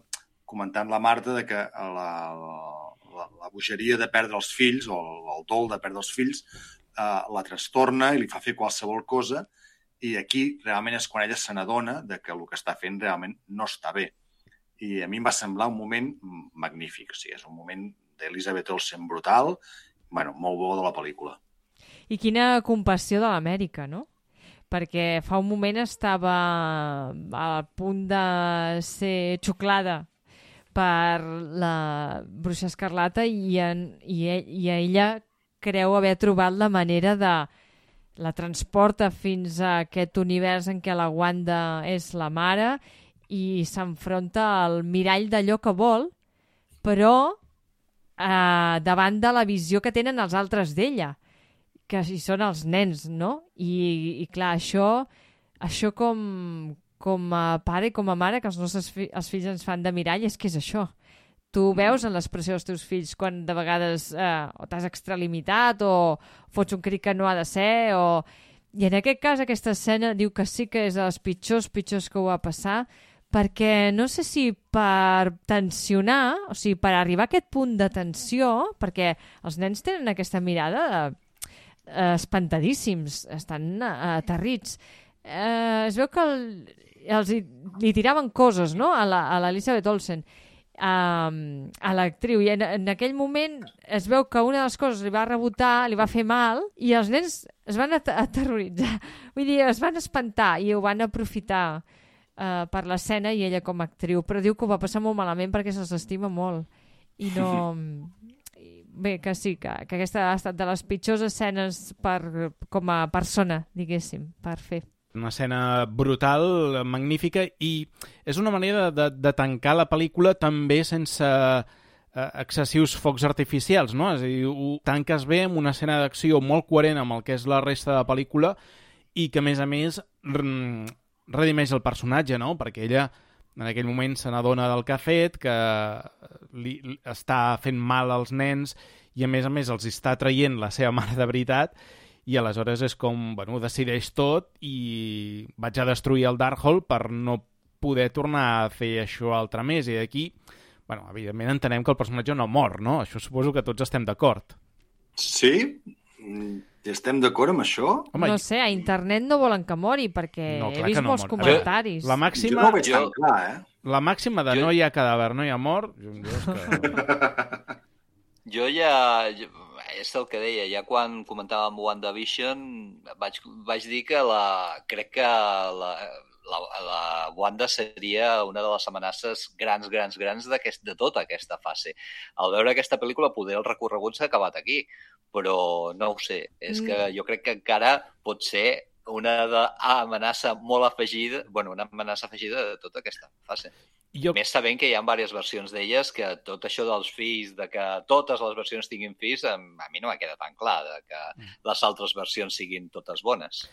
C: comentant la Marta, de que la, la, la bogeria de perdre els fills, o el, el dol de perdre els fills, eh, la trastorna i li fa fer qualsevol cosa, i aquí realment és quan ella se n'adona de que el que està fent realment no està bé. I a mi em va semblar un moment magnífic. Sigui, és un moment d'Elisabeth Olsen brutal, bueno, molt bo de la pel·lícula.
E: I quina compassió de l'Amèrica, no? Perquè fa un moment estava al punt de ser xuclada per la bruixa escarlata i, en, i, e- i ella creu haver trobat la manera de la transporta fins a aquest univers en què la Wanda és la mare i s'enfronta al mirall d'allò que vol, però eh, davant de la visió que tenen els altres d'ella, que hi són els nens, no? I, i clar, això, això com, com a pare i com a mare, que els nostres fi els fills ens fan de mirall, és que és això. Tu veus en l'expressió dels teus fills quan de vegades eh, t'has extralimitat o fots un crit que no ha de ser o... I en aquest cas aquesta escena diu que sí que és de les pitjors, pitjors que ho va passar perquè no sé si per tensionar, o sigui, per arribar a aquest punt de tensió, perquè els nens tenen aquesta mirada eh, espantadíssims, estan eh, aterrits. Eh, es veu que el, els hi, li tiraven coses no? a la- a l'Elisabeth Olsen um, a l'actriu. I en, en aquell moment es veu que una de les coses li va rebotar, li va fer mal i els nens es van at aterroritzar. *laughs* Vull dir, es van espantar i ho van aprofitar uh, per l'escena i ella com a actriu, però diu que ho va passar molt malament perquè se'ls estima molt. I no... *laughs* Bé, que sí, que, que aquesta ha estat de les pitjors escenes per, com a persona, diguéssim, per fer.
A: Una escena brutal, magnífica, i és una manera de, de tancar la pel·lícula també sense eh, excessius focs artificials, no? És a dir, ho tanques bé amb una escena d'acció molt coherent amb el que és la resta de la pel·lícula i que, a més a més, redimeix el personatge, no? Perquè ella en aquell moment se n'adona del que ha fet, que li, li està fent mal als nens i a més a més els està traient la seva mare de veritat i aleshores és com, bueno, decideix tot i vaig a destruir el Darkhold per no poder tornar a fer això altre més i d'aquí, bueno, evidentment entenem que el personatge no mor, no? Això suposo que tots estem d'acord.
C: Sí? Mm, Estem d'acord amb això?
A: Home,
E: no sé, a internet no volen que mori perquè
A: No,
E: he vist
A: no
E: molts
A: mor.
E: comentaris.
A: la
C: Jo
A: màxima,
C: no ho veig
D: Jo-
C: tan clar, eh?
A: la màxima de
D: Jo-
A: no hi ha cadàver, no hi ha mort, jo, jo és que... *laughs*
D: Jo ja... jo- és el que deia, ja quan comentàvem WandaVision vaig, vaig dir que la, crec que la, la, la Wanda seria una de les amenaces grans, grans, grans de tota aquesta fase. Al veure aquesta pel·lícula, poder el recorregut s'ha acabat aquí, però no ho sé. És mm. que jo crec que encara pot ser una de, amenaça molt afegida, bueno, una amenaça afegida de tota aquesta fase. Jo... Més sabent que hi ha diverses versions d'elles, que tot això dels fills, de que totes les versions tinguin fills, a mi no m'ha quedat tan clar, de que mm. les altres versions siguin totes bones.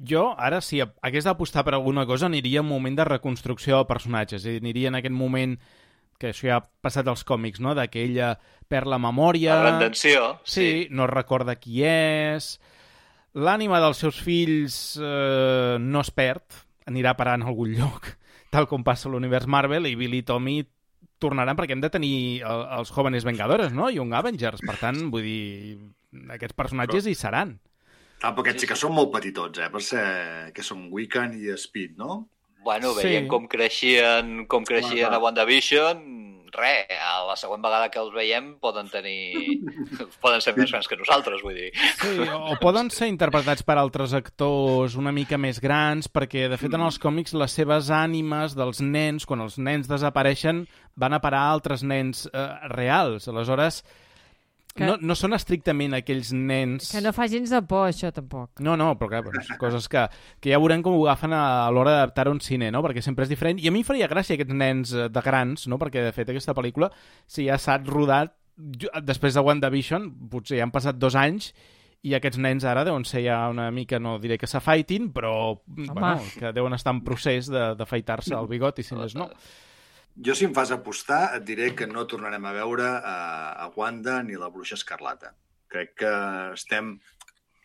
A: Jo, ara, si hagués d'apostar per alguna cosa, aniria en un moment de reconstrucció del personatge. És a dir, aniria en aquest moment que això ja ha passat als còmics, no? De que ella perd la memòria...
D: La redenció.
A: Sí, sí, no recorda qui és... L'ànima dels seus fills eh, no es perd, anirà parar en algun lloc, tal com passa a l'univers Marvel, i Billy i Tommy tornaran perquè hem de tenir el, els Jóvenes Vengadores, no? Young Avengers. Per tant, vull dir, aquests personatges Però... hi seran.
C: Ah, però aquests sí que són molt petitots, eh? Per ser que són Wiccan i Speed, no?
D: Bueno, veiem sí. com creixien, com creixien ah, a WandaVision, re, a la següent vegada que els veiem poden tenir... *laughs* poden ser més grans que nosaltres, vull dir.
A: Sí, o poden ser interpretats per altres actors una mica més grans, perquè, de fet, en els còmics les seves ànimes dels nens, quan els nens desapareixen, van a parar a altres nens eh, reals. Aleshores, que... No, no són estrictament aquells nens...
E: Que no fa gens de por, això, tampoc.
A: No, no, però clar, són coses que, que ja veurem com ho agafen a, a l'hora d'adaptar un cine, no? Perquè sempre és diferent. I a mi faria gràcia aquests nens eh, de grans, no? Perquè, de fet, aquesta pel·lícula, si ja s'ha rodat després de WandaVision, potser ja han passat dos anys i aquests nens ara deuen ser ja una mica, no diré que s'afaitin, però bueno, que deuen estar en procés d'afaitar-se el bigot i si més no.
C: Jo, si em fas apostar, et diré que no tornarem a veure a, a Wanda ni la Bruixa Escarlata. Crec que estem,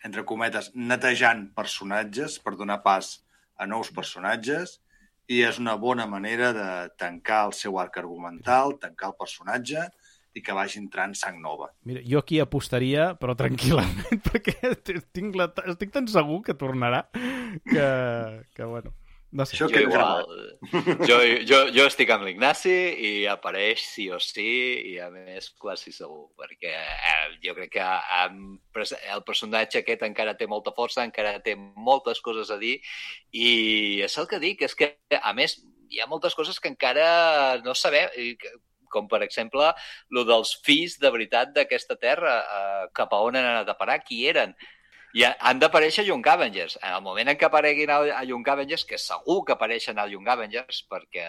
C: entre cometes, netejant personatges per donar pas a nous personatges i és una bona manera de tancar el seu arc argumental, tancar el personatge i que vagi entrant sang nova.
A: Mira, jo aquí apostaria, però tranquil·lament, *laughs* perquè la, estic tan segur que tornarà que, que bueno, no sé.
D: Això jo igual. *laughs* Jo, jo, jo estic amb l'Ignasi i apareix sí o sí i a més quasi segur, perquè eh, jo crec que eh, el personatge aquest encara té molta força, encara té moltes coses a dir i és el que dic, és que a més hi ha moltes coses que encara no sabem, com per exemple lo dels fills de veritat d'aquesta terra, eh, cap a on han anat a parar, qui eren. I han d'aparèixer Young Avengers. En el moment en què apareguin a Young Avengers, que segur que apareixen a Young Avengers, perquè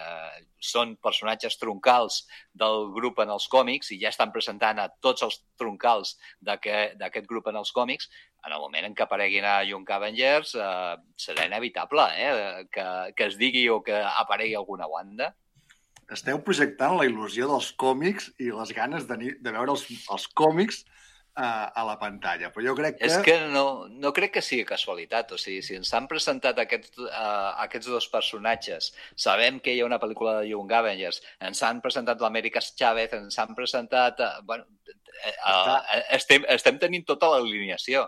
D: són personatges troncals del grup en els còmics i ja estan presentant a tots els troncals d'aquest grup en els còmics, en el moment en què apareguin a Young Avengers eh, serà inevitable eh, que, que es digui o que aparegui alguna banda
C: esteu projectant la il·lusió dels còmics i les ganes de, de veure els, els còmics a, a la pantalla. Però jo crec que...
D: És que no, no crec que sigui casualitat. O sigui, si ens han presentat aquests, uh, aquests dos personatges, sabem que hi ha una pel·lícula de Young Avengers, ens han presentat l'Amèrica Chávez, ens han presentat... Uh, bueno, uh, uh, estem, estem tenint tota l'alineació.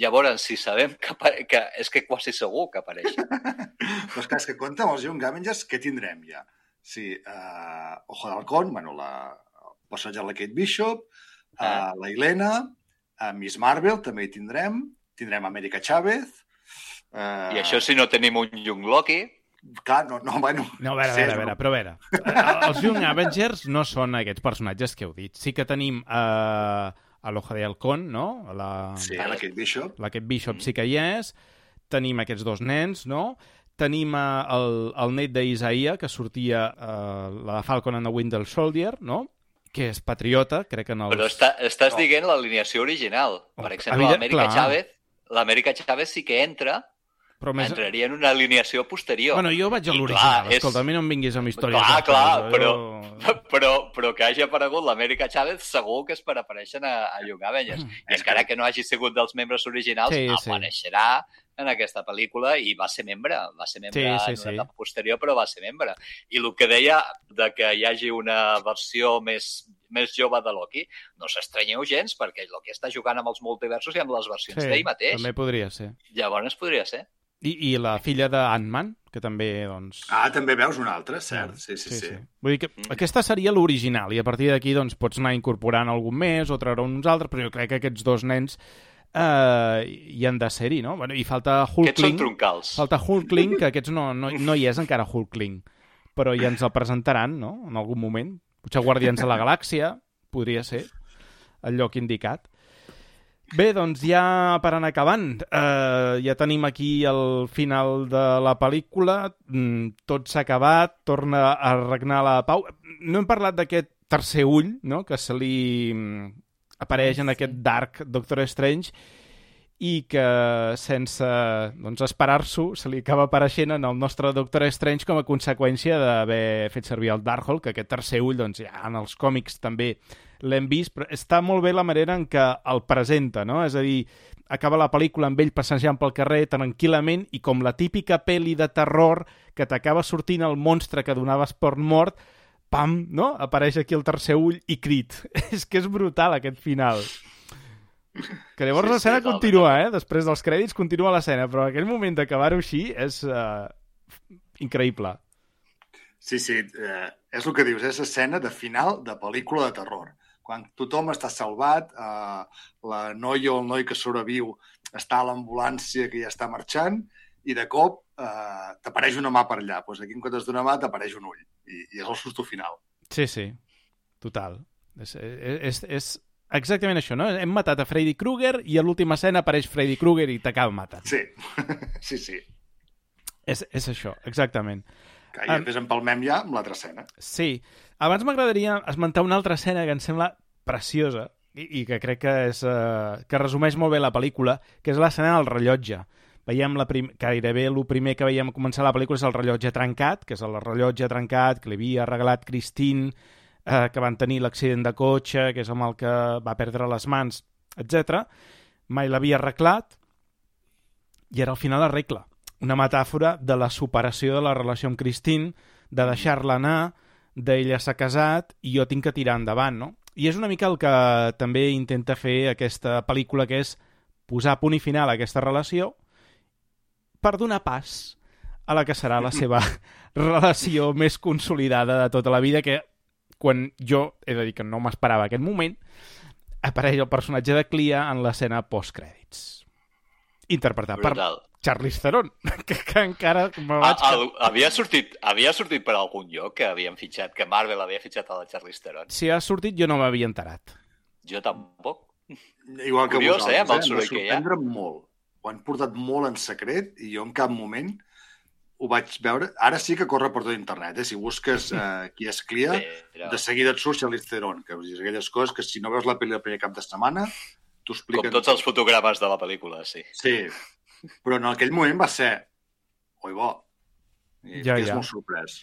D: Llavors, si sabem que, que és que quasi segur que apareix. *laughs*
C: Però és que, és que compta amb els Young Avengers, què tindrem ja? Sí, uh, Ojo d'Halcón, bueno, la, el personatge de la Kate Bishop, a la Helena, a Miss Marvel també hi tindrem, tindrem Amèrica Chávez...
D: Uh... I això si no tenim un Young Loki...
C: Clar, no, no, bueno...
A: No, a veure, a veure, a veure, però a veure. Eh, els Young Avengers no són aquests personatges que heu dit. Sí que tenim uh, a l'Hoja de Halcón, no?
C: La... Sí, la Kate Bishop.
A: La Kate Bishop sí que hi és. Tenim aquests dos nens, no? Tenim uh, el, el net d'Isaia, que sortia uh, la Falcon and the Winter Soldier, no? Que és patriota, crec que en els...
D: Però està, estàs oh. dient l'alineació original. Per oh, exemple, l'Amèrica Chávez, l'Amèrica Chávez sí que entra, però més... entraria en una alineació posterior.
A: Bueno, jo vaig a l'original, és... escolta, a mi no em vinguis amb històries.
D: Clar, clar, però, jo... *laughs* però, però que hagi aparegut l'Amèrica Chávez segur que és per aparèixer a, a Young Avengers. Mm. I encara que no hagi sigut dels membres originals, sí, apareixerà sí en aquesta pel·lícula i va ser membre, va ser membre sí, sí, en una sí. etapa posterior, però va ser membre. I el que deia de que hi hagi una versió més, més jove de Loki, no s'estranyeu gens, perquè Loki està jugant amb els multiversos i amb les versions sí, d'ell mateix.
A: també podria ser.
D: Llavors podria ser.
A: I, I la filla de Ant-Man, que també, doncs...
C: Ah, també veus una altra, cert. Sí, sí, sí. sí.
A: Vull dir que aquesta seria l'original, i a partir d'aquí doncs, pots anar incorporant algun més o treure uns altres, però jo crec que aquests dos nens eh, hi han de ser-hi, no? Bueno, I falta
D: Aquests són
A: Hulkling.
D: troncals.
A: Falta Hulkling, que aquests no, no, no hi és encara Hulkling, però ja ens el presentaran, no?, en algun moment. Potser Guardians de la Galàxia, podria ser el lloc indicat. Bé, doncs ja per anar acabant, eh, ja tenim aquí el final de la pel·lícula, mm, tot s'ha acabat, torna a regnar la pau. No hem parlat d'aquest tercer ull, no?, que se li mm, apareix en aquest Dark Doctor Strange i que sense doncs, esperar-s'ho se li acaba apareixent en el nostre Doctor Strange com a conseqüència d'haver fet servir el Darkhold, que aquest tercer ull doncs, ja en els còmics també l'hem vist, però està molt bé la manera en què el presenta, no? És a dir, acaba la pel·lícula amb ell passejant pel carrer tranquil·lament i com la típica pel·li de terror que t'acaba sortint el monstre que donaves per mort, pam, no? Apareix aquí el tercer ull i crit. *laughs* és que és brutal aquest final. Que llavors
D: Sí, sí,
A: l'escena continua, eh? Després dels crèdits continua l'escena, però aquell moment d'acabar-ho així és uh, increïble.
C: Sí, sí, eh, és el que dius, és escena de final de pel·lícula de terror. Quan tothom està salvat, eh, la noia o el noi que sobreviu està a l'ambulància que ja està marxant i de cop eh, t'apareix una mà per allà. Pues aquí en comptes d'una mà t'apareix un ull i, i és el susto final.
A: Sí, sí, total. És, és, és exactament això, no? Hem matat a Freddy Krueger i a l'última escena apareix Freddy Krueger i t'acaba matant.
C: Sí, *laughs* sí, sí.
A: És, és això, exactament.
C: Que, I
A: Ah.
C: després empalmem ja amb l'altra escena.
A: Sí. Abans m'agradaria esmentar una altra escena que em sembla preciosa i, i que crec que, és, eh, que resumeix molt bé la pel·lícula, que és l'escena del rellotge. Veiem la prim... gairebé el primer que veiem començar la pel·lícula és el rellotge trencat, que és el rellotge trencat que li havia regalat Christine, eh, que van tenir l'accident de cotxe, que és amb el que va perdre les mans, etc. Mai l'havia arreglat i ara al final arregla. Una metàfora de la superació de la relació amb Christine, de deixar-la anar, d'ella s'ha casat i jo tinc que tirar endavant, no? I és una mica el que també intenta fer aquesta pel·lícula, que és posar punt i final a aquesta relació per donar pas a la que serà la seva *laughs* relació més consolidada de tota la vida, que quan jo, he de dir que no m'esperava aquest moment, apareix el personatge de Clia en l'escena postcrèdits. Interpretat per. Charlize Theron, *laughs* que, que encara me
D: Ah,
A: vaig...
D: ah, havia, sortit, havia sortit per algun lloc que havien fitxat, que Marvel havia fitxat a la Charlize Theron.
A: Si ha sortit jo no m'havia enterat.
D: Jo tampoc.
C: Igual que
D: Curiós, eh,
C: vosaltres,
D: amb el
C: eh?
D: soroll que hi ha.
C: molt. Ho han portat molt en secret i jo en cap moment ho vaig veure. Ara sí que corre per tot internet, eh? Si busques eh, qui és Clia,
D: Però,
C: de seguida et surt Charlize Theron, que és aquelles coses que si no veus la pel·li el primer cap de setmana, t'ho
D: com
C: expliquen.
D: tots els fotogrames de la pel·lícula, sí.
C: Sí, però en aquell moment va ser... Oi, bo. I
A: Ja,
C: ja, és
A: ja.
C: molt sorprès.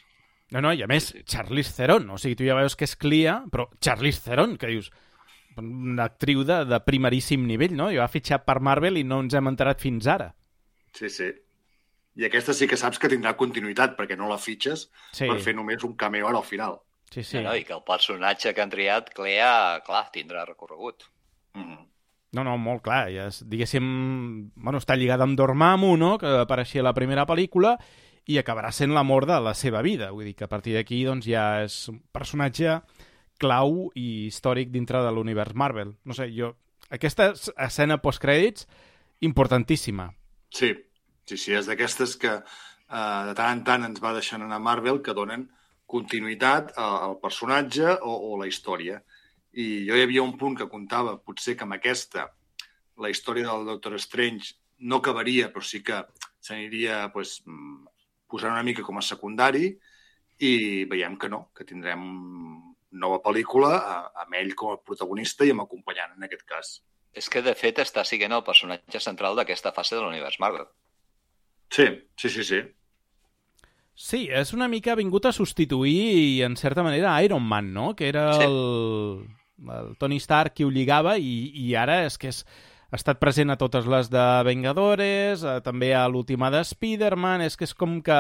A: No, no, i a més, Charlize Theron, o sigui, tu ja veus que és Clia, però Charlize Theron, que dius, una actriu de, de primeríssim nivell, no? I va fitxar per Marvel i no ens hem enterat fins ara.
C: Sí, sí. I aquesta sí que saps que tindrà continuïtat, perquè no la fitxes
A: Sí,
C: per fer només un cameo ara al final.
A: sí,
D: sí.
A: sí.
D: No, I que el personatge que han triat, Clea, clar, tindrà recorregut.
C: Mm -hmm.
A: No, no, molt clar. Ja és, diguéssim, bueno, està lligada amb Dormammu, no?, que apareixia a la primera pel·lícula, i acabarà sent l'amor de la seva vida. Vull dir que a partir d'aquí doncs, ja és un personatge clau i històric dintre de l'univers Marvel. No sé, jo... Aquesta escena postcrèdits, importantíssima.
C: Sí, sí, sí, és d'aquestes que eh, de tant en tant ens va deixant anar Marvel que donen continuïtat al personatge o, o la història. I jo hi havia un punt que comptava, potser que amb aquesta la història del Doctor Strange no acabaria, però sí que s'aniria pues, posant una mica com a secundari i veiem que no, que tindrem nova pel·lícula amb ell com a protagonista i amb acompanyant en aquest cas.
D: És que, de fet, està siguent el personatge central d'aquesta fase de l'univers Marvel.
C: Sí, sí, sí, sí.
A: Sí, és una mica vingut a substituir, en certa manera, Iron Man, no? Que era
D: Sí.
A: el, el Tony Stark qui ho lligava i, i ara és que és, ha estat present a totes les de Vengadores, eh, també a l'última de Spider-Man, és que és com que...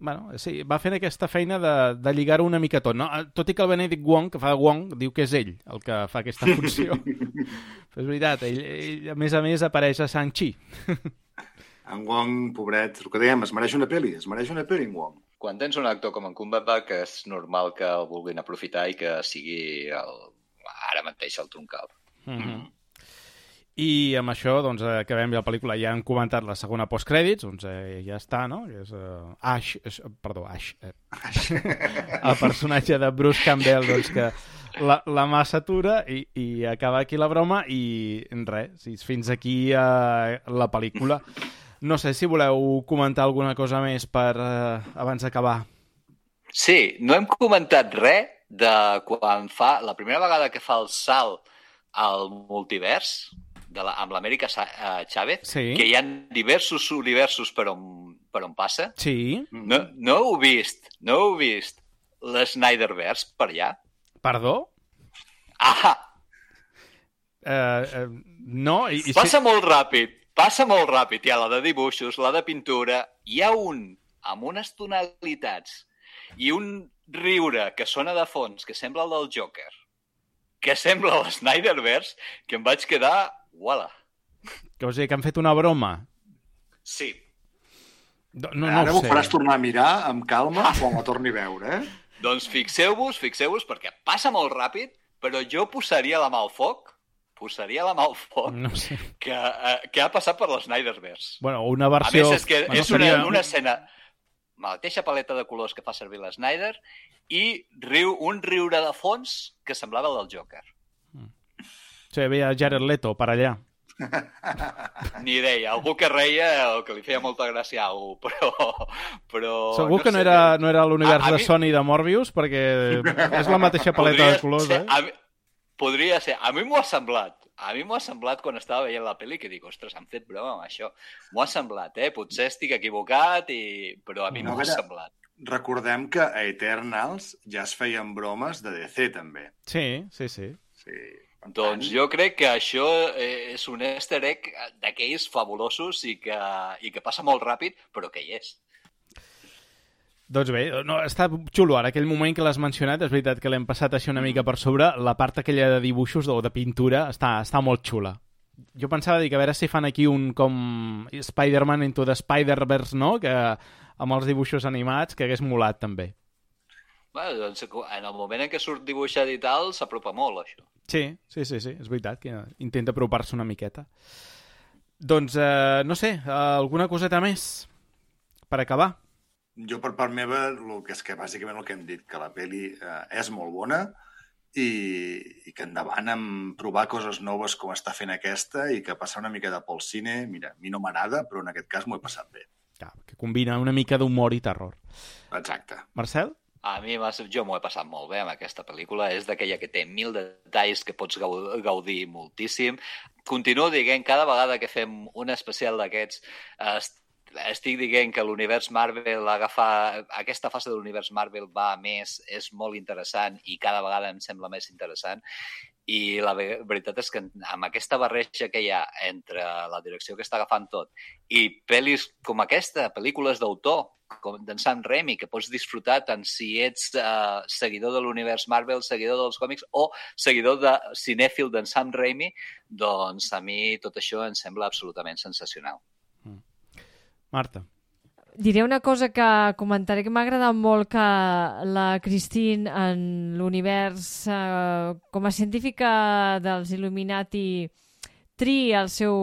A: Bueno, sí, va fent aquesta feina de, de lligar-ho una mica tot, no? Eh, Tot i que el Benedict Wong, que fa de Wong, diu que és ell el que fa aquesta funció. *laughs* Però és veritat, ell, ell, a més a més, apareix a Shang-Chi. *laughs*
C: En Wong, pobret, el que dèiem, es mereix una pel·li, es mereix una pel·li en Wong.
D: Quan tens un actor com en Cumberbatch és normal que el vulguin aprofitar i que sigui el, ara mateix el troncal.
A: Mm -hmm. I amb això, doncs, eh, acabem ja la pel·lícula. Ja hem comentat la segona postcrèdits, doncs eh, ja està, no? És uh, Ash, és, perdó, Ash. Eh, *laughs* el personatge de Bruce Campbell, doncs, que la, la mà s'atura i, i acaba aquí la broma i res, sí, fins aquí eh, la pel·lícula. No sé si voleu comentar alguna cosa més per eh, abans d'acabar.
D: Sí, no hem comentat res de quan fa... La primera vegada que fa el salt al multivers, de la, amb l'Amèrica uh, Chávez,
A: Sí.
D: que hi ha diversos universos per on, per on passa.
A: Sí,
D: No, no heu vist, no heu vist l'Snyderverse per allà?
A: perdó?
D: Ah,
A: Eh, eh, no, i, i
D: passa molt ràpid, passa molt ràpid. Hi ha la de dibuixos, la de pintura, hi ha un amb unes tonalitats i un riure que sona de fons, que sembla el del Joker, que sembla l'Snyderverse, que em vaig quedar... Uala.
A: que us dic que han fet una broma.
D: Sí.
A: No, no,
C: Ara
A: no
C: m'ho faràs tornar a mirar amb calma quan la torni a veure, eh? *laughs*
D: Doncs fixeu-vos, fixeu-vos, perquè passa molt ràpid, però jo posaria la mà al foc, posaria la mà al foc,
A: No sé.
D: que, eh, que ha passat per l'Snyderverse.
A: Bueno, una
D: A
A: versió...
D: més, és que
A: bueno,
D: és una,
A: seria-
D: una escena la mateixa paleta de colors que fa servir l'Snyder i riu, un riure de fons que semblava el del Joker.
A: Sí, hi havia Jared Leto per allà. *laughs*
D: Ni idea, algú que reia o que li feia molta gràcia a algú, *laughs* però... però
A: Segur que no
D: sé,
A: era, no era l'univers de
D: mi-
A: Sony de Morbius, perquè és la mateixa paleta
D: podria
A: de colors,
D: ser,
A: eh?
D: A mi, podria ser. A mi m'ho ha semblat. A mi m'ho ha semblat quan estava veient la pel·li que dic, ostres, han fet broma amb això. M'ho ha semblat, eh? Potser estic equivocat, i... però a mi
C: No,
D: m'ho ha semblat.
C: Recordem que a Eternals ja es feien bromes de DC, també.
A: Sí, sí, sí.
C: Sí.
D: Doncs jo crec que això eh, és un easter egg d'aquells fabulosos i que, i que passa molt ràpid, però que hi és.
A: Doncs bé, no, està xulo ara, aquell moment que l'has mencionat, és veritat que l'hem passat així una mica per sobre, la part aquella de dibuixos o de pintura està, està molt xula. Jo pensava dir que a veure si fan aquí un com Spider-Man into the Spider-Verse, no? Que amb els dibuixos animats, que hagués molat també.
D: Bueno, doncs, en el moment en què surt dibuixat i tal, s'apropa molt, això.
A: Sí, sí, sí, sí, és veritat que intenta apropar-se una miqueta. Doncs, eh, no sé, alguna coseta més per acabar?
C: Jo, per part meva, el que és que bàsicament el que hem dit, que la peli eh, és molt bona i, i que endavant amb provar coses noves com està fent aquesta i que passar una mica de pel cine, mira, a mi no m'agrada, però en aquest cas m'ho he passat bé.
A: Ja, que combina una mica d'humor i terror.
C: Exacte.
A: Marcel?
D: A mi jo m'ho he passat molt bé amb aquesta pel·lícula. És d'aquella que té mil detalls que pots gau- gaudir moltíssim. Continuo dient, cada vegada que fem un especial d'aquests, eh, estic dient que l'univers Marvel agafa... Aquesta fase de l'univers Marvel va a més, és molt interessant i cada vegada em sembla més interessant. I la ve- veritat és que amb aquesta barreja que hi ha entre la direcció que està agafant tot i pel·lis com aquesta, pel·lícules d'autor, com d'en Sam Raimi, que pots disfrutar tant si ets uh, seguidor de l'univers Marvel, seguidor dels còmics o seguidor de cinèfil d'en Sam Raimi, doncs a mi tot això em sembla absolutament sensacional.
A: Marta?
E: Diré una cosa que comentaré que m'ha agradat molt que la Christine en l'univers eh, com a científica dels Illuminati tri el seu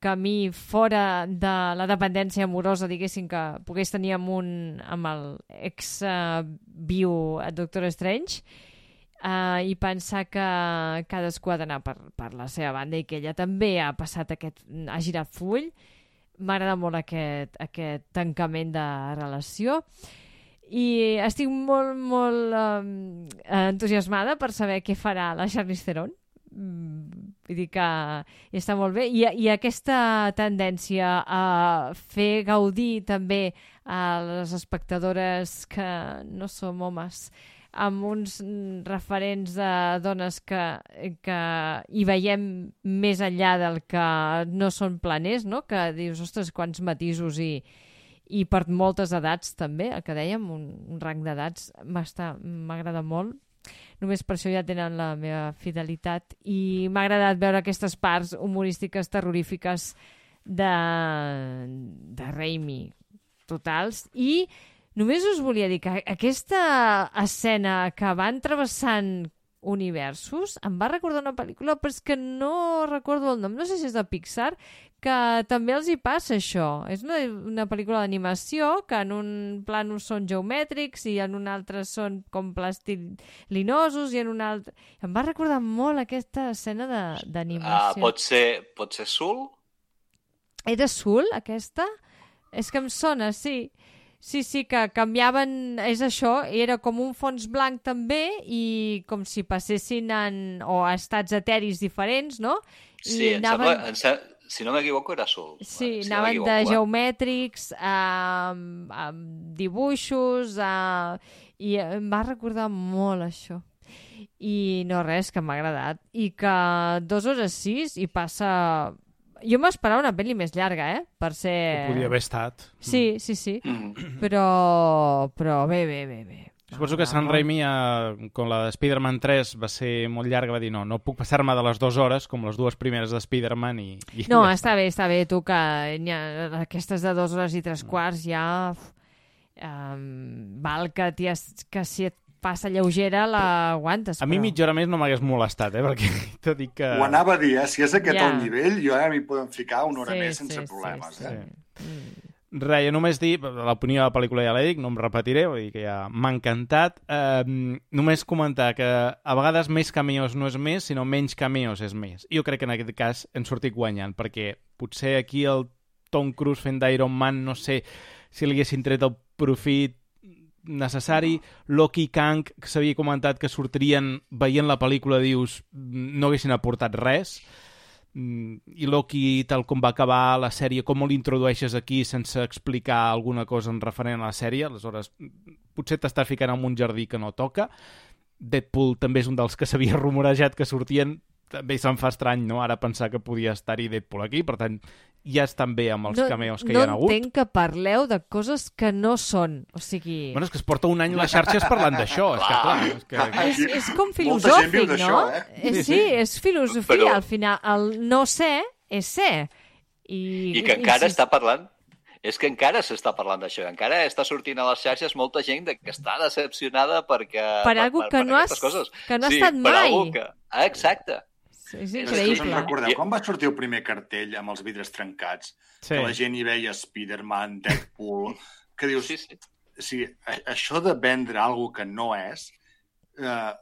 E: camí fora de la dependència amorosa, diguéssim, que pogués tenir amb, un, amb el ex eh, viu Doctor Strange uh, i pensar que cadascú ha d'anar per, per la seva banda i que ella també ha passat aquest, ha girat full m'agrada molt aquest, aquest tancament de relació i estic molt, molt um, entusiasmada per saber què farà la Charlize Theron. Mm, Vull dir que està molt bé. I, I aquesta tendència a fer gaudir també a les espectadores que no som homes amb uns referents de dones que, que hi veiem més enllà del que no són planers, no? que dius, ostres, quants matisos i, i per moltes edats també, el que dèiem, un, un rang d'edats m'agrada molt. Només per això ja tenen la meva fidelitat i m'ha agradat veure aquestes parts humorístiques terrorífiques de, de Raimi totals i només us volia dir que aquesta escena que van travessant universos em va recordar una pel·lícula però és que no recordo el nom, no sé si és de Pixar que també els hi passa això és una, una pel·lícula d'animació que en un plano són geomètrics i en un altre són com plastilinosos i en un altre... Em va recordar molt aquesta escena d'animació.
D: pot ser, pot ser Sul?
E: Era Sul, aquesta? És que em sona, sí. Sí, sí, que canviaven... És això, era com un fons blanc també i com si passessin en, o a estats eteris diferents, no?
D: Sí, em sembla, em si no m'equivoco era Sul.
E: Sí,
D: si
E: anaven
D: no
E: de
D: eh?
E: geomètrics a, a dibuixos a... i em va recordar molt això. I no res, que m'ha agradat. I que dos hores sis i passa... Jo m'esperava una pel·li més llarga, eh? Per ser...
A: Podria haver estat.
E: Sí, sí, sí.
D: Mm.
E: Però, però bé, bé, bé, bé.
A: Suposo que San Raimi, eh, con la de Spider-Man 3, va ser molt llarga, va dir no, no puc passar-me de les dues hores, com les dues primeres de Spider-Man, i, i
E: No,
A: ja
E: està bé, està bé, tu, que ha, aquestes de dues hores i tres quarts ja... Um, val que, ties, que si et passa lleugera l'aguantes.
A: A mi
E: però-
A: mitja hora més no m'hagués molestat, eh? perquè *laughs* t'ho dic que...
C: Ho anava a dir, eh? Si és aquest
E: Ja.
C: el nivell, jo ara m'hi podem ficar una hora
E: Sí,
C: més sense
E: sí,
C: problemes.
E: sí,
C: eh?
E: sí. Mm.
A: Res, jo només dir, l'opinió de la pel·lícula ja la dic, no em repetiré, vull dir que ja m'ha encantat. Eh, només comentar que a vegades més cameos no és més, sinó menys cameos és més. Jo crec que en aquest cas hem sortit guanyant, perquè potser aquí el Tom Cruise fent d'Iron Man, no sé si li haguessin tret el profit necessari. Loki i Kang, que s'havia comentat que sortirien veient la pel·lícula, dius, no haguessin aportat res. Mm, i Loki, tal com va acabar la sèrie, com l'introdueixes aquí sense explicar alguna cosa en referent a la sèrie, aleshores potser t'estàs ficant en un jardí que no toca. Deadpool també és un dels que s'havia *laughs* rumorejat que sortien, també se'm fa estrany, no?, ara pensar que podia estar-hi Deadpool aquí, per tant, ja estan bé amb els
E: no,
A: cameos que
E: no
A: hi ha hagut.
E: entenc que parleu de coses que no són. O sigui...
A: Bueno, és que es porta un any les xarxes parlant d'això, és que clar, és que...
E: és, és com filosòfic, no?
C: eh?
E: Eh,
A: Sí,
E: sí,
A: sí.
E: és filosofia.
D: Però-
E: Al final, el no ser és ser. I,
D: I que encara
E: si-
D: està parlant és que encara s'està parlant d'això, encara està sortint a les xarxes molta gent de que està decepcionada perquè...
E: Per algo que no
D: aquestes
E: has-
D: coses.
E: que no ha
D: sí,
E: estat
D: per
E: mai.
D: algo Que... Ah, exacte.
E: És
C: que us
E: increïble.
C: recordeu quan va sortir el primer cartell amb els vidres trencats?
A: Sí.
C: Que la gent hi veia Spider-Man, Deadpool... Que dius,
D: Sí, sí.
C: o sigui, a- això de vendre algo que no és eh,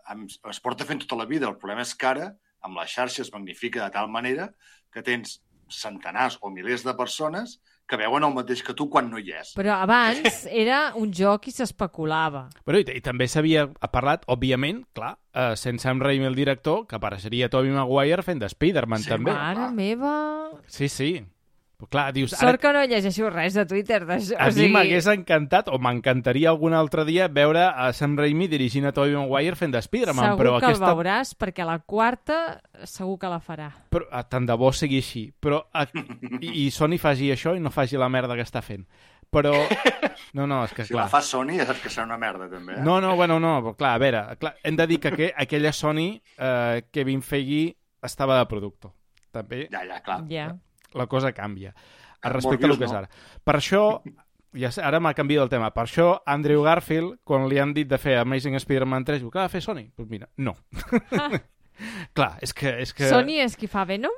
C: es porta fent tota la vida. El problema és que ara, amb la xarxa es magnifica de tal manera que tens centenars o milers de persones que veuen el mateix que tu quan no hi és.
E: Però abans *laughs* era un joc i s'especulava.
A: Bueno, i, i també s'havia parlat, òbviament, clar, eh, sense Sam Raimi el director, que apareixeria Tobey Maguire fent de Spider-Man
C: Sí,
A: també.
C: clar.
E: Mare meva...
A: Sí, sí. Però clar, dius,
E: Sort
A: ara,
E: que no llegeixo res de Twitter d'això.
A: a
E: o
A: mi
E: sigui,
A: m'hagués encantat, o m'encantaria algun altre dia, veure a Sam Raimi dirigint a Tobey Maguire fent de Spider-Man,
E: Segur
A: però
E: que
A: aquesta...
E: el veuràs, perquè la quarta segur que la farà.
A: Però, ah, tant de bo sigui així. Però, a... I, I Sony faci això i no faci la merda que està fent. Però... *laughs* No, no, és que
C: Si
A: clar...
C: la fa Sony, ja saps que serà una merda, també. Eh?
A: No, no, bueno, no, però clar, a veure, clar, hem de dir que aqu aquella Sony, eh, Kevin Feige, estava de productor. També
C: Ja, ja, clar.
E: Ja.
A: La cosa canvia.
C: Amb
A: Respecte a
C: Morbius,
A: lo que és
C: no.
A: ara. Per això, ja sé, ara m'ha canviat el tema, per això Andrew Garfield, quan li han dit de fer Amazing Spider-Man 3, diu, de fer Sony? Doncs pues mira, no. *laughs* clar, és que... És que...
E: Sony és qui fa Venom?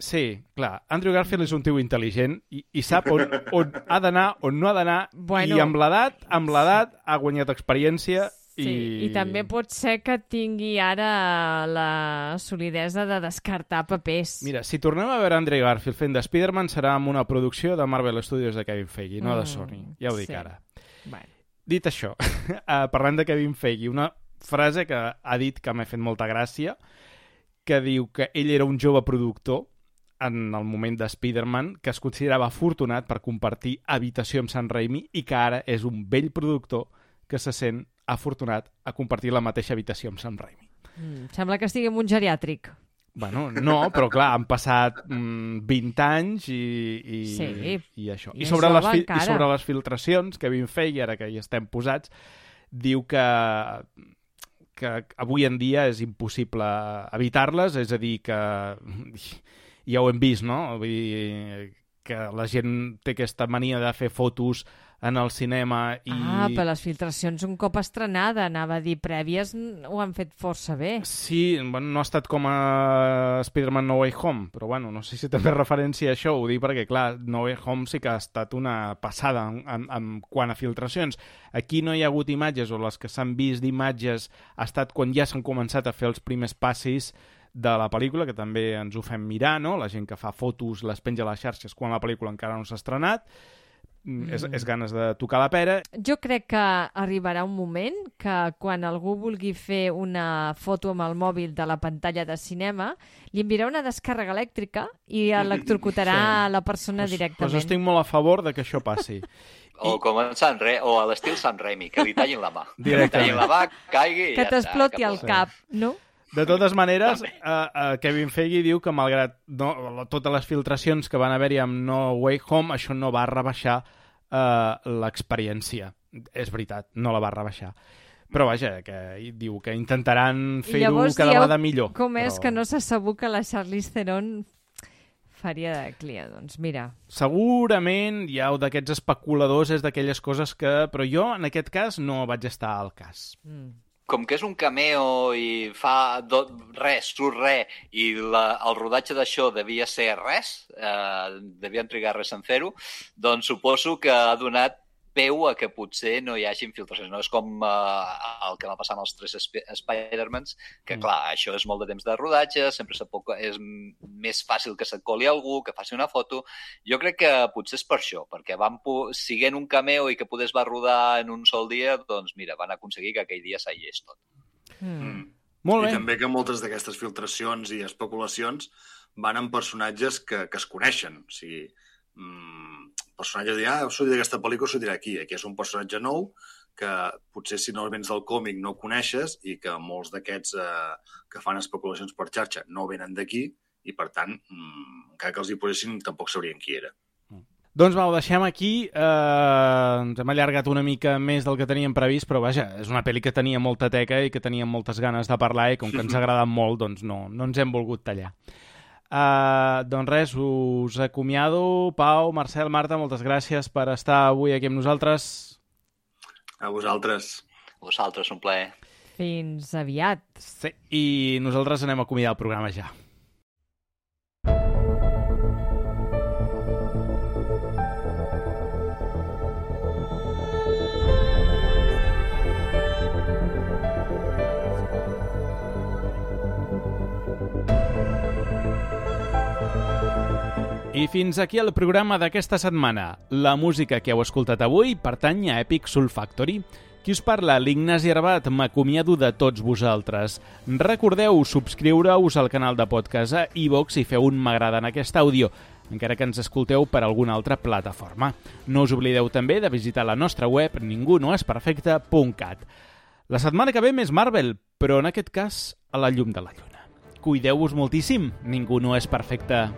A: Sí, clar. Andrew Garfield és un tio intel·ligent i, i sap on, on ha d'anar, on no ha d'anar,
E: Bueno.
A: i amb l'edat, amb l'edat ha guanyat experiència.
E: Sí, i també pot ser que tingui ara la solidesa de descartar papers.
A: Mira, si tornem a veure Andrew Garfield fent de Spider-Man serà amb una producció de Marvel Studios de Kevin Feige, no de
E: Mm,
A: Sony. Ja ho dic
E: sí.
A: ara.
E: Bueno.
A: Dit això, uh, *laughs* parlant de Kevin Feige, una frase que ha dit que m'ha fet molta gràcia, que diu que ell era un jove productor en el moment de Spider-Man que es considerava afortunat per compartir habitació amb Sam Raimi i que ara és un vell productor que se sent afortunat a compartir la mateixa habitació amb Sam Raimi.
E: Mm, sembla que estigui en un geriàtric.
A: Bueno, no, però clar, han passat mm, 20 anys i, i,
E: Sí.
A: i això.
E: I
A: I sobre, les fi- I sobre les filtracions, Kevin Feige, ara que hi estem posats, diu que que avui en dia és impossible evitar-les, és a dir, que ja ho hem vist, no? Vull dir, que la gent té aquesta mania de fer fotos en el cinema i...
E: Ah, però les filtracions un cop estrenada, anava a dir prèvies, ho han fet força bé.
A: Sí, bueno, no ha estat com a Spider-Man No Way Home, però bueno, no sé si també referència a això, ho dic perquè, clar, No Way Home sí que ha estat una passada en, en, en quant a filtracions. Aquí no hi ha hagut imatges, o les que s'han vist d'imatges ha estat quan ja s'han començat a fer els primers passis de la pel·lícula, que també ens ho fem mirar, no? La gent que fa fotos les penja a les xarxes quan la pel·lícula encara no s'ha estrenat. Mm. És, és ganes de tocar la pera.
E: Jo crec que arribarà un moment que quan algú vulgui fer una foto amb el mòbil de la pantalla de cinema, li enviarà una descàrrega elèctrica i electrocutarà
A: Sí.
E: la persona
A: Pues,
E: directament.
A: pues estic molt a favor de que això passi.
D: O com en San Re, o a l'estil San Raimi, que li tallin la mà. Que li tallin la mà, caigui i
E: que
D: ja
E: t'exploti
D: cap
E: cap, no?
A: De totes maneres, uh, uh, Kevin Feige diu que malgrat no, totes les filtracions que van haver-hi amb No Way Home, això no va rebaixar uh, l'experiència. És veritat, no la va rebaixar. Però vaja, que diu que intentaran fer-ho cada vegada millor.
E: Com és
A: però
E: que no s'ha sabut que la Charlize Theron faria de Clia? Doncs mira,
A: Segurament hi ha d'aquests especuladors, és d'aquelles coses que... Però jo, en aquest cas, no vaig estar al cas.
E: mm.
D: Com que és un cameo i fa do, res, surt res, i la, el rodatge d'això devia ser res, eh, devien trigar res en fer-ho, doncs suposo que ha donat peu a que potser no hi hagin filtracions. No és com eh, el que va passar amb els tres Sp- Spider-Mans, que
A: Mm.
D: clar, això és molt de temps de rodatge, sempre se pot, és més fàcil que se't coli algú, que faci una foto. Jo crec que potser és per això, perquè van, siguent un cameo i que poder es va rodar en un sol dia, doncs mira, van aconseguir que aquell dia s'aillés tot.
E: Mm.
A: Molt
C: I
A: bé.
C: també que moltes d'aquestes filtracions i especulacions van amb personatges que, que es coneixen. O sigui, mm, personatges de, ah, sortir d'aquesta pel·lícula sortirà aquí. Aquí és un personatge nou que potser si no vens del còmic no coneixes i que molts d'aquests eh, que fan especulacions per xarxa no venen d'aquí i, per tant, mm, encara que els hi posessin, tampoc sabrien qui era.
A: Doncs va, ho deixem aquí. Eh, ens hem allargat una mica més del que teníem previst, però vaja, és una pel·li que tenia molta teca i que teníem moltes ganes de parlar i com que ens *laughs* ha agradat molt, doncs no, no ens hem volgut tallar. Uh, doncs res, us acomiado. Pau, Marcel, Marta, moltes gràcies per estar avui aquí amb nosaltres.
C: A vosaltres.
D: A vosaltres, un plaer.
E: Fins aviat.
A: Sí. I nosaltres anem a acomiadar el programa ja. I fins aquí el programa d'aquesta setmana. La música que heu escoltat avui pertany a Epic Soul Factory. Qui us parla, l'Ignasi Arbat, m'acomiado de tots vosaltres. Recordeu subscriure-us al canal de podcast a iVox i feu un m'agrada en aquest àudio, encara que ens escolteu per alguna altra plataforma. No us oblideu també de visitar la nostra web ningunoesperfecte.cat. La setmana que ve més Marvel, però en aquest cas a la llum de la lluna. Cuideu-vos moltíssim, ningú no és perfecte.